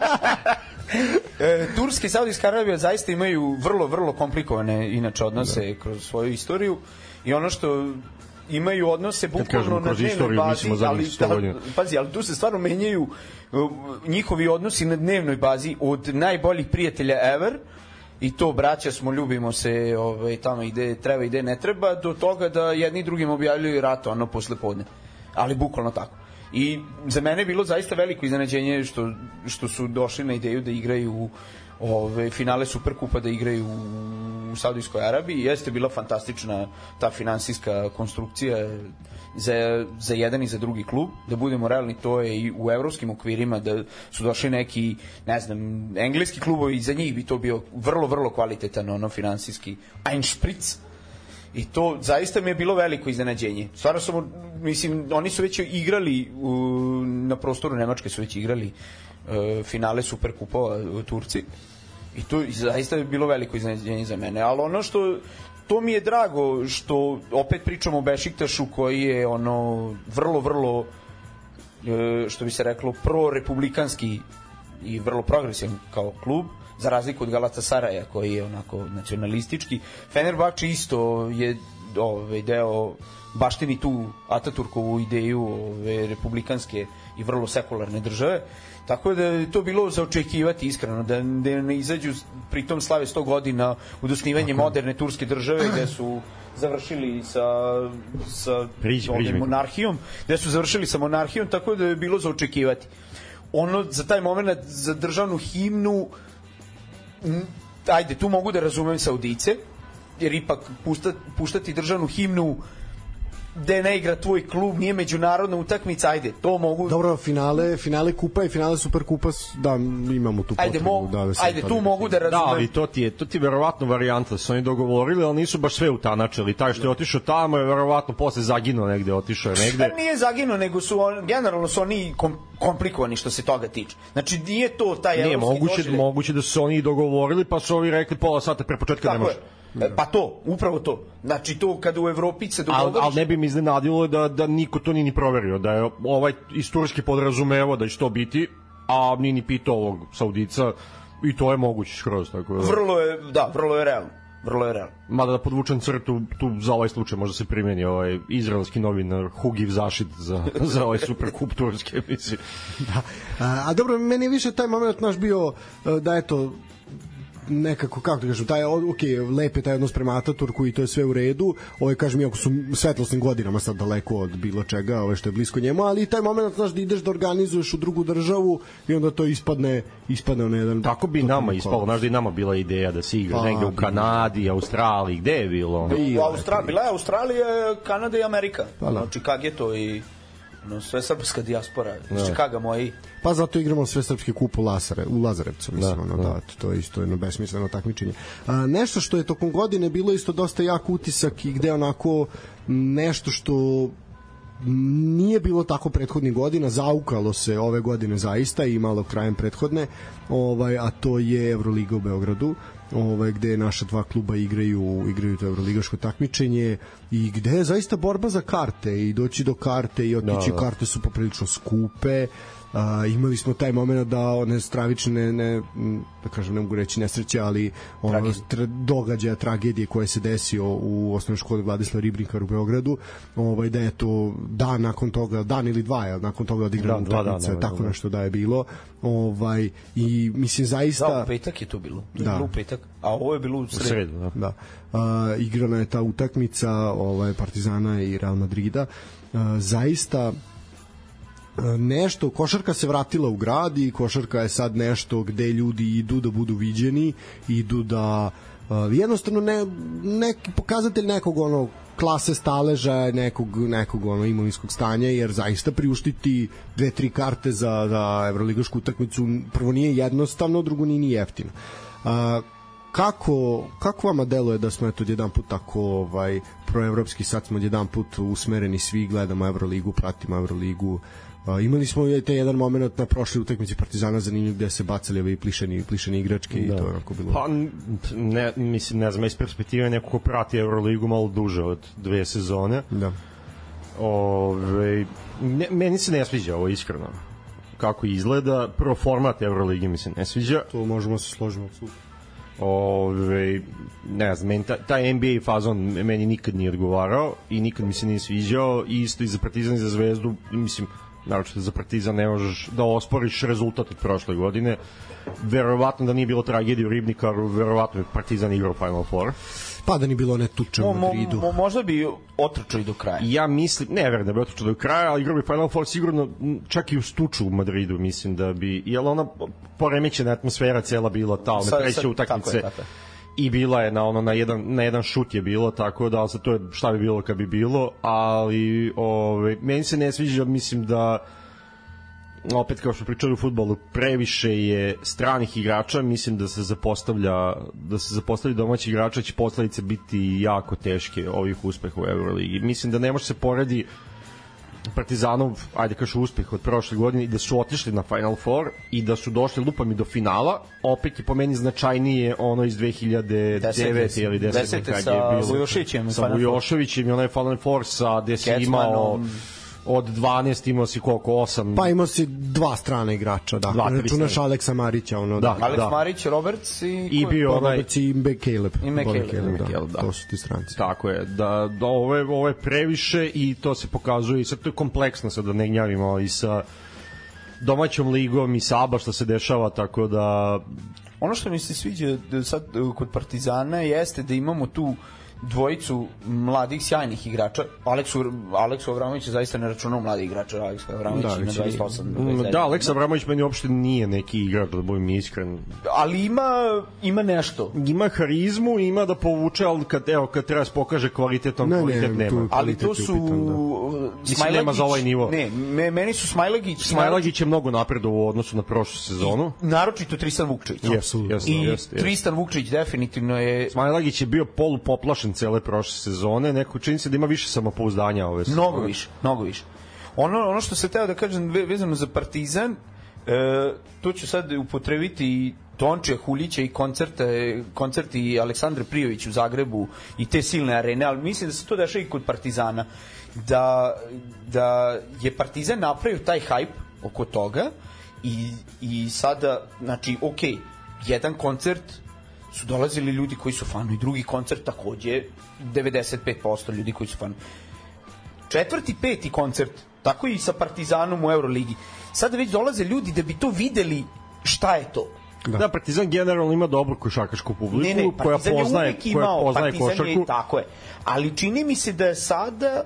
e, Turska i Saudijska Arabija zaista imaju vrlo, vrlo komplikovane inače odnose da. kroz svoju istoriju i ono što imaju odnose bukvalno na dnevnoj bazi, ali, 100 godina. da, pazi, ali tu se stvarno menjaju uh, njihovi odnosi na dnevnoj bazi od najboljih prijatelja ever i to braća smo, ljubimo se ovaj, tamo ide, treba ide, ne treba, do toga da jedni drugim objavljuju rat ono posle podne. Ali bukvalno tako. I za mene je bilo zaista veliko iznenađenje što, što su došli na ideju da igraju ove, finale Superkupa da igraju u Saudijskoj Arabiji. Jeste bila fantastična ta finansijska konstrukcija za, za jedan i za drugi klub. Da budemo realni, to je i u evropskim okvirima da su došli neki, ne znam, engleski klubovi za njih bi to bio vrlo, vrlo kvalitetan ono finansijski Einspritz I to zaista mi je bilo veliko iznenađenje. Stvarno sam, mislim, oni su već igrali u, na prostoru Nemačke su već igrali uh, finale Superkupova u Turci. I to zaista je bilo veliko iznenađenje za mene. Ali ono što to mi je drago što opet pričamo o Bešiktašu koji je ono vrlo, vrlo e, što bi se reklo pro-republikanski i vrlo progresivan kao klub za razliku od Galatasaraja koji je onako nacionalistički. Fenerbahče isto je ovaj deo baštini tu Ataturkovu ideju ove republikanske i vrlo sekularne države. Tako da je to bilo za očekivati iskreno, da, da ne izađu pritom slave 100 godina u dosnivanje moderne turske države gde su završili sa, sa Priđi, priđi monarhijom, gde su završili sa monarhijom, tako da je bilo za očekivati. Ono, za taj moment, za državnu himnu, m, ajde, tu mogu da razumem Saudice, jer ipak pušta, puštati državnu himnu gde ne igra tvoj klub, nije međunarodna utakmica, ajde, to mogu... Dobro, finale, finale kupa i finale superkupa, s- da, imamo tu Ajde, potrebu. mo, da, da ajde, to tu ne- mogu da Da, razumem. ali to ti je, to ti je verovatno varijanta da su oni dogovorili, ali nisu baš sve utanačili. Taj što je otišao tamo je verovatno posle zaginuo negde, otišao je negde. Pa nije zaginuo, nego su on, generalno su oni kom, komplikovani što se toga tiče. Znači, nije to taj Nije, moguće, moguće da su oni dogovorili, pa su ovi rekli pola sata pre početka ne Tako može. je. E, Pa to, upravo to. Znači to kada u Evropi se Ali, dogovoriš... ali ne bi mi iznenadilo da, da niko to nije ni proverio, da je ovaj iz Turske podrazumevao da će to biti, a nije ni pitao ovog Saudica i to je moguće skroz. Tako da, Vrlo je, da, vrlo je realno. Vrlo je realno. mada da podvučem crtu, tu za ovaj slučaj možda se primeni ovaj izraelski novinar Hugiv Zašit za, za ovaj Superkup Turske, mislim. Da. A, a dobro, meni više taj moment naš bio e, da eto nekako, kako da kažem, taj, ok, lep je taj odnos prema Ataturku i to je sve u redu, ovaj, kažem, iako su svetlosnim godinama sad daleko od bilo čega, ovaj, što je blisko njemu, ali taj moment, znaš, da ideš da organizuješ u drugu državu i onda to ispadne, ispadne na jedan... Tako bi nama ispalo, znaš da i nama bila ideja da se igra Pa, negde u bi. Kanadi, Australiji, gde je bilo? U Australiji, bila je Australija, Kanada i Amerika. Pa da. Je to i no, sve srpska dijaspora. Iz Chicago moji. Pa zato igramo sve srpski kup u, Lasare, u Lazarevcu, mislim, Da, da, ono, da. da. to je isto jedno besmisleno takmičenje. A, nešto što je tokom godine bilo isto dosta jak utisak i gde onako nešto što nije bilo tako prethodnih godina, zaukalo se ove godine zaista i malo krajem prethodne, ovaj a to je Euroliga u Beogradu ovaj gde naša dva kluba igraju igraju to evroligaško takmičenje i gde je zaista borba za karte i doći do karte i otići Da, da. karte su poprilično skupe a, imali smo taj moment da one stravične ne, da kažem ne mogu reći nesreće ali ono Tragedije. tra, događaja tragedije koje se desio u osnovnoj školi Vladislav Ribrinkar u Beogradu ovaj da je to dan nakon toga dan ili dva je nakon toga odigrana Da, dva dana, utakmica, da, tako da. nešto da je bilo ovaj i mislim zaista Da, u petak je to bilo. Da. u petak. A ovo je bilo u U sredu. sredu, da. da. A, igrana je ta utakmica ovaj Partizana i Real Madrida. A, zaista nešto, košarka se vratila u grad i košarka je sad nešto gde ljudi idu da budu viđeni, idu da jednostavno ne, neki pokazatelj nekog onog klase staleža nekog, nekog ono, imovinskog stanja, jer zaista priuštiti dve, tri karte za, za evroligašku utakmicu prvo nije jednostavno, drugo nije ni jeftino. A, kako, kako vama deluje da smo eto jedan put tako ovaj, proevropski, sad smo jedan put usmereni svi, gledamo Evroligu, pratimo Evroligu, Uh, imali smo i taj jedan moment na prošloj utakmici Partizana zanimljiv gde se bacali ovi plišeni, plišeni igračke da. i to je onako bilo. Pa, ne, mislim, ne znam, iz perspektive neko ko prati Euroligu malo duže od dve sezone. Da. Ove, ne, meni se ne sviđa ovo iskreno kako izgleda. Prvo format Euroligi mi se ne sviđa. To možemo se složiti apsolutno. Ove, ne znam, meni taj, taj NBA fazon meni nikad nije odgovarao i nikad mi se nije sviđao i isto i za Partizan i za Zvezdu, mislim, naročito za Partizan ne možeš da osporiš rezultat od prošle godine. Verovatno da nije bilo tragedije u Ribnikaru, verovatno je Partizan igrao Final Four. Pa da ni bilo ne tuče u Madridu. Mo, mo, možda bi otrčao i do kraja. Ja mislim, ne verujem da bi otrčao do kraja, ali igrao bi Final Four sigurno čak i u stuču u Madridu, mislim da bi, jel ona poremećena atmosfera cela bila ta, ona treća utakmice. Tako je, tako je i bila je na ono na jedan na jedan šut je bilo tako da se to je šta bi bilo kad bi bilo ali ovaj meni se ne sviđa mislim da opet kao što pričali u fudbalu previše je stranih igrača mislim da se zapostavlja da se zapostavlja domaći igrača će posledice biti jako teške ovih uspeha u Euroligi. Mislim da ne može se poredi Partizanov, ajde kažu uspeh od prošle godine i da su otišli na Final Four i da su došli lupami do finala, opet je po meni značajnije ono iz 2009 ili 10. kad je bilo. Vujošićem, sa Vujoševićem i onaj Final Four sa gde si imao od 12 imao si koliko? 8 pa imao si dva strane igrača da. Dva, računaš Aleksa Marića ono da, da. Alex da. Marić Roberts i i bio onaj Roberts i McCaleb i McCaleb, da, da. to su ti stranci. Tako je da, da ovo je, ovo je previše i to se pokazuje i sad to je kompleksno sad da ne gnjavimo i sa domaćom ligom i sa ABA što se dešava tako da ono što mi se sviđa sad kod Partizana jeste da imamo tu uh, dvojicu mladih sjajnih igrača. Aleksu Aleksu Avramović zaista ne računa mladi igrač, Aleks Avramović da, ima 28. 29. Da, Aleks Avramović meni uopšte nije neki igrač da budem iskren. Ali ima ima nešto. Ima harizmu, ima da povuče, al kad evo kad treba da pokaže kvalitet, on ne, kvalitet ne, nema. Ali to su da. Smajlagić, nema za ovaj nivo. Ne, me, meni su Smajlagić Smajlagić je mnogo napredovao u odnosu na prošlu sezonu. I, naročito Tristan Vukčević. Jesu, jesu, I jest, Tristan Vukčević definitivno je Smajlagić je bio polu nakon cele prošle sezone, neko čini se da ima više samopouzdanja ove sezone. Mnogo više, mnogo više. Ono, ono što se teo da kažem vezano za Partizan, e, tu ću sad upotrebiti i Tončija Hulića i koncerte, koncerti Aleksandre Prijović u Zagrebu i te silne arene, ali mislim da se to dešava i kod Partizana. Da, da je Partizan napravio taj hajp oko toga i, i sada, znači, ok, jedan koncert su dolazili ljudi koji su fanovi, drugi koncert takođe 95% ljudi koji su fanovi. Četvrti, peti koncert, tako i sa Partizanom u Euroligi. Sada već dolaze ljudi da bi to videli šta je to. Da. da, Partizan generalno ima dobru košarkašku publiku ne, ne, koja poznaje, koja poznaje košarku. Je, tako je. Ali čini mi se da je sada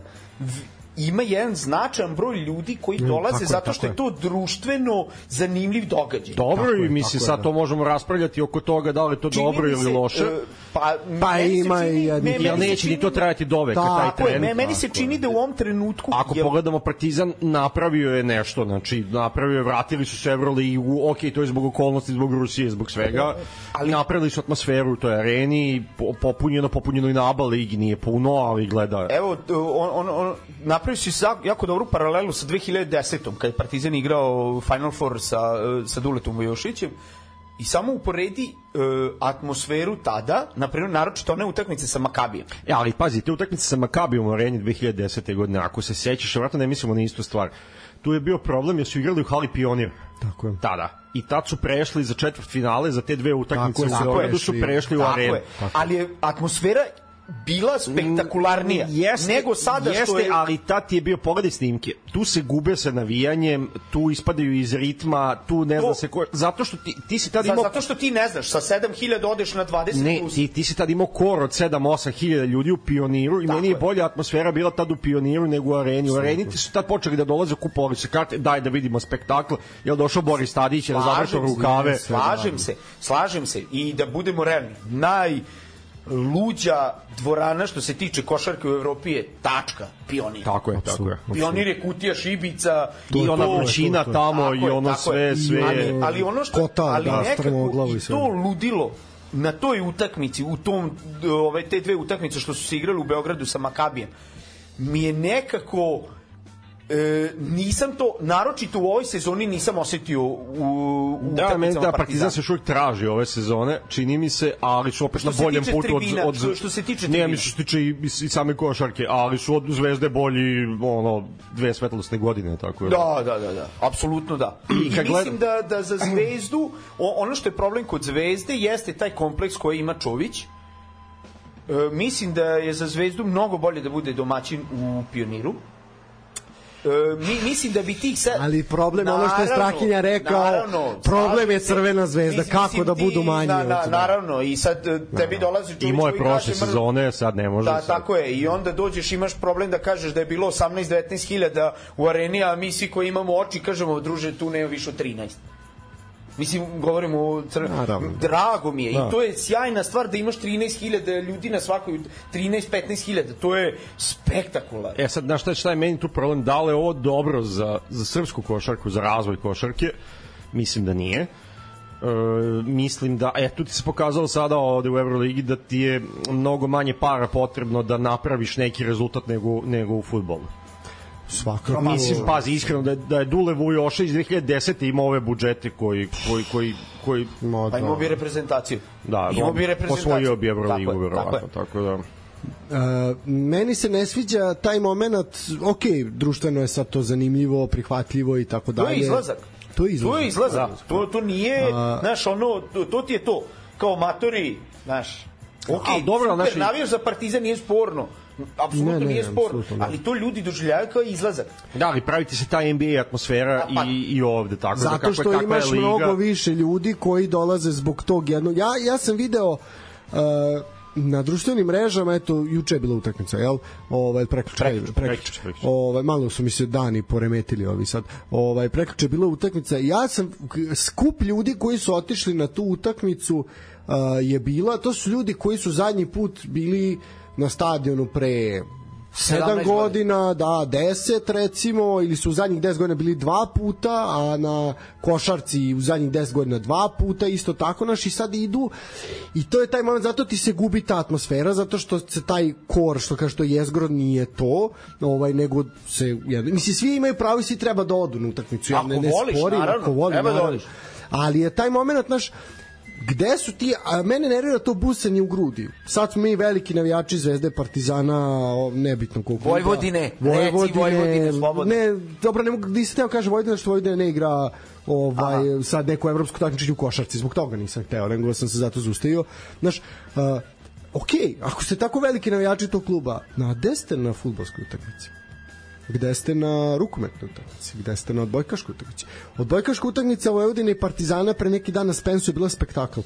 ima jedan značajan broj ljudi koji mm, dolaze mm, zato što je, je to društveno zanimljiv događaj. Dobro, i mislim sad to možemo raspravljati oko toga da li je to Čini dobro ili loše. Uh, pa, pa ima i jedni. Ja neće ni to trajati do veka taj trend. Me, meni se čini da u ovom trenutku... Ako je... pogledamo Partizan, napravio je nešto, znači napravio je, vratili su se Euroligu, ok, to je zbog okolnosti, zbog Rusije, zbog svega, ali napravili su atmosferu u toj areni, popunjeno, popunjeno i na ABA ligi, nije puno, ali gleda. Evo, on, on, on, napravio si jako dobru paralelu sa 2010. kad je Partizan igrao Final Four sa, sa Duletom Vojošićem i samo uporedi uh, atmosferu tada, na primjer, naročito one utakmice sa Makabijem. E, ali pazi, te utakmice sa Makabijom u areni 2010. godine, ako se sećaš, vratno ne mislimo na istu stvar. Tu je bio problem jer su igrali u hali Pionir. Tako je. Tada. I tad su prešli za četvrt finale, za te dve utakmice tako u Beogradu su prešli u arenu. Je. Ali je atmosfera bila spektakularnija jeste, nego sada jeste, što je... ali tad ti je bio pogledaj snimke. Tu se gube sa navijanjem, tu ispadaju iz ritma, tu ne zna se ko... Zato što ti, ti si tad imao... Zato što ti ne znaš, sa 7000 odeš na 20 Ne, plus. ti, ti si tad imao kor od 7-8 hiljada ljudi u Pioniru i Tako meni je bolja atmosfera bila tad u Pioniru nego u areni. U areni ti su tad počeli da dolaze, kupovali se karte, daj da vidimo spektakl. Je došao Boris Tadić, je završao rukave. Slažem se, slažem se i da budemo realni. Naj luđa dvorana što se tiče košarke u Evropi je tačka, pionir. Tako je, tako je. Pionir je kutija šibica I ona to- vrućina to je. tamo Tako i je, ono tako sve, je. sve ali, je... ali ono što Kotar, ali da, nekako i to ludilo na toj utakmici u tom ove te dve utakmice što su se igrali u Beogradu sa Makabijem mi je nekako e, nisam to naročito u ovoj sezoni nisam osetio u, u Da, meni da Partizan se još uvijek traži ove sezone, čini mi se, ali su opet Što na boljem putu od... tribina, od što- što se tiče Ne, tribina. mislim što se tiče i, i same košarke, ali su od Zvezde bolji ono, dve svetlosne godine, tako je. Da, da, da, da, apsolutno da. I, kad mislim da, da za Zvezdu, ono što je problem kod Zvezde jeste taj kompleks koji ima Čović. E, mislim da je za Zvezdu mnogo bolje da bude domaćin u Pioniru. E, mi, mislim da bi tih sad... Ali problem je ono što je Strahinja rekao, naravno, problem je. Crvena zvezda, Mislim, kako da ti- budu manji Na, na, naravno, i sad e, tebi dolazi Čović Imao je koji prošle kaže, "Mr- sezone, sad ne može. Da, sad. tako je. I onda dođeš, imaš problem da kažeš da je bilo 18-19 hiljada u areni, a mi svi koji imamo oči kažemo, druže, tu nema više od 13. Mislim, govorimo o cr... Naravno. Drago mi je. Da. I to je sjajna stvar da imaš 13.000 ljudi na svakoj 13-15 hiljada. To je spektakularno. E sad, znaš šta, šta je meni tu problem? Da li je ovo dobro za, za srpsku košarku, za razvoj košarke? Mislim da nije. E, mislim da, e, tu ti se pokazalo sada ovde u Euroligi da ti je mnogo manje para potrebno da napraviš neki rezultat nego, nego u futbolu. Svakako. Mislim, pazi, iskreno, da, je- da je Dule Vujoša iz 2010. imao ove budžete koji, koji, koji, koji Ma, Pa imao da. bi reprezentaciju. da, imao on bi reprezentaciju. osvojio bi Euroligu, Tako tako verovatno, je. tako da... E, meni se ne sviđa taj moment, ok, društveno je sad to zanimljivo, prihvatljivo i tako To dalje. je izlazak. To je izlazak. To je izlazak. To, to nije, A- znaš, ono, to, to ti je to. Kao matori, znaš, ok, A, dobro, super, znaš, i- navijaš za partizan nije sporno. Apsolutno Ne, ne, nije sporno. da. Ali to ljudi doživljavaju kao izlazak. Da, ali praviti se ta NBA atmosfera Pa- i, i ovde, tako da Zato kakva, što kakva je imaš liga. mnogo više ljudi koji dolaze zbog tog jednog. Ja, ja sam video uh, na društvenim mrežama, eto, juče je bila utakmica, jel? Ovaj, Prekjuče, prekjuče, prekjuče, prekjuče. Ovaj, malo su mi se dani poremetili ovi sad. Ovaj, prekjuče je bila utakmica. Ja sam, skup ljudi koji su otišli na tu utakmicu uh, je bila, to su ljudi koji su zadnji put bili na stadionu pre 7 17 godina, da, 10 recimo, ili su u zadnjih 10 godina bili dva puta, a na košarci u zadnjih 10 godina dva puta, isto tako, naš, i sad idu, i to je taj moment, zato ti se gubi ta atmosfera, zato što se taj kor, što kaže, što je jezgro, nije to, ovaj, nego se, jedno, mislim, svi imaju pravo i svi treba da odu na utakmicu, ja ne, ne voliš, sporim, naravno, ako volim, treba da naravno. odeš. ali je taj moment, naš, gde su ti, a mene nervira to busanje u grudi. Sad smo mi veliki navijači Zvezde, Partizana, nebitno koliko. Vojvodine, reci Vojvodine, slobodno. Ne, dobro, ne mogu, nisam teo kaže Vojvodina što Vojvodina ne igra ovaj, sad neko evropsko takmičenje u košarci, zbog toga nisam hteo, nego sam se zato zustavio. Znaš, uh, ok, ako ste tako veliki navijači tog kluba, na gde ste na futbolskoj utakmici? Gde ste na rukometnoj utakmici, gde ste na odbojkaškoj utakmici. Odbojkaška utakmica Vojvodine i Partizana pre neki dan na Spensu je bila spektakl.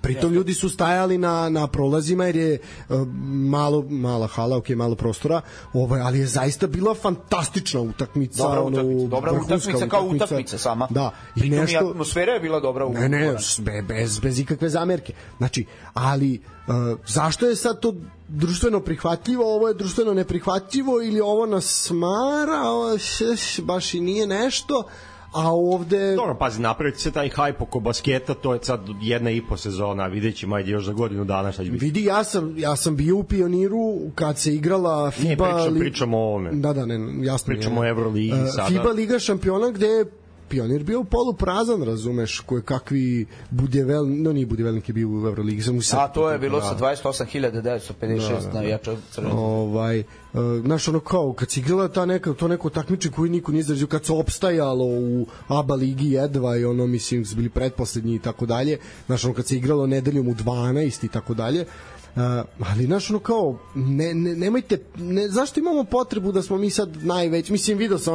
Pritom ljudi su stajali na, na prolazima jer je uh, malo, mala hala, ok, malo prostora, ovaj, ali je zaista bila fantastična utakmica. Dobra ono, utakmica, dobra vrhunska utakmica kao utakmica sama. Da, i Pritom nešto... I atmosfera je bila dobra u Ne, ne, be, bez, bez ikakve zamerke. Znači, ali uh, zašto je sad to društveno prihvatljivo, ovo je društveno neprihvatljivo ili ovo nas smara, ovo šeš, baš i nije nešto, a ovde... Dobro, pazi, napraviti se taj hajp oko basketa, to je sad jedna i po sezona, vidjet ćemo, ajde još za godinu dana šta će biti. Vidi, ja sam, ja sam bio u Pioniru kad se igrala FIBA... Ne, pričam, li- pričamo o ovome. Da, da, ne, jasno. Pričamo o Euroligi E, sada. FIBA Liga šampiona gde je Pionir bio poluprazan, razumeš, koje kakvi Budjevel, no nije Budjevelnik je bio u Euroligi, sam mu se A to je bilo Da. sa 28.956 na jača crvena. ovaj uh, znaš ono kao kad se igrala ta neka to neko takmičenje koji niko nije izrazio kad se opstajalo u ABA ligi jedva i ono mislim su bili pretposlednji i tako dalje znaš ono kad se igralo nedeljom u 12 i tako dalje Uh, ali znaš ono kao ne, ne, nemojte ne, zašto imamo potrebu da smo mi sad najveći mislim video sam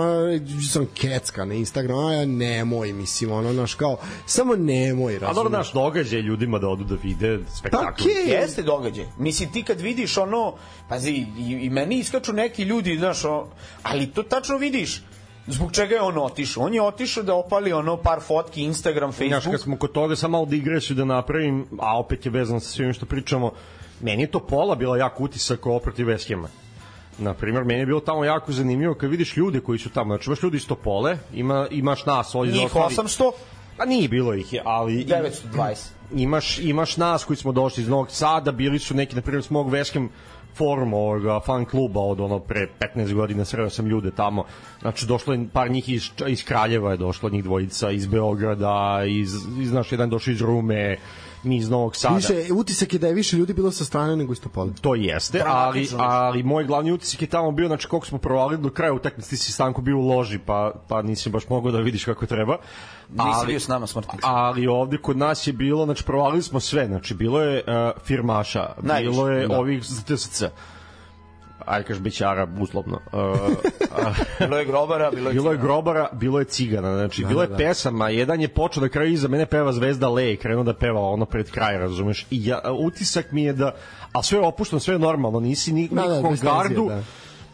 sam kecka na Instagramu a nemoj mislim ono znaš kao samo nemoj A dobro, naš događaj ljudima da odu da vide spektakl. Pa. Jeste događaj. Mislim, ti kad vidiš ono, pazi, i, i meni iskaču neki ljudi, znaš, ono, ali to tačno vidiš. Zbog čega je on otišao? On je otišao da opali ono par fotki, Instagram, Znaš, Facebook. kad smo kod toga, sam malo digresiju da napravim, a opet je vezan sa svim što pričamo, meni je to pola bila jako utisak ovo protiv West. Na primjer, meni je bilo tamo jako zanimljivo kad vidiš ljude koji su tamo, znači imaš ljudi iz Topole, ima, imaš nas ovdje Njih 800, Pa nije bilo ih je, ali 920. imaš, imaš nas koji smo došli iz Novog Sada, bili su neki, na primjer, s mog Veskem forum ovoga fan kluba od ono pre 15 godina sreo sam ljude tamo znači došlo je par njih iz, iz Kraljeva je došlo njih dvojica iz Beograda iz, iz znaš jedan došao iz Rume mi iz Novog Sada Više, utisak je da je više ljudi bilo sa strane nego iz Topole. to jeste, ali, Dramatično nešto. ali moj glavni utisak je tamo bio, znači koliko smo provalili do kraja utakmice, ti si stanko bio u loži, pa, pa nisi baš mogao da vidiš kako treba. Nisi bio s nama smrtnik. Ali ovde kod nas je bilo, znači provalili smo sve, znači bilo je uh, firmaša, Najviše, bilo je da. ovih z Ajde kaš biće Arab uslovno. Uh, Bilo je grobara, bilo je bilo je grobara, bilo je cigana, znači bilo je da. pesama, jedan je počeo da kraju iza mene peva Zvezda Le krenuo da peva ono pred kraj, razumeš? I ja, utisak mi je da, a sve je opušteno, sve je normalno, nisi ni, Da, da, tenzije, gardu, da.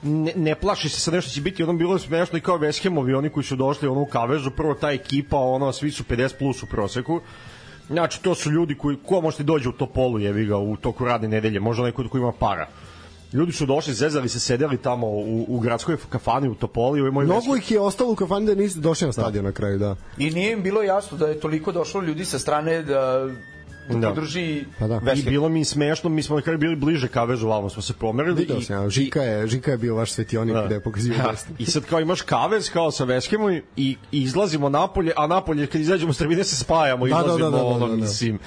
ne, ne plaši se sa nešto će biti, ono bilo je smešno i kao Veshemovi, oni koji su došli ono u kavezu, prvo ta ekipa, ono, svi su 50 plus u proseku, Znači, to su ljudi koji, ko možete dođe u Topolu, jevi ga, u toku radne nedelje, možda neko ko ima para. Ljudi su došli, zezali se, sedeli tamo u, u gradskoj kafani u Topoli, moj Mnogo ih je ostalo u kafani da nisu došli na stadion na kraju, da. I nije im bilo jasno da je toliko došlo ljudi sa strane da, da, Da. podrži Pa da. I West Ham. bilo mi smešno, mi smo na kraju bili bliže kavezu, valno smo se pomerili. Video i, sam, ja, Žika je, Žika je bio vaš svetionik Da. gde je pokazivao dosta. I sad kao imaš kavez kao sa Veskemom i, i izlazimo napolje, a napolje kad izađemo s tribine se spajamo, Da, da, da, izlazimo da, da, ono, da, da. mislim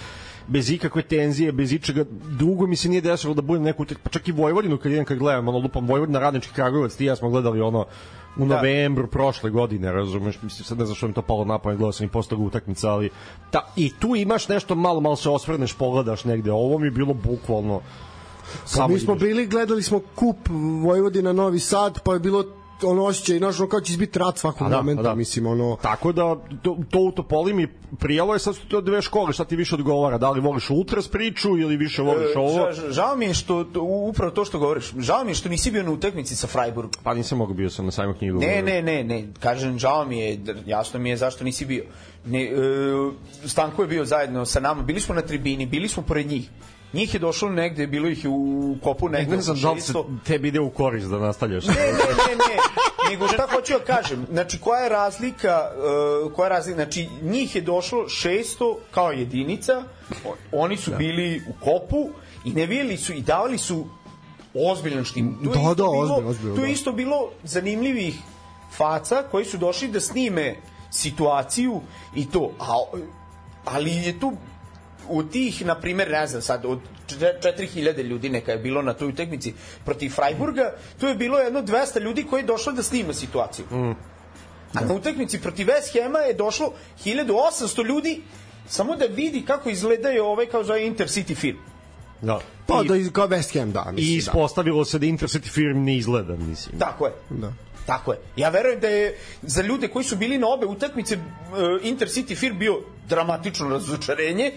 bez ikakve tenzije, bez ičega, dugo mi se nije desilo da budem neku, pa čak i Vojvodinu kad idem kad gledam, ono lupam Vojvodina, Radnički Kragujevac, ti ja smo gledali ono u Da. novembru prošle godine, razumeš, mislim sad ne znam što mi to palo na pamet, gledao sam i posle utakmica, ali ta, i tu imaš nešto malo, malo se osvrneš, pogledaš negde, ovo mi je bilo bukvalno Pa mi smo ideš. bili, gledali smo kup Vojvodina Novi Sad, pa je bilo ono osjećaj, znaš, ono kao će izbiti rat svakog da, momenta, da. mislim, ono... Tako da to, to u Topoli mi prijalo je sad su to dve škole, šta ti više odgovara, da li voliš ultras priču ili više voliš ovo? Ža, ža- žao mi je što, to- upravo to što govoriš, žao mi je što nisi bio na utakmici sa Freiburg. Pa nisam mogao bio sam na sajmu knjigu. Ne, ne, ne, ne, kažem, žao mi je, jasno mi je zašto nisi bio. Ne, e, Stanko je bio zajedno sa nama, bili smo na tribini, bili smo pored njih. Njih je došlo negde, bilo ih u kopu Ne, negde. ne znam da li se 600. tebi ide u korist da nastavljaš. Ne, ne, ne, ne. Nego šta hoću da kažem, znači koja je razlika, uh, koja je razlika, znači njih je došlo 600 kao jedinica, oni su bili u kopu i nevijeli su i davali su ozbiljan štim. Tu Da, da, bilo, ozbiljno, ozbiljno, Tu je da. isto bilo zanimljivih faca koji su došli da snime situaciju i to. A, ali je tu u tih, na primjer, ne znam sad, od čet- 4000 ljudi neka je bilo na toj utakmici protiv Freiburga, tu je bilo jedno 200 ljudi koji je došlo da snima situaciju. Mm. A na utakmici protiv West Hama je došlo 1800 ljudi samo da vidi kako izgledaju ovaj, kao zove Intercity film. Da. Pa I, da, iz- kao West Ham, da, I mislim, da. ispostavilo se da Intercity firm ne izgleda, mislim. Tako je. Da. Tako je. Ja verujem da je za ljude koji su bili na obe utakmice uh, Intercity Fir bio dramatično razočarenje,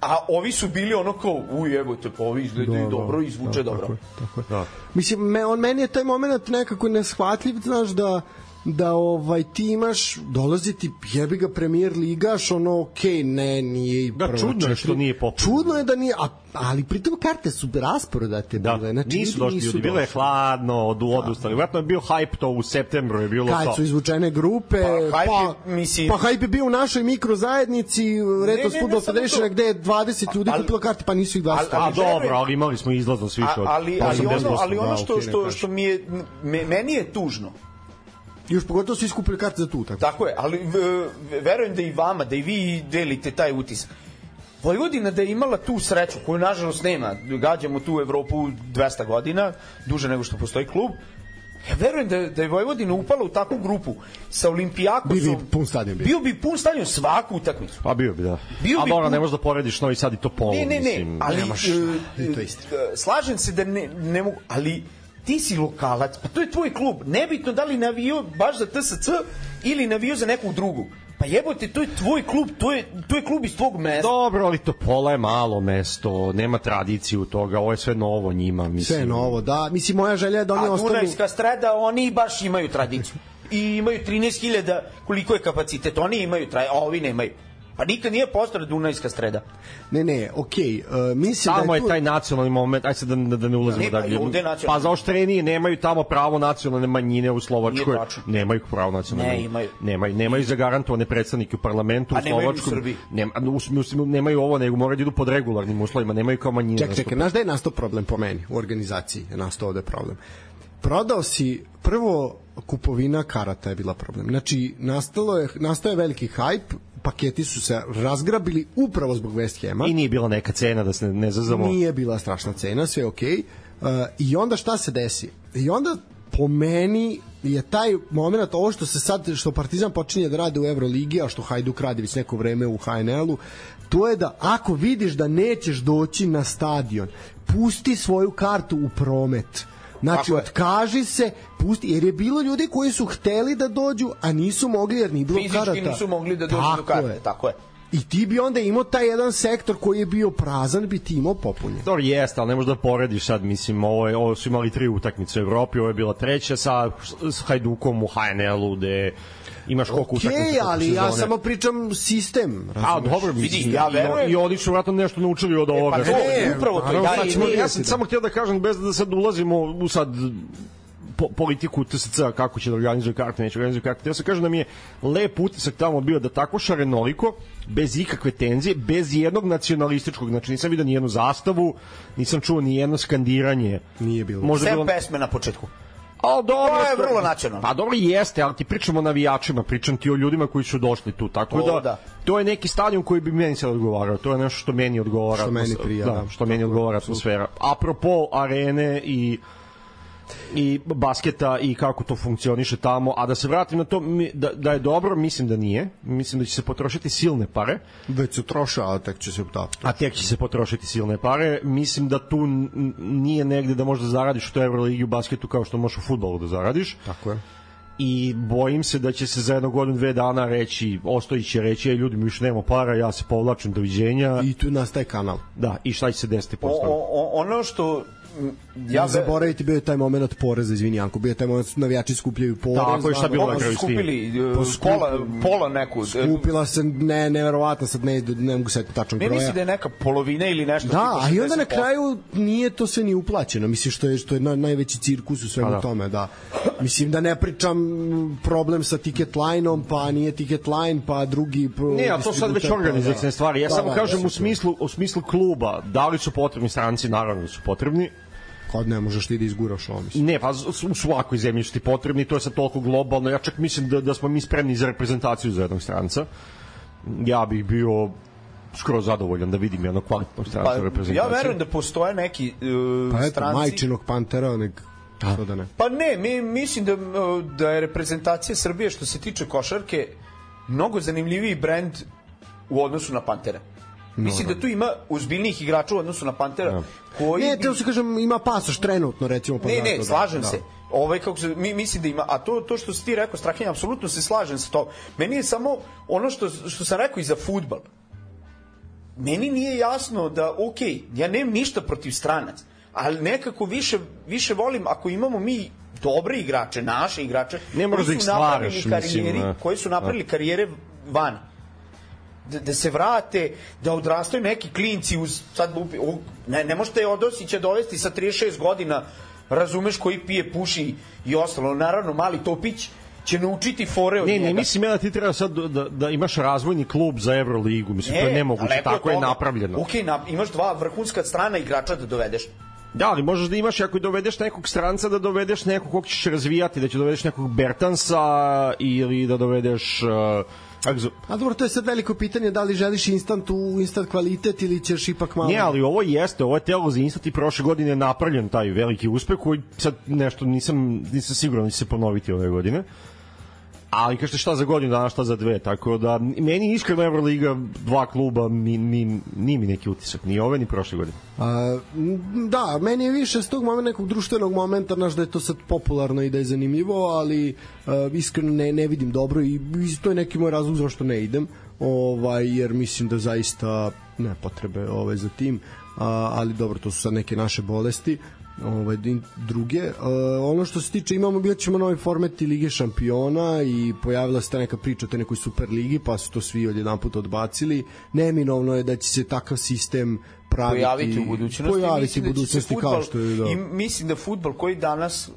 a ovi su bili ono kao, uj, evo te, pa ovi izgledaju Da, da, dobro, i zvuče da, dobro. Tako je, tako je. Da. Mislim, me, on meni je taj moment nekako neshvatljiv, znaš, da da ovaj ti imaš dolazi ti jebi ga premijer ligaš ono okej ne nije i Da, čudno je što nije popularno. čudno je da nije a, ali pritom karte su rasporedate Da, bile znači nisu došli ljudi, bilo je hladno, od odustali. Vjerojatno je bio hype to u septembru, je bilo kad to. su izvučene grupe Pa, pa, hype pa, mislim- pa hype je bio u našoj mikrozajednici Retos ne, ne, Football Federation gde je 20 ljudi Ali- kupilo karte pa nisu ih 20 ali- A ali dobro, ali imali smo izlaznost više od ali, ali 80%. ono, ali ono Da, što, ne što, kažem. što mi je, me, meni je tužno. Još pogotovo su iskupili karte za tu tako Tako je, ali verujem da i vama, da i vi delite taj utisak. Vojvodina da je imala tu sreću, koju nažalost nema, gađamo tu Evropu 200 godina, duže nego što postoji klub, Ja verujem da, da je Vojvodina upala u takvu grupu sa Olimpijakosom. Bi- bi pun stadion bio. Bio bi pun stadion svaku utakmicu. Pa bio bi, da. Bio A bi dobro, pun- ne možeš da porediš Novi Sad i Topolu, Ne, ne, ne, mislim. ali nemaš, e, i to istina. e, slažem se da ne, ne mogu, ali ti si lokalac, pa to je tvoj klub. Nebitno da li navio baš za TSC ili navio za nekog drugog. Pa jebote, to je tvoj klub, to je, to je klub iz tvog mesta. Dobro, ali Topola je malo mesto, nema tradiciju toga, ovo je sve novo njima, mislim. sve je novo da mislim moja želja je da oni A ostanu Dunajska streda, oni baš imaju tradiciju. i imaju 13.000 koliko je kapacitet. Oni imaju, a ovi nemaju. Pa nikad nije postala Dunajska streda. Ne, ne, okej. Okay. Uh, mislim Tamo da je tu... taj nacionalni moment, aj sad da, da, da ne ulazimo Ne, pa dalje. ovde je nacionalni. Pa zaoštreniji nemaju tamo pravo nacionalne manjine u Slovačkoj. Nemaju pravo nacionalne Ne, imaju. Nemaju, nemaju zagarantovane predstavnike u parlamentu A u nemaju ni u Slovačkom. Srbiji. Nema, u smislu, nemaju ovo, nego moraju da idu pod regularnim uslovima, nemaju kao manjine. Čekaj, čekaj, znaš da je nastao problem po meni u organizaciji, je nastao ovde problem. Prodao si, prvo kupovina karata je bila problem. Znači, nastalo je, nastao je veliki hype, paketi su se razgrabili upravo zbog West Hama. I nije bila neka cena da se ne, zazamo. Nije bila strašna cena, sve okej. Uh, I onda šta se desi? I onda po meni je taj moment, ovo što se sad, što Partizan počinje da radi u Euroligi, a što Hajduk radi već neko vreme u HNL-u, to je da ako vidiš da nećeš doći na stadion, pusti svoju kartu u promet. Znači, Tako je. otkaži se, pusti, jer je bilo ljudi koji su hteli da dođu, a nisu mogli jer nije bilo Fizički karata. nisu mogli da dođu do Tako karte. je. Tako je. I ti bi onda imao taj jedan sektor koji je bio prazan, bi ti imao popunjen. Dobro, jeste, ali ne možeš da porediš sad, mislim, ovo, je, ovo su imali tri utakmice u Evropi, ovo je bila treća sa s Hajdukom u HNL-u, gde imaš koliko Okej, utakmica. ali ja samo pričam sistem. A, razumeš? dobro, Vidi, ja verujem- I, oni su vratno nešto naučili od ovoga. Pa to, Ne, upravo to. Da, sad i ćemo mi- ja vidjeti, sam da. samo htio da kažem, bez da sad ulazimo u sad po, politiku TSC kako će da organizuje karte, neće organizuje karte. Ja sam kažem da mi je lep utisak tamo bio da tako šarenoliko, bez ikakve tenzije, bez jednog nacionalističkog, znači nisam vidio ni jednu zastavu, nisam čuo ni jedno skandiranje. Nije bilo. Možda Sem bilo... pesme na početku. A dobro, To je vrlo nacionalno. Pa dobro jeste, ali ti pričamo o navijačima, pričam ti o ljudima koji su došli tu, tako To da, da. to je neki stadion koji bi meni sad odgovarao, to je nešto što meni odgovara. Što meni prija, da, da. što meni odgovara atmosfera. Apropo arene i i basketa i kako to funkcioniše tamo, a da se vratim na to mi- da, da je dobro, mislim da nije. Mislim da će se potrošiti silne pare. Već su trošao, a tek će se da. a tek će se potrošiti silne pare. Mislim da tu nije negde da možda zaradiš u toj Euroligi u basketu kao što možeš u futbolu da zaradiš. Tako je. I bojim se da će se za jedno godinu, dve dana reći, Ostojić će reći, ej ljudi mi više nema para, ja se povlačim, doviđenja. I tu nastaje kanal. Da, i šta će se desiti posle? ono što Ja ne zaboraviti bio je taj moment poreza, izvini Janko, bio je taj moment da navijači skupljaju porez. Tako je, šta bilo na kraju skupili? e, Pa skup- Pola, pola neku. e, Skupila se, ne, neverovatno, sad ne, ne mogu setiti tačnog Ne broja. misli da je neka polovina ili nešto. Da, a i onda na 60%. kraju nije to sve ni uplaćeno. Mislim što je što je na, najveći cirkus u svemu Pa da. tome, da. Mislim da ne pričam problem sa ticket line-om, pa nije ticket line, pa drugi Ne, a to sad već pa organizacijne da. stvari. Ja Da, samo da, kažem da, u smislu, u smislu kluba, da li su potrebni stranci, naravno da su potrebni. Kad ne možeš ti da izguraš ovo, mislim. Ne, pa u svakoj zemlji su ti potrebni, to je sad toliko globalno. Ja čak mislim da, da smo mi spremni za reprezentaciju za jednog stranca. Ja bih bio skoro zadovoljan da vidim jednog kvalitetnog stranca u Pa, reprezentaciji. ja verujem da postoje neki uh, Pa eto, stranci. majčinog pantera, nek... Što da ne. Pa ne, mi, mislim da, uh, da je reprezentacija Srbije što se tiče košarke mnogo zanimljiviji brend u odnosu na Pantere. Mislim da tu ima ozbiljnijih igrača u odnosu na Pantera koji Ne, bi- te se kažem, ima pasoš trenutno, recimo. Pa Ne, ne, da, slažem da. se. Ovaj kako se mi mislim da ima, a to to što si ti rekao Strahinja, apsolutno se slažem sa to. Meni je samo ono što što sam rekao i za fudbal. Meni nije jasno da ok, ja nemam ništa protiv stranaca, ali nekako više više volim ako imamo mi dobre igrače, naše igrače, Ne koji da ih su napravili stvaraš, mislim, karijeri, da. koji su napravili karijere van da, da se vrate, da odrastaju neki klinci uz, sad, u- ne, ne možete Odosića dovesti sa 36 godina, razumeš, koji pije, puši i ostalo. Naravno, mali Topić će naučiti fore od Ne, njega. ne, mislim ja da ti treba sad da, da imaš razvojni klub za Euroligu, mislim, to je nemoguće, tako je toga. napravljeno. Ok, na, imaš dva vrhunska strana igrača da dovedeš. Da, ali možeš da imaš, ako dovedeš nekog stranca, da dovedeš nekog kog ćeš razvijati, da će dovedeš nekog Bertansa ili da dovedeš... Uh, A dobro, to je sad veliko pitanje da li želiš instant u instant kvalitet ili ćeš ipak malo... Ne, ali ovo jeste, ovo je telo za Instat i prošle godine je napravljen taj veliki uspeh koji sad nešto nisam, nisam siguran da će se ponoviti ove godine. Ali kažete šta za godinu dana, šta za dve, tako da meni iskreno Euroliga dva kluba ni, ni, ni mi neki utisak, ni ove ni prošle godine. A, da, meni je više s tog momenta nekog društvenog momenta, znaš da je to sad popularno i da je zanimljivo, ali a, iskreno ne, ne vidim dobro i, i to je neki moj razlog zašto ne idem, ovaj, jer mislim da zaista ne potrebe ovaj, za tim, a, ali dobro, to su sad neke naše bolesti ovaj din- druge. Uh, ono što se tiče imamo bit ćemo novi format i Lige šampiona i pojavila se ta neka priča o te nekoj super ligi pa su to svi odjedan put odbacili. Neminovno je da će se takav sistem praviti pojaviti u budućnosti. Pojaviti u da će se budućnosti kao fudbal- što je da. I mislim da futbol koji danas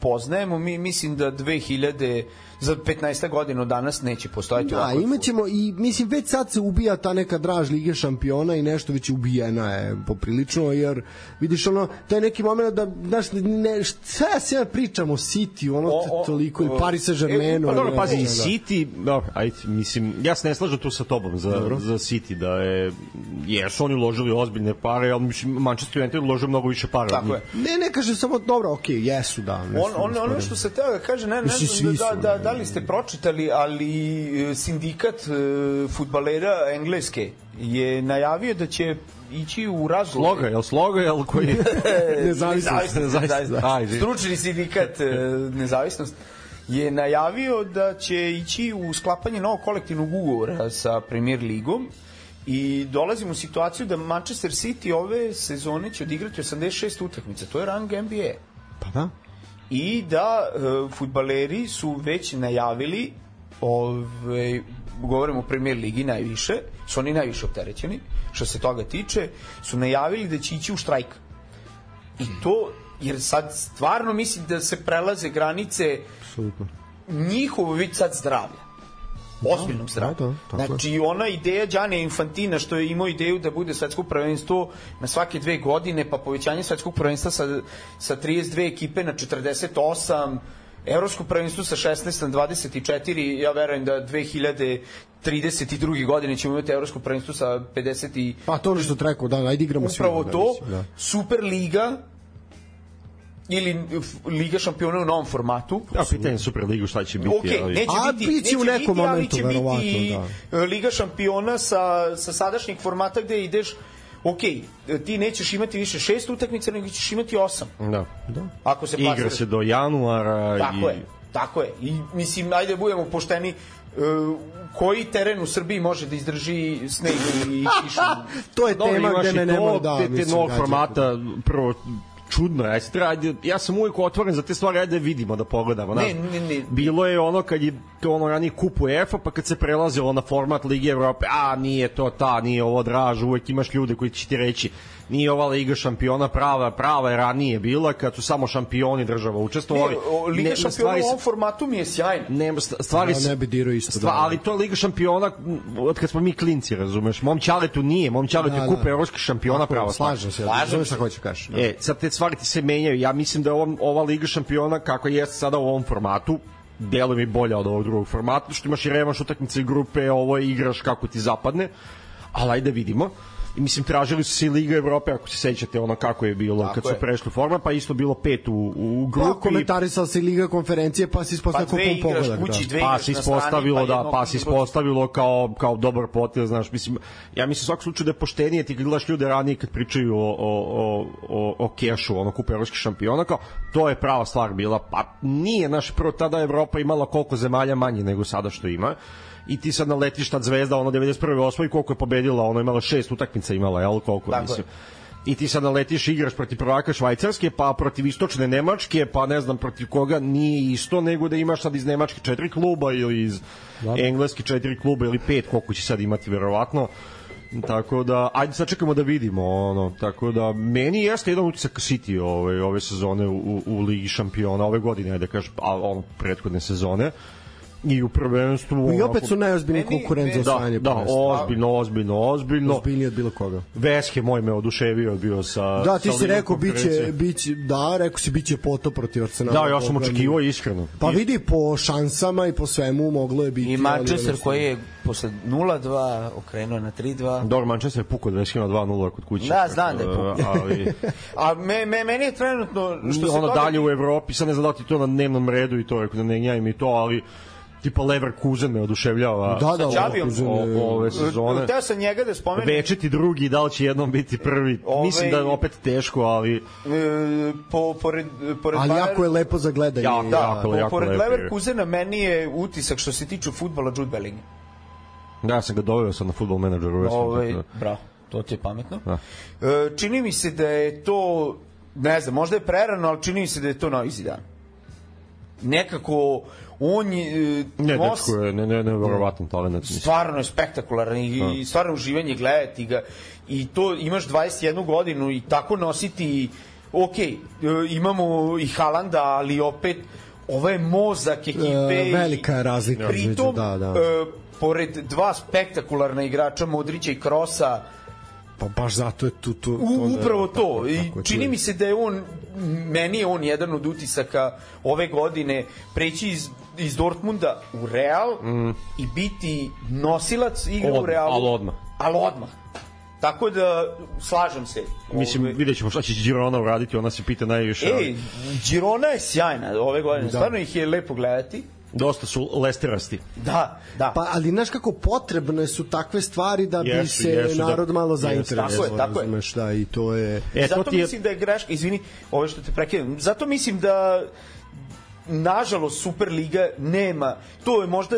poznajemo, mi mislim da 2000 za 15 godina od danas neće postojati Da, imaćemo i mislim već sad se ubija ta neka draž Lige šampiona i nešto već ubijena je poprilično jer vidiš ono taj neki moment da znaš ne šta se ja pričam o City ono O, o, toliko i o, Paris Saint-Germainu. e, pa Dobro, ne pazi, znam, da. City, dobro, ajde, mislim, ja se ne slažem tu sa tobom za, Dobro. za City, da je, jesu oni uložili ozbiljne pare, ali mislim, Manchester United uložio mnogo više para. Tako je. Ne, ne kažem samo dobro, okej, jesu da. ne On, on, ono što se teo da kaže, ne, ne znam svi da, su, da, ne. Da li ste pročitali, ali e, sindikat e, futbalera Engleske je najavio da će ići u razgovor. Sloga, jel sloga, jel koji? Nezavisnost. Nezavisnost, da. Ajde. Stručni sindikat e, Nezavisnost je najavio da će ići u sklapanje novog kolektivnog ugovora sa Premier ligom i dolazimo u situaciju da Manchester City ove sezone će odigrati 86 utakmica. To je rang NBA Pa da. I da e, futbaleri su već najavili ove, govorimo o premier ligi najviše, su oni najviše opterećeni, što se toga tiče, su najavili da će ići u štrajk. I to, jer sad stvarno mislim da se prelaze granice Apsolutno. njihovo već sad zdravlja. Ozbiljnom zdravlju. da, tako je. znači, ona ideja Đane Infantina što je imao ideju da bude svetsko prvenstvo na svake dve godine, pa povećanje svetskog prvenstva sa, sa 32 ekipe na 48, Evropsko prvenstvo sa 16 na 24, ja verujem da 2032. godine ćemo imati Evropsko prvenstvo sa 50 i Pa to ono što treba rekao, da, ajde igramo svi. upravo da, to, mislim, Da. Super Liga ili Liga šampiona u novom formatu. Ja, pitanje Super Ligu šta će biti. Ok, ali... neće A, biti, bit će u neće nekom biti, ali momentu, će verovatno, biti da. Liga šampiona sa, sa sadašnjeg formata gde ideš ok, ti nećeš imati više šest utakmica, nego ćeš imati osam. Da. Da. Ako se Igra plasiraš. se do januara Tako i... je, tako je. I mislim, ajde budemo pošteni, e, koji teren u Srbiji može da izdrži sneg i kišu? To je Dobro, tema gde ne nema da te, te novog formata, prvo čudno je, ajde, ja sam uvijek otvoren za te stvari, ajde da vidimo, da pogledamo. Ne, znaš. ne, ne. Bilo je ono kad je to ono ranije kup UEFA, pa kad se prelazilo na format Lige Evrope, a nije to ta, nije ovo draž, uvek imaš ljude koji će ti reći nije ova Liga šampiona prava, prava je ranije bila, kad su samo šampioni država učestvovali. Ne, o, Liga Ne, šampiona stvari u ovom formatu mi je sjajna. nema st- stvari Ja ne bi dirao isto, da. ali to je Liga šampiona od kad smo mi klinci, razumeš? Mom Ćaletu nije, mom Ćaletu Da, je da. kupa evropskih šampiona prava. Slažem se, Slažem se. šta hoćeš kažeš. Da. E, sad te stvari ti se menjaju. Ja mislim da je ova, ova Liga šampiona, kako je sada u ovom formatu, delo mi bolja od ovog drugog formata, što imaš i revanš utakmice i grupe, ovo igraš kako ti zapadne, ali ajde vidimo. I mislim, tražili su se i Liga Evrope, ako se sećate ono kako je bilo Tako kad su je. prešli format, pa isto bilo pet u, u Pa, grupi. komentarisala se Liga konferencije, pa se Pa ispostavio dve kupom pogodak. kući, Da. pa se na strani, ispostavilo da pa se ispostavilo kao kao dobar potez znaš mislim ja mislim u svakom slučaju da je poštenije ti gledaš ljude ranije kad pričaju o o o o, o kešu ono kupe evropskih šampiona kao to je prava stvar bila pa nije naš prvo tada Evropa imala koliko zemalja manje nego sada što ima i ti sad naletiš tad zvezda ono 91. 8. i koliko je pobedila ono imala šest utakmica imala jel koliko Tako je. mislim i ti sad naletiš igraš protiv prvaka Švajcarske, pa protiv istočne Nemačke, pa ne znam protiv koga nije isto, nego da imaš sad iz Nemačke četiri kluba ili iz Engleske četiri kluba ili pet, koliko će sad imati verovatno. Tako da, ajde sad čekamo da vidimo, ono, tako da, meni jeste jedan utisak City ove, ove sezone u, u, u Ligi šampiona, ove godine, ajde da kažem, a ono, prethodne sezone, i u prvenstvu... I opet onako- su najozbiljniji Meni- konkurent za Da, osvajanje da, prvenstva. ozbiljno, ozbiljno, ozbiljno. Ozbiljniji od bilo koga. Veske moj me oduševio bio sa Da, ti sa si rekao biće biće da, rekao si biće potop protiv Arsenala. Da, ja sam očekivao iskreno. Pa vidi po šansama i po svemu moglo je biti. I Manchester koji je posle 0-2 okrenuo na 3-2. Dobro, Manchester je pukao 20 na 2-0 kod kuće. Da, znam da je pukao. Ali, A me, me, meni je trenutno što se ono dalje u Evropi, sad ne znam da ti to na dnevnom redu i to, rekao da ne gnjavim i to, ali tipa Leverkusen me oduševljava Da, da, Sa. Leverkusen o, ove sezone. Hteo sam njega da spomenem. Večeti drugi, da li će jednom biti prvi. Ove- Mislim da je opet teško, ali E, po, pored, pored Ali Bayern- jako je lepo za gledanje. Jako, Da, jako, po, jako pored. Leverkusena meni je utisak što se tiče futbola Jude Bellingham. Da, ja sam ga doveo sad na futbol menadžeru. sam Ove, da- bravo, to ti je pametno. Da. E, čini mi se da je to, ne znam, možda je prerano, ali čini mi se da je to novi Zidane. Nekako, on je... e, Ne, nos- dečko je, ne, ne, ne, verovatan talent. stvarno je spektakularan i, i stvarno uživanje gledati ga i to imaš 21 godinu i tako nositi ok, e, imamo i Halanda, ali opet ovo je mozak ekipe E, velika je razlika pritom da, da. e, pored dva spektakularna igrača Modrića i Krosa Pa baš zato je tu... tu U, onda- upravo to. tako, I tako čini tu mi se da je on, meni je on jedan od utisaka ove godine, preći iz, iz Dortmunda u Real mm. i biti nosilac igre u Realu. ali odmah. Ali odmah. Tako da, slažem se. Mislim, Ove- vidjet ćemo šta će Girona uraditi, ona se pita najviše. ali Ej, Girona je sjajna ove godine. Da. Stvarno ih je lepo gledati. Dosta su lesterasti. Da, da. Pa, ali znaš kako potrebne su takve stvari da bi Jesu, se jesu, da. narod malo Jesu, zainteresovao. tako je, tako je. da, i to je... E, Zato to ti je, mislim da je greška, izvini, ovo što te prekidam, zato mislim da nažalost Superliga nema to je možda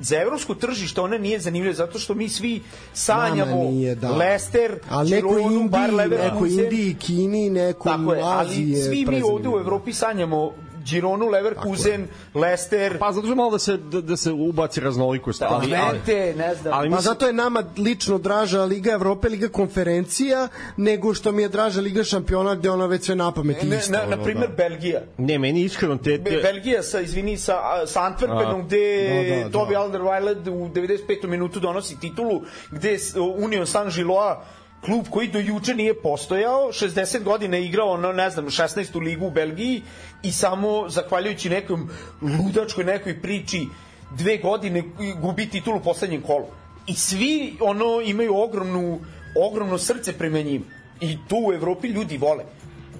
za evropsko tržište ona nije zanimljiva zato što mi svi sanjamo Nama nije, da. Leicester, Ali neko Gironu, Indiji, neko Leverkusen Indiji, Kini, neko tako je, ali svi mi ovde u. Evropi sanjamo Gironu, Leverkusen, Leicester, pa zato što malo da se, da, da se ubaci raznolikost. Ali, ali, Talente, ne znam. ali Pa mislim- zato je nama lično draža Liga Evrope, Liga konferencija, nego što mi je draža Liga šampiona gde ona već sve na pamet ne, isto. na, na primer da. Belgija. ne, meni iskreno te... Be, te Belgija sa, izvini, sa, sa Antwerpenom, gde Da, da, Toby da. Alderweireld u 95. minutu donosi titulu, gde Union Saint-Gillois klub koji do juče nije postojao, 60 godina je igrao, no, ne znam, 16. ligu u Belgiji i samo zahvaljujući nekom ludačkoj nekoj priči dve godine gubi titulu u poslednjem kolu. I svi ono imaju ogromnu, ogromno srce prema njima. I tu u Evropi ljudi vole.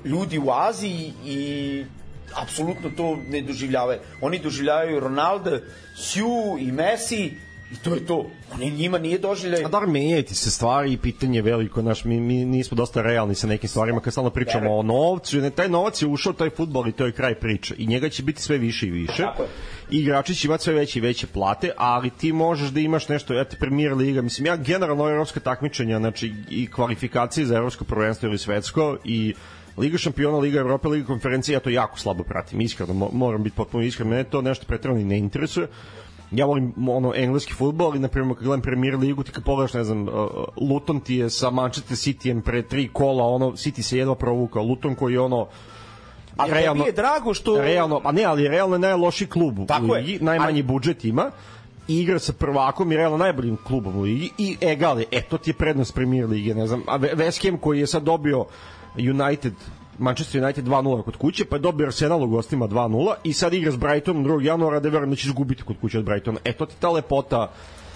Ljudi u Aziji i apsolutno to ne doživljavaju. Oni doživljavaju Ronaldo, Siu i Messi i to je to. Oni njima nije doživljaj. A da menjati se stvari i pitanje je veliko, naš, mi, mi nismo dosta realni sa nekim stvarima kad stalno pričamo o novcu, ne, taj novac je ušao taj futbol i to je kraj priče i njega će biti sve više i više Tako je. i igrači će imati sve veće i veće plate, ali ti možeš da imaš nešto, eto, premier liga, mislim, ja generalno evropska takmičenja, znači i kvalifikacije za evropsko prvenstvo ili svetsko i Liga šampiona, Liga Evrope, Liga konferencije, ja to jako slabo pratim, iskreno, mo- moram biti potpuno iskren, mene to nešto pretredno i ne interesuje. Ja volim ono engleski fudbal, ali na primjer kad gledam Premier ligu, ti kad pogledaš, ne znam, uh, Luton ti je sa Manchester Cityjem pre tri kola, ono City se jedva provukao, Luton koji je ono Ali tebi je drago što... realno, pa ne, ali realno je najloši klub Tako u je. ligi, najmanji Ali- budžet ima i igra sa prvakom i realno najboljim klubom u ligi i egal je, e, to ti je prednost Premier lige, ne znam, a West Ham koji je sad dobio United Manchester United 2-0 kod kuće, pa je dobio Arsenal u gostima 2-0 i sad igra s Brightonom 2. januara da verujem da će izgubiti kod kuće od Brightona. E, to ti ta lepota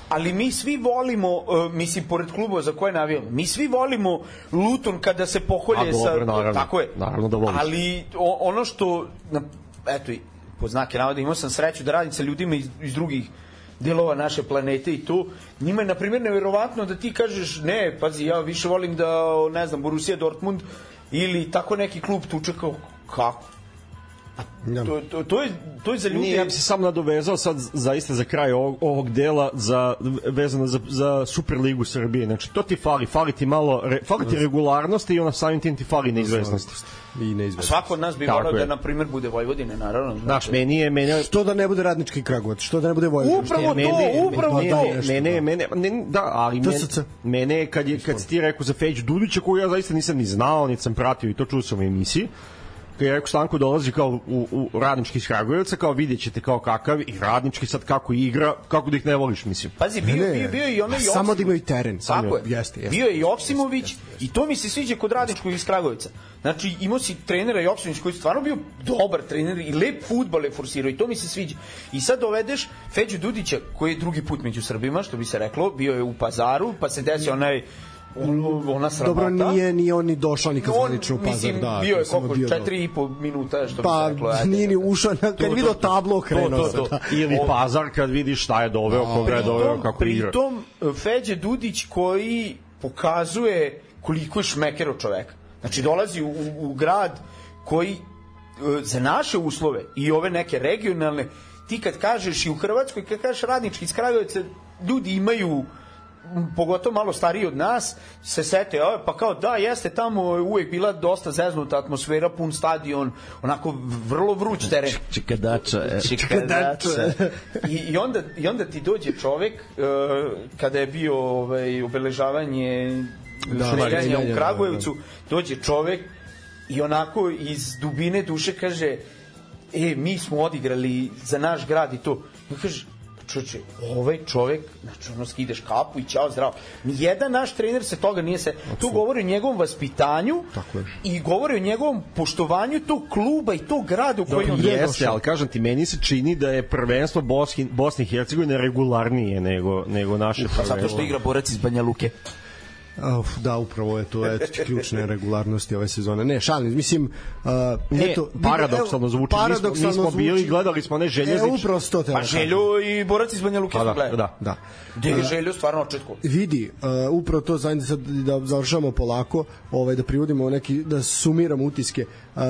Ali mi svi volimo, uh, mislim, pored klubova za koje navijamo, mi svi volimo Luton kada se poholje A, dobro, sa... naravno. Tako je. Naravno da voliš. Ali o, ono što, na, eto, po znake navoda, imao sam sreću da radim sa ljudima iz, iz drugih delova naše planete i tu. Njima je, na primjer, neverovatno da ti kažeš, ne, pazi, ja više volim da, ne znam, Borussia Dortmund ili tako neki klub tuče kao, kako? Da. To, to, to, je, to je za ljude... Nije, ja bi se sam nadovezao sad zaista za kraj ovog, ovog dela za, vezano za, za Superligu Srbije. Znači, to ti fali, fali ti malo, re, fali ti regularnosti i ona samim tim ti fali neizvesnosti. I neizvesno. Svako od nas bi Tako volao da, na primjer, bude Vojvodine, naravno. Znaš, meni je, meni Što da ne bude radnički kragovac, što da ne bude Vojvodina. Upravo to, mene, upravo mene, to. Mene, mene, mene, da, ali mene, mene kad, je, kad si ti rekao za Feđu Dudića, koju ja zaista nisam ni znao, niti sam pratio i to čuo sam u emisiji, kad je rekao Stanko dolazi kao u, u radnički iz Kragujevca, kao vidjet ćete kao kakav i radnički sad kako igra, kako da ih ne voliš, mislim. Pazi, bio, Ne, bio, bio i onaj Samo Joksimović. da imaju teren. samo Tako je. Jeste, jeste. Bio je Joksimović i to mi se sviđa kod radničkog iz Kragovica. Znači, imao si trenera Joksimović koji je stvarno bio dobar trener i lep futbol je forsirao i to mi se sviđa. I sad dovedeš Feđu Dudića koji je drugi put među Srbima, što bi se reklo, bio je u pazaru, pa se desio onaj ona sramota. Dobro, nije, nije on ni došao nikad On, zvanično u pazar. mislim, da, bio je koliko, bio četiri i po minuta, što bi Pa, se reklo. ajde. nije ni ušao, na- kad To, je to, vidio to. tablo, To, krenuo to, se, to. da. Ili O- Pazar kad vidi šta je doveo, koga je doveo, kako igra. Pritom, Feđe Dudić koji pokazuje koliko je šmeker od čoveka. Znači, dolazi u, u grad koji e, za naše uslove i ove neke regionalne ti kad kažeš i u Hrvatskoj, kad kažeš radnički iz Kragujevca, ljudi imaju m, pogotovo malo stariji od nas, se sete, "A, pa kao da, jeste, tamo je uvijek bila dosta zeznuta atmosfera, pun stadion, onako vrlo vruć teren. Čikadača, e. Čikadača. I, i, onda, I onda ti dođe čovek, uh, kada je bio ovaj, obeležavanje Da, streljanja streljanja, u Kragujevcu, dođe čovek i onako iz dubine duše kaže e, mi smo odigrali za naš grad i to. I kaže, čoče, ovaj čovek, znači ono skideš kapu i ćao zdravo. Nijedan naš trener se toga nije se... Tu govori o njegovom vaspitanju Tako je. i govori o njegovom poštovanju tog kluba i tog grada u koji on je Jeste, ali kažem ti, meni se čini da je prvenstvo Bosni, Bosni i Hercegovine regularnije nego, nego naše Pa zato što igra borac iz Banja Luke. Uf, da, upravo je to eto, ključne regularnosti ove sezone. Ne, šalim, mislim, uh, Ne, eto, paradoksalno zvuči. mi smo, mi smo bili, gledali smo ne E, željeznič. upravo sto te Pa Željo i borac iz Banja Luke Pa da, gledali. da. Da. Gde je Željo stvarno očetko? Vidi, uh, upravo to sad sad da završamo polako, ovaj da privodimo neki da sumiramo utiske. Uh,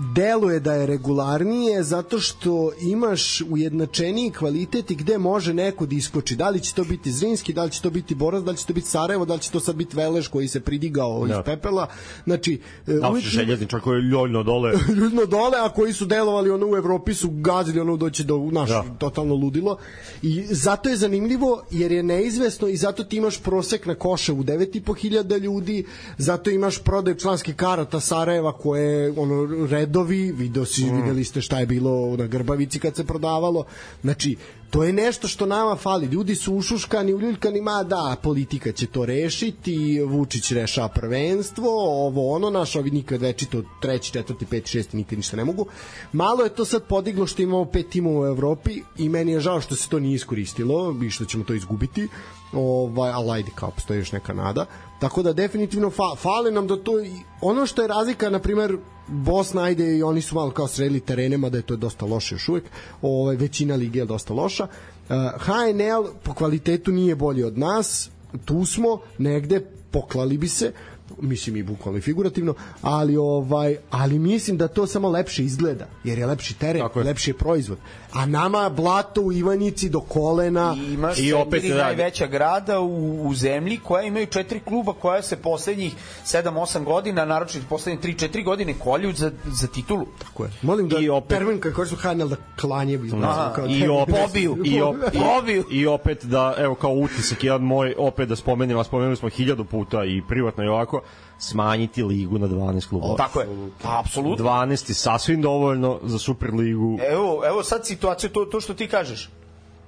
deluje da je regularnije zato što imaš ujednačeniji kvalitet i gde može neko da iskoči. Da li će to biti Zrinski, da li će to biti Borac, da li će to biti Sarajevo, da li će to sad biti Veleš koji se pridigao Da. iz pepela. Znači, e, Da li uvijek su željezničar koji je ljoljno dole? ljudno dole, a koji su delovali ono u Evropi su gazili ono doći do naš Da. totalno ludilo. I zato je zanimljivo jer je neizvesno i zato ti imaš prosek na koše u 9.500 ljudi, zato imaš prodaj članskih karata Sarajeva koje ono redovi, video si, mm. videli ste šta je bilo na Grbavici kad se prodavalo. Znači, to je nešto što nama fali. Ljudi su ušuškani, uljuljkani, ma da, politika će to rešiti, Vučić rešava prvenstvo, ovo ono, naš ovi nikad večito treći, četvrti, peti, šesti nikad ništa ne mogu. Malo je to sad podiglo što imamo pet timova u Evropi i meni je žao što se to nije iskoristilo i što ćemo to izgubiti ovaj, ali ajde kao postoji još neka nada tako da definitivno fa, fale nam da to ono što je razlika na primer Bosna ajde i oni su malo kao sredili terenema da je to dosta loše još uvek ovaj, većina lige je dosta loša uh, HNL po kvalitetu nije bolji od nas tu smo negde poklali bi se mislim i bukvalno i figurativno, ali ovaj ali mislim da to samo lepše izgleda, jer je lepši teren, Tako je. lepši je proizvod. A nama blato u Ivanjici do kolena I imaš I opet, da. najveća grada u, u zemlji koja imaju četiri kluba koja se poslednjih 7-8 godina, naročito poslednje 3-4 godine kolju za, za titulu. Tako je. Molim da I opet- termin kako su HNL da klanje bi Aha, kao I opet, Pobiju. i, op, i, i opet da, evo kao utisak jedan moj, opet da spomenem, a spomenuli smo hiljadu puta i privatno i ovako, smanjiti ligu na 12 klubova. Tako je. Pa, apsolutno. 12 je sasvim dovoljno za Superligu. Evo, evo sad situacija, to, to što ti kažeš.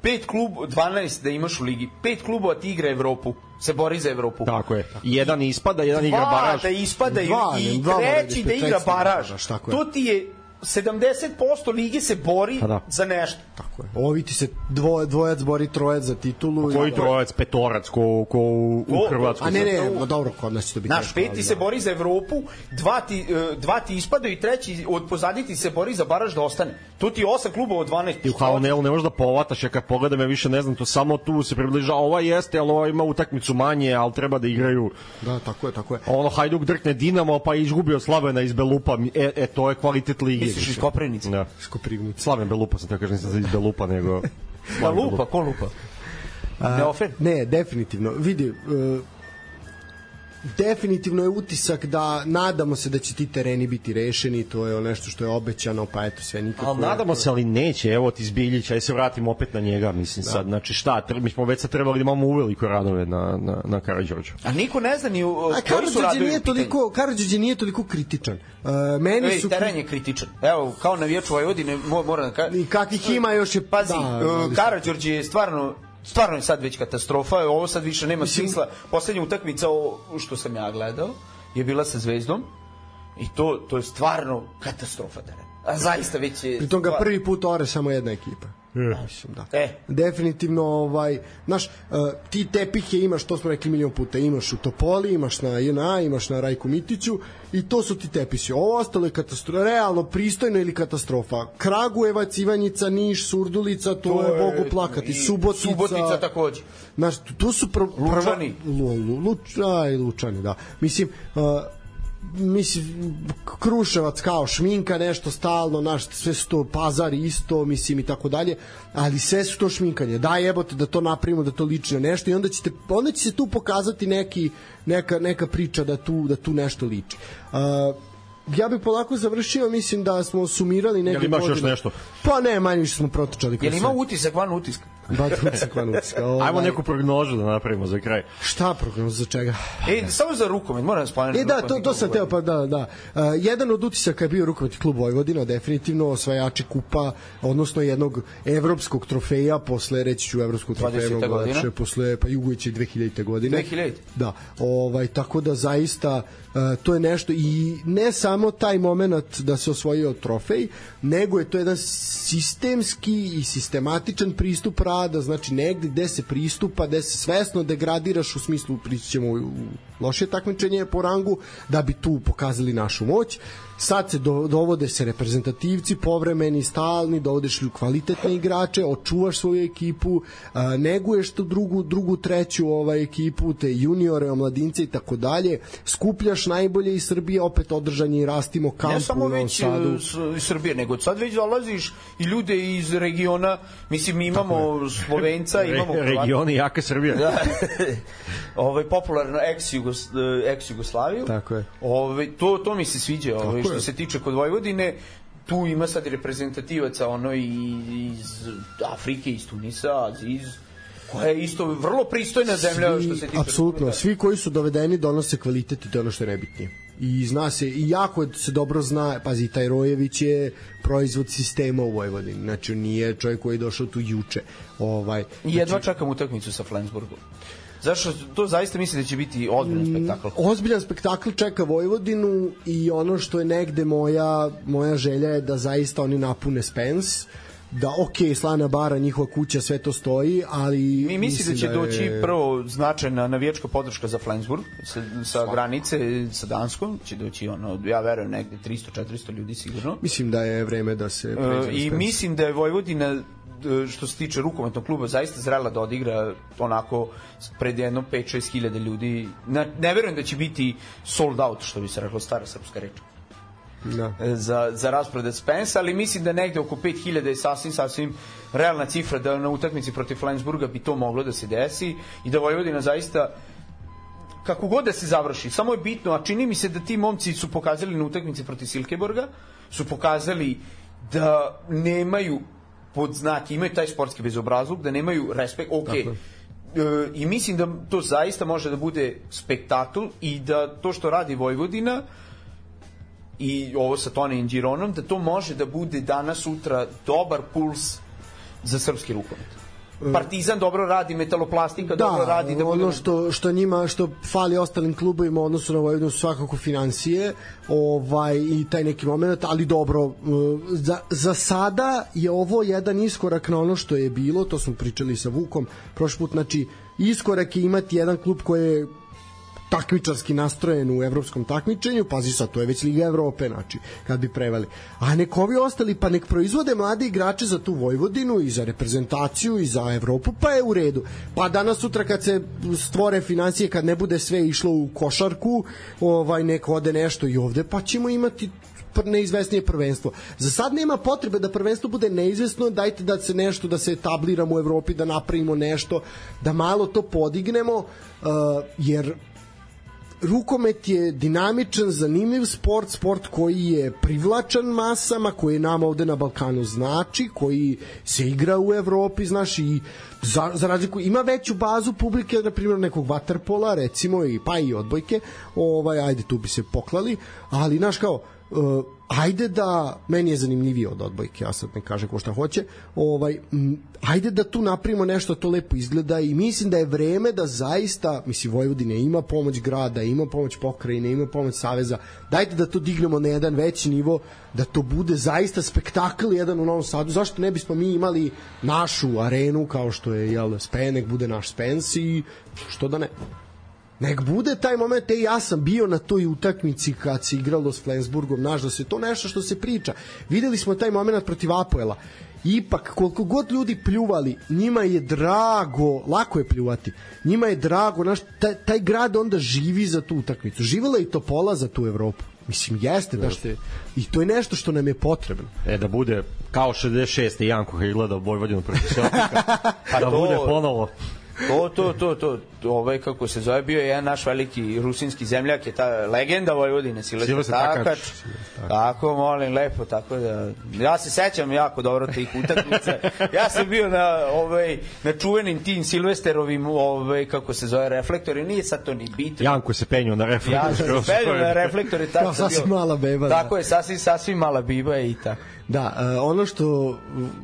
Pet klub, 12 da imaš u ligi. Pet klubova ti igra Evropu. Se bori za Evropu. Tako je. Jedan ispada, jedan igra Dva baraž. da ispadaju Dva, i dva moraju treći da igra da baraž, tako je. To ti je 70% lige se bori Pa da. za nešto. Tako je. Ovi ti se dvoje, dvojac bori trojac za titulu. Koji i- trojac, petorac, ko, ko u, To- u Hrvatskoj. A ne, ne, no dobro, kod nas će to biti. Naš peti ali se da. bori za Evropu, dva ti, e, dva ti ispadaju i treći od pozadi ti se bori za baraž da ostane. Tu ti je osam klubova od 12. I u HNL ne možeš da povataš, ja kad pogledam ja više ne znam, to samo tu se približa, ova jeste, ali ova ima utakmicu manje, ali treba da igraju. Da, tako je, tako je. Ono, Hajduk drkne Dinamo, pa izgubio Slavena iz Belupa, e, e to je kvalitet lige. Misliš iz Koprivnice? Da. Skoprivnic. Slaven Belupa sam te kažem, nisam iz Belupa, nego... Pa Slaven lupa, Belupa. ko lupa? Neofen? Ne, definitivno. Vidi, uh, definitivno je utisak da nadamo se da će ti tereni biti rešeni, to je nešto što je obećano, pa eto sve nikako. Ali nadamo se, ali neće, evo ti Zbiljić, aj se vratimo opet na njega, mislim sad, znači šta, mi smo već sad trebali da imamo uveliko radove na, na, na Karadžorđu. A niko ne zna ni u- A koji su Karadžić radovi nije toliko, Karadžić nije toliko kritičan. Uh, meni Ej, su teren je kritičan. Evo, kao navijač Vojvodine, mo- moram da kažem. i kakvih ima još je Pazi, da, da, ali- Karadžorđe je stvarno stvarno je sad već katastrofa, ovo sad više nema smisla. Poslednja utakmica o, što sam ja gledao je bila sa Zvezdom i to, to je stvarno katastrofa teren. A zaista već je... Pritom ga prvi put ore samo jedna ekipa. Mislim, da. E. Definitivno, ovaj, znaš, uh, ti tepihe imaš, to smo rekli milion puta, imaš u Topoli, imaš na JNA, imaš na Rajku Mitiću i to su ti tepisi. Ovo ostalo je katastrofa, realno pristojno ili katastrofa. Kragujevac, Ivanjica, Niš, Surdulica, to, To je je- Bogu plakati. i Subotica, Subotica takođe. Znaš, tu su pr prva, Lučani. Lu, lu, luč, aj, Lučani, da. Mislim, uh, mislim Kruševac kao šminka nešto stalno naš sve su to pazar isto mislim i tako dalje ali sve su to šminkanje. Da jebote da to napravimo da to liči na nešto i onda ćete onda će se tu pokazati neki neka neka priča da tu da tu nešto liči. Uh, ja bih polako završio, mislim da smo sumirali neke Jel imaš još godine. nešto? Pa ne, manje više smo protočali. kroz Jel ima sve. utisak van utisak? Ba, utisak, van utisak. Ovaj, Ajmo neku prognozu da napravimo za kraj. Šta prognoz za čega? E, samo za rukomet, moram da spomenuti. E da, to, to sam teo, pa da, da. Uh, jedan od utisaka je bio rukometni klub Vojvodina, definitivno osvajači kupa, odnosno jednog evropskog trofeja posle, reći ću evropskog 20. trofeja, mnogo godina. lepše, posle pa Jugovića 2000. godine. 2000. Da, ovaj, tako da zaista uh, to je nešto i ne samo taj moment da se osvojio trofej, nego je to jedan sistemski i sistematičan pristup rada, znači negde gde se pristupa, gde se svesno degradiraš u smislu pričamo u loše takmičenje po rangu, da bi tu pokazali našu moć. Sad se do, dovode se reprezentativci, povremeni, stalni, dovodeš kvalitetne igrače, očuvaš svoju ekipu, a, neguješ tu drugu, drugu, treću ovaj ekipu, te juniore, omladince i tako dalje, skupljaš najbolje iz Srbije, opet održanje i rastimo kampu ne samo u Novom već Sadu. e, s- iz Srbije, nego sad već dolaziš i ljude iz regiona, mislim mi imamo Slovenca, imamo Re, regioni jaka Srbija. da. ovaj popularno ex Jugos, ex Jugoslaviju. Tako je. Ovaj to to mi se sviđa, Tako što je. se tiče kod Vojvodine tu ima sad reprezentativaca ono iz Afrike, iz Tunisa, iz koja je isto vrlo pristojna zemlja što se tiče apsolutno, svi koji su dovedeni donose kvalitet i to je ono što je najbitnije. I zna se, i jako se dobro zna, pazi, taj Rojević je proizvod sistema u Vojvodini, znači on nije čovjek koji je došao tu juče. Ovaj, I jedva čekam utakmicu sa Flensburgom. Zašto to zaista mislim da će biti ozbiljan spektakl. ozbiljan spektakl čeka Vojvodinu i ono što je negde moja moja želja je da zaista oni napune Spence da ok, Slana Bara, njihova kuća, sve to stoji, ali Mi mislim da će je- doći prvo značajna navijačka podrška za Flensburg sa, sa granice sa Danskom, će doći ono, ja verujem negde 300-400 ljudi sigurno. Mislim da je vreme da se E, I mislim da je Vojvodina što se tiče rukometnog kluba zaista zrela da odigra onako pred jedno 5-6 hiljada ljudi. Ne, ne verujem da će biti sold out, što bi se reklo stara srpska reč Da. e, za, za raspored Spence, ali mislim da negde oko 5000 je sasvim, sasvim realna cifra da na utakmici protiv Flensburga bi to moglo da se desi i da Vojvodina zaista kako god da se završi, samo je bitno, a čini mi se da ti momci su pokazali na utakmici protiv Silkeborga, su pokazali da nemaju pod znak, imaju taj sportski bezobrazluk, da nemaju respekt, ok. E, i mislim da to zaista može da bude spektakl i da to što radi Vojvodina i ovo sa Toni Gironom, da to može da bude danas sutra dobar puls za srpski rukomet. Partizan dobro radi, metaloplastika dobro radi. Da ono što, što njima, što fali ostalim klubovima odnosu na Vojvodinu su svakako financije ovaj, i taj neki moment, ali dobro, uh, za, za sada je ovo jedan iskorak na ono što je bilo, to smo pričali sa Vukom prošli put, znači iskorak je imati jedan klub koji je takmičarski nastrojen u evropskom takmičenju, pazi sad, to je već Liga Evrope, znači, kad bi preveli. A nek ovi ostali, pa nek proizvode mlade igrače za tu Vojvodinu i za reprezentaciju i za Evropu, pa je u redu. Pa danas sutra kad se stvore financije, kad ne bude sve išlo u košarku, ovaj, nek ode nešto i ovde, pa ćemo imati neizvesnije prvenstvo. Za sad nema potrebe da prvenstvo bude neizvesno, dajte da se nešto, da se etabliramo u Evropi, da napravimo nešto, da malo to podignemo, uh, jer rukomet je dinamičan, zanimljiv sport, sport koji je privlačan masama, koji nama ovde na Balkanu znači, koji se igra u Evropi, znaš, i za, za razliku, ima veću bazu publike, na primjer, nekog vaterpola, recimo, i pa i odbojke, ovaj, ajde, tu bi se poklali, ali, znaš, kao, uh, ajde da meni je zanimljivije od odbojke, ja sad ne kažem ko šta hoće. Ovaj m, ajde da tu napravimo nešto to lepo izgleda i mislim da je vreme da zaista, mislim Vojvodina ima pomoć grada, ima pomoć pokrajine, ima pomoć saveza. Dajte da to dignemo na jedan veći nivo, da to bude zaista spektakl jedan u Novom Sadu. Zašto ne bismo mi imali našu arenu kao što je jel Spenek bude naš Spens i što da ne? Nek bude taj moment, e, ja sam bio na toj utakmici kad se igralo s Flensburgom, znaš, da se to nešto što se priča. Videli smo taj moment protiv Apoela ipak koliko god ljudi pljuvali njima je drago lako je pljuvati njima je drago naš, taj, taj grad onda živi za tu utakmicu živela i Topola za tu Evropu Mislim, jeste, da ste, i to je nešto što nam je potrebno. E, da bude kao 66. Janko kad je gledao Vojvodinu protiv Celtica, pa da to- bude ponovo. To, to, to, to, ovaj, kako se zove, bio je jedan naš veliki rusinski zemljak, je ta legenda Vojvodine, Silvestar Takač. Takač. Tako, molim, lepo, tako da... Ja se sećam jako dobro tih utakmica. Ja sam bio na, ovaj, na čuvenim tim Silvesterovim, ovaj, kako se zove, reflektori, nije sad to ni bitno. Janko se penio na reflektor. Ja sam se penio na reflektore, tako Kao sam sasvim bio- mala beba, da. Tako je, sasvim, sasvim mala biba i tako. Da, e, ono što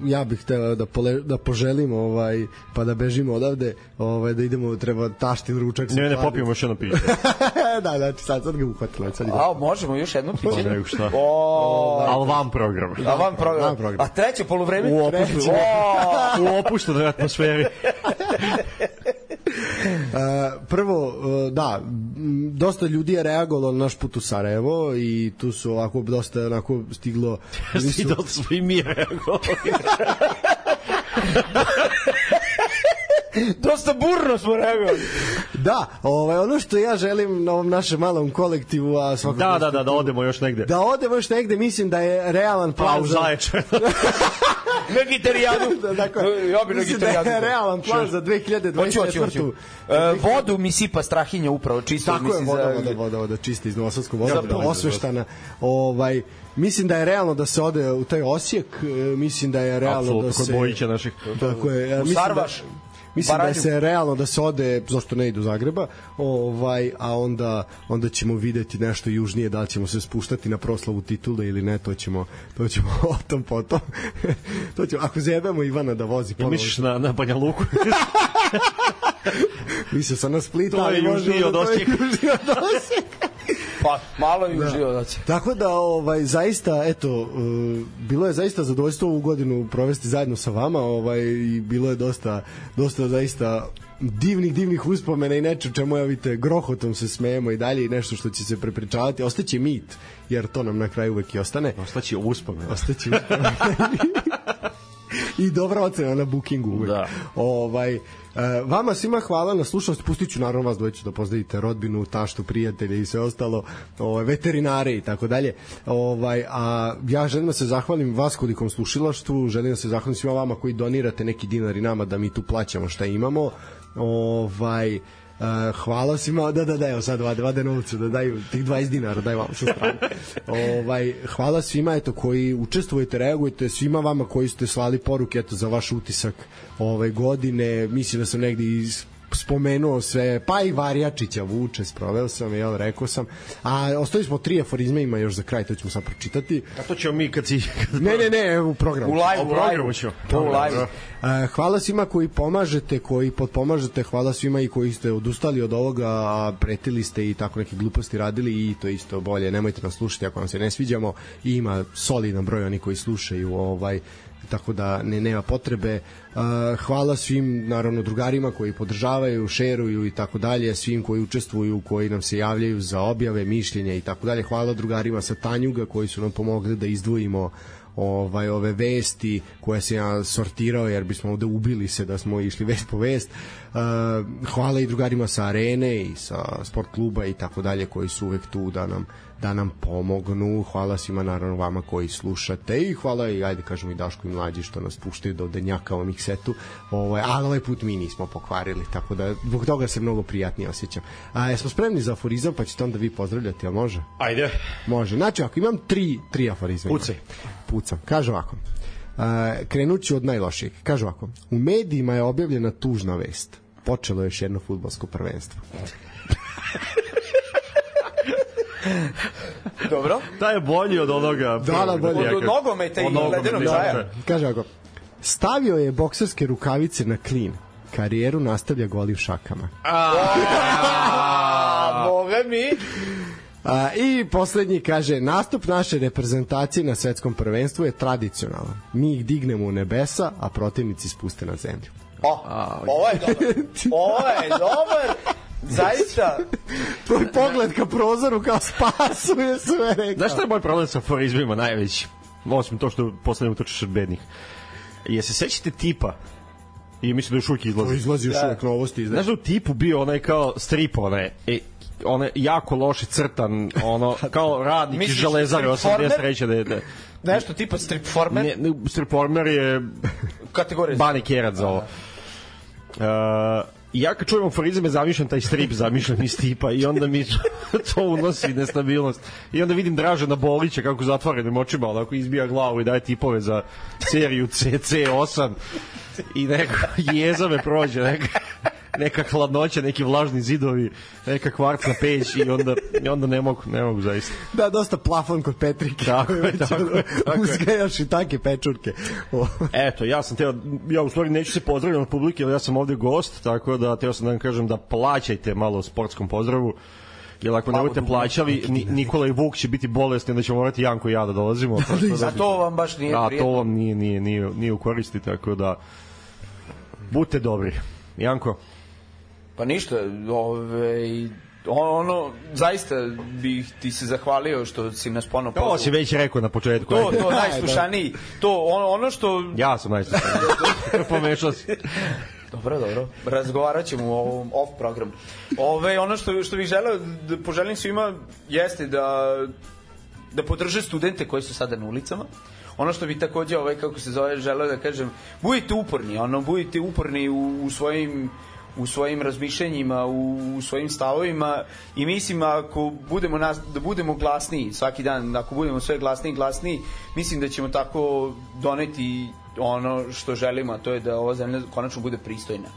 ja bih hteo da pole, da poželim ovaj pa da bežimo odavde, ovaj da idemo treba taštin ručak. Ne, ne, popijemo još jedno piće. da, znači sad sad ga uhvatilo, sad ide. A, možemo još jedno piće? Nego šta. O, Ali vam program. a vam program. Van program. A treće poluvreme? U opuštenoj atmosferi. Prvo, e, da, dosta ljudi je reagovalo na naš put u Sarajevo i tu su ovako dosta onako stiglo bili su- I da smo i mi reagovali. Dosta burno smo reagovali. Da, ovaj, ono što ja želim na ovom našem malom kolektivu, a svakako... Da, da, da, da odemo još negde. Da odemo još negde, mislim da je realan plan Pa u za- Zaječar. Na gitarijadu. da, dakle, ja bi na mislim da je realan plan za 2024. Hoću, hoću, hoću. E, vodu mi sipa strahinja upravo čisto. Tako je, voda, voda, voda, voda, čista iz Novosadskog Za voda, put. osveštana. Ovaj, mislim da je realno da se ode u taj Osijek, e, mislim da je realno Apsolutno, da kod se... Bojića naših. Tako je, ja U mislim Sarvaš. Da, mislim da Baranju. se realno da se ode, zašto ne i do Zagreba, ovaj, a onda, onda ćemo videti nešto južnije, da ćemo se spuštati na proslavu titule ili ne, to ćemo, to ćemo o tom potom. to ćemo, ako zajebemo Ivana da vozi Ja ponovo, misliš na, na Banja Luku? mislio sam na Split, To je ali možemo južnije od da to je južnije od Osijeka. Pa, malo je užio da će. Tako da ovaj zaista eto uh, bilo je zaista zadovoljstvo ovu godinu provesti zajedno sa vama, ovaj i bilo je dosta dosta zaista divnih divnih uspomena i nečeg čemu ja vidite grohotom se smejemo i dalje i nešto što će se prepričavati ostaće mit jer to nam na kraju uvek i ostane Ostaće uspomen. ostaće uspomena. i dobra ocena na bookingu uvek. Da. Ovaj, e, vama svima hvala na slušanosti. Pustit ću naravno vas dvojicu da pozdravite rodbinu, taštu, prijatelje i sve ostalo, ovaj, veterinare i tako dalje. Ovaj, a ja želim da se zahvalim vas kodikom slušilaštvu, želim da se zahvalim svima vama koji donirate neki dinar i nama da mi tu plaćamo šta imamo. Ovaj, Uh, hvala svima, da, da, da, evo sad vade, vade novcu, da daju tih 20 dinara, daj vam sa strane. ovaj, hvala svima eto, koji učestvujete, reagujete, svima vama koji ste slali poruke eto, za vaš utisak ove godine, mislim da sam negde iz spomenuo sve, pa i Varjačića Vuče, sproveo sam, jel, rekao sam. A ostavili smo tri aforizme, ima još za kraj, to ćemo sad pročitati. A to ćemo mi kad si... Ne, ne, ne, evo u programu. U live, U programu ćemo. To u live. E, hvala svima koji pomažete, koji potpomažete, hvala svima i koji ste odustali od ovoga, a pretili ste i tako neke gluposti radili i to isto bolje. Nemojte nas slušati ako vam se ne sviđamo. I ima solidan broj oni koji slušaju ovaj tako da ne nema potrebe. Uh, hvala svim naravno drugarima koji podržavaju, šeruju i tako dalje, svim koji učestvuju, koji nam se javljaju za objave, mišljenja i tako dalje. Hvala drugarima sa Tanjuga koji su nam pomogli da izdvojimo ovaj ove vesti koje se ja sortirao jer bismo ovde ubili se da smo išli vest po vest. Uh, hvala i drugarima sa arene i sa sport kluba i tako dalje koji su uvek tu da nam da nam pomognu. Hvala svima naravno vama koji slušate i hvala i ajde kažemo i Daško i mlađi što nas puštaju do denjaka u miksetu. Ovaj ali ovaj put mi nismo pokvarili, tako da zbog toga se mnogo prijatnije osjećam. A jesmo spremni za aforizam pa ćete onda vi pozdravljati, a može? Ajde. Može. Znači, ako imam tri, tri aforizma. Pucaj. Pucam. Kaže ovako. Uh, krenut ću od najlošijeg. Kaže ovako. U medijima je objavljena tužna vest. Počelo je još jedno futbolsko prvenstvo. Dobro. Taj je bolji od onoga. Da, da, bolji. Od nogometa i Od nogometa, ledenog tako čaja. je. Kaže ovako. Stavio je bokserske rukavice na klin. Karijeru nastavlja goli u šakama. A, boga mi. A, I poslednji kaže, nastup naše reprezentacije na svetskom prvenstvu je tradicionalan. Mi ih dignemo u nebesa, a protivnici spuste na zemlju. O, ovo je dobar. Ovo je dobar. Zaista. Tvoj pogled ka prozoru kao spasuje sve rekao. Znaš šta je moj problem sa aforizmima najveći? Osim to što postavljamo to od bednih. Je se sećate tipa? I mislim da još uvijek To izlazi. izlazi još uvek novosti. Znaš da u tipu bio onaj kao strip, onaj, e, onaj jako loše crtan, ono, kao radnik iz železare Stripformer? 83. Da, je- da, Nešto tipa stripformer, ne, ne, stripormer je kategorija. Bani za ovo. Uh, ja kad čujem aforizme zamišljam taj strip zamišljam iz tipa i onda mi to, unosi nestabilnost. I onda vidim Dražena Bolića kako zatvorenim očima onako izbija glavu i daje tipove za seriju CC8 i neka jeza me prođe neka, neka hladnoća, neki vlažni zidovi neka kvarcna peć i onda, i onda ne mogu, ne mogu zaista Da, dosta plafon kod Petrike. Tako je, tako je, tako. Uzgajaš i take pečurke. Eto, ja sam teo, ja u stvari neću se pozdravljati od publike, jer ja sam ovde gost, tako da teo sam da vam kažem da plaćajte malo sportskom pozdravu, jer ako ne budete plaćali, Ni, Nikola i Vuk će biti bolesni, onda ćemo morati Janko i ja da dolazimo. da- A to vam baš nije A to prijetno. vam nije, nije, nije, nije u koristi, tako da budite dobri. Janko, Pa ništa, ove, ono, zaista bih ti se zahvalio što si nas ponovo to pozvao. si već rekao na početku. To, to najslušaniji. To, ono, ono što... Ja sam najslušaniji. Pomešao si. Dobro, dobro. Razgovarat ćemo u ovom off programu. Ove, ono što, što bih želeo da poželim svima jeste da da podrže studente koji su sada na ulicama. Ono što bi takođe, ovaj, kako se zove, želeo da kažem, budite uporni, ono, budite uporni u, u svojim u svojim razmišljanjima, u, u svojim stavovima i mislim ako budemo nas, da budemo glasniji svaki dan, ako budemo sve glasniji i glasniji, mislim da ćemo tako doneti ono što želimo, a to je da ova zemlja konačno bude pristojna.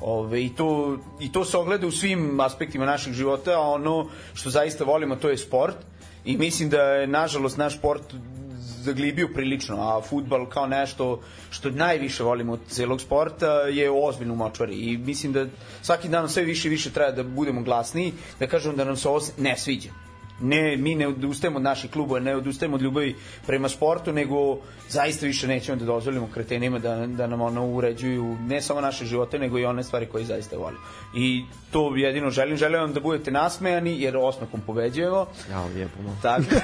Ove, i, to, I to se ogleda u svim aspektima našeg života, a ono što zaista volimo to je sport i mislim da je nažalost naš sport zaglibio prilično, a futbal kao nešto što najviše volimo od celog sporta je ozbiljno u močvari i mislim da svaki dan sve više i više treba da budemo glasniji, da kažemo da nam se ovo ne sviđa. Ne, mi ne odustajemo od naših klubova, ne odustajemo od ljubavi prema sportu, nego zaista više nećemo da dozvolimo kretenima da, da nam ono uređuju ne samo naše živote, nego i one stvari koje zaista volimo. I to jedino želim. Želim vam da budete nasmejani, jer osnokom pobeđujemo. Ja, lijepo. Tako.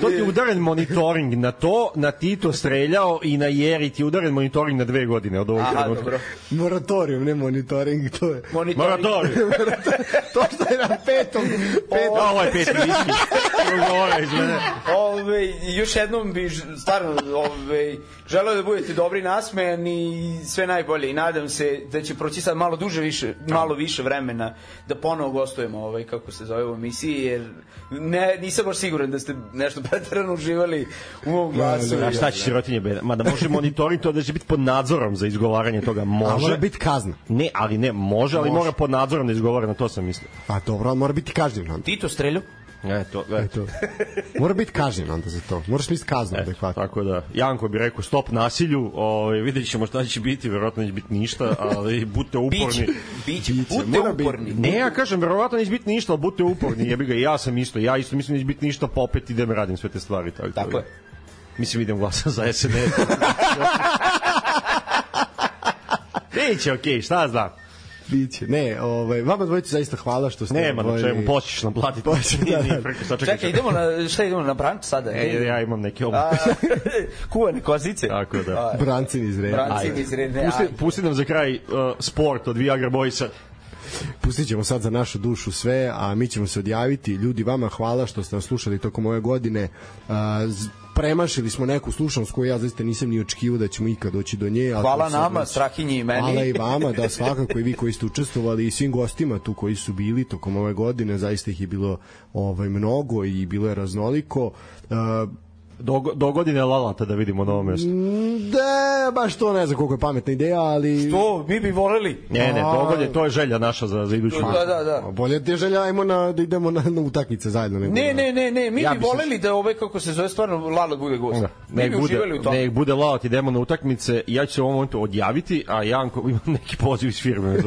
To ti je udaren monitoring na to, na Tito streljao i na Jeri ti je udaren monitoring na dve godine od ovog Aha, dobro. Moratorium, ne monitoring, to je... Monitoring. Moratorij. to što je na petom, petom A, ovo je mene. Ove, još jednom bi stvarno ove, želeo da budete dobri nasmejani i sve najbolje i nadam se da će proći sad malo duže više, malo više vremena da ponovo gostujemo ovaj, kako se zove u emisiji jer ne, nisam baš siguran da ste nešto pretarano uživali u mom glasu. A šta će sirotinje beda? Ma da može monitoring to da će biti pod nadzorom za izgovaranje toga. A mora Može. biti kazna. Ne, ali ne, može, ali Može. mora pod nadzorom da izgovara, na to sam mislio. A dobro, ali mora biti kažnjen. Tito strelju? E, to, e, Eto. Mora biti kažnjen onda za to. Moraš misliti kaznu E, adekvatno. tako da, Janko bi rekao stop nasilju, ovaj, vidjet ćemo šta će biti, verovatno neće biti ništa, ali budite uporni. Biće, biće, Biće, budite uporni. Ne, ja kažem, verovatno neće biti ništa, ali budite uporni, jebi ga, i ja sam isto, ja isto mislim da neće biti ništa, pa opet idem radim sve te stvari. Tako, Tako da. je. Mislim, idem glasam za SNS. Biće, okej, okay, šta znam. Biće. Ne, ovaj, vama dvojici zaista hvala što ste... Nema na ovaj, čemu, poćiš nam platiti. Poći, da, da. Čekaj, Čekaj, idemo na, šta idemo na branč sada? E, ja imam neke obuke. A, kuvane kozice. Tako da. Brancin iz reda. Brancin iz reda. Pusti, pusti nam za kraj uh, sport od Viagra Boysa. Pustit ćemo sad za našu dušu sve, a mi ćemo se odjaviti. Ljudi, vama hvala što ste nas slušali tokom ove godine. Premašili smo neku slušanost koju ja zaista nisam ni očekivao da ćemo ikad doći do nje. Hvala nama, već- Strahinji i meni. Hvala i vama, da svakako i vi koji ste učestvovali i svim gostima tu koji su bili tokom ove godine, zaista ih je bilo ovaj mnogo i bilo je raznoliko. Uh, Do, do godine Lalata da vidimo na ovom mjestu. da, baš to ne znam koliko je pametna ideja, ali... To, mi bi voleli. Ne, ne, A- dogodje, to je želja naša za, za iduću. Da, da, da. Bolje te želja, ajmo na, da idemo na, na utakmice zajedno. Nego Ne, ne, ne, ne, mi Ja bi bi se- voleli da ovaj, kako se zove, stvarno Lalo bude gost. Da. Mi Nek bi bude, u tome. nek bude Lalat, idemo na utakmice, ja ću se u ovom momentu odjaviti, a Janko ima neki poziv iz firme.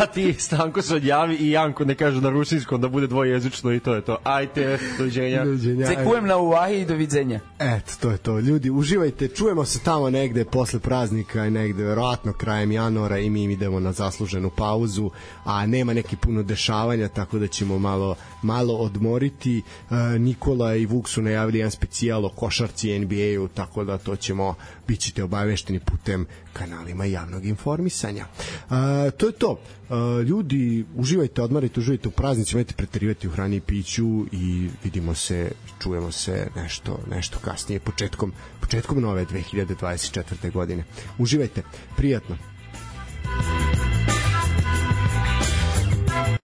a ti Stanko se odjavi i Janko ne kaže na rusinskom da bude dvojezično i to je to. Ajte, doviđenja. Doviđenja. Cekujem na uvahi i doviđenja. Eto, to je to. Ljudi, uživajte. Čujemo se tamo negde posle praznika i negde verovatno krajem januara i mi idemo na zasluženu pauzu, a nema neki puno dešavanja, tako da ćemo malo malo odmoriti. E, Nikola i Vuk su najavili jedan specijal o košarci NBA-u, tako da to ćemo bićete obavešteni putem kanalima javnog informisanja. E, to je to. E, ljudi, uživajte, odmarajte, uživajte u praznicima, nemojte preterivati u hrani i piću i vidimo se, čujemo se nešto, nešto kasnije, početkom, početkom nove 2024. godine. Uživajte, prijatno.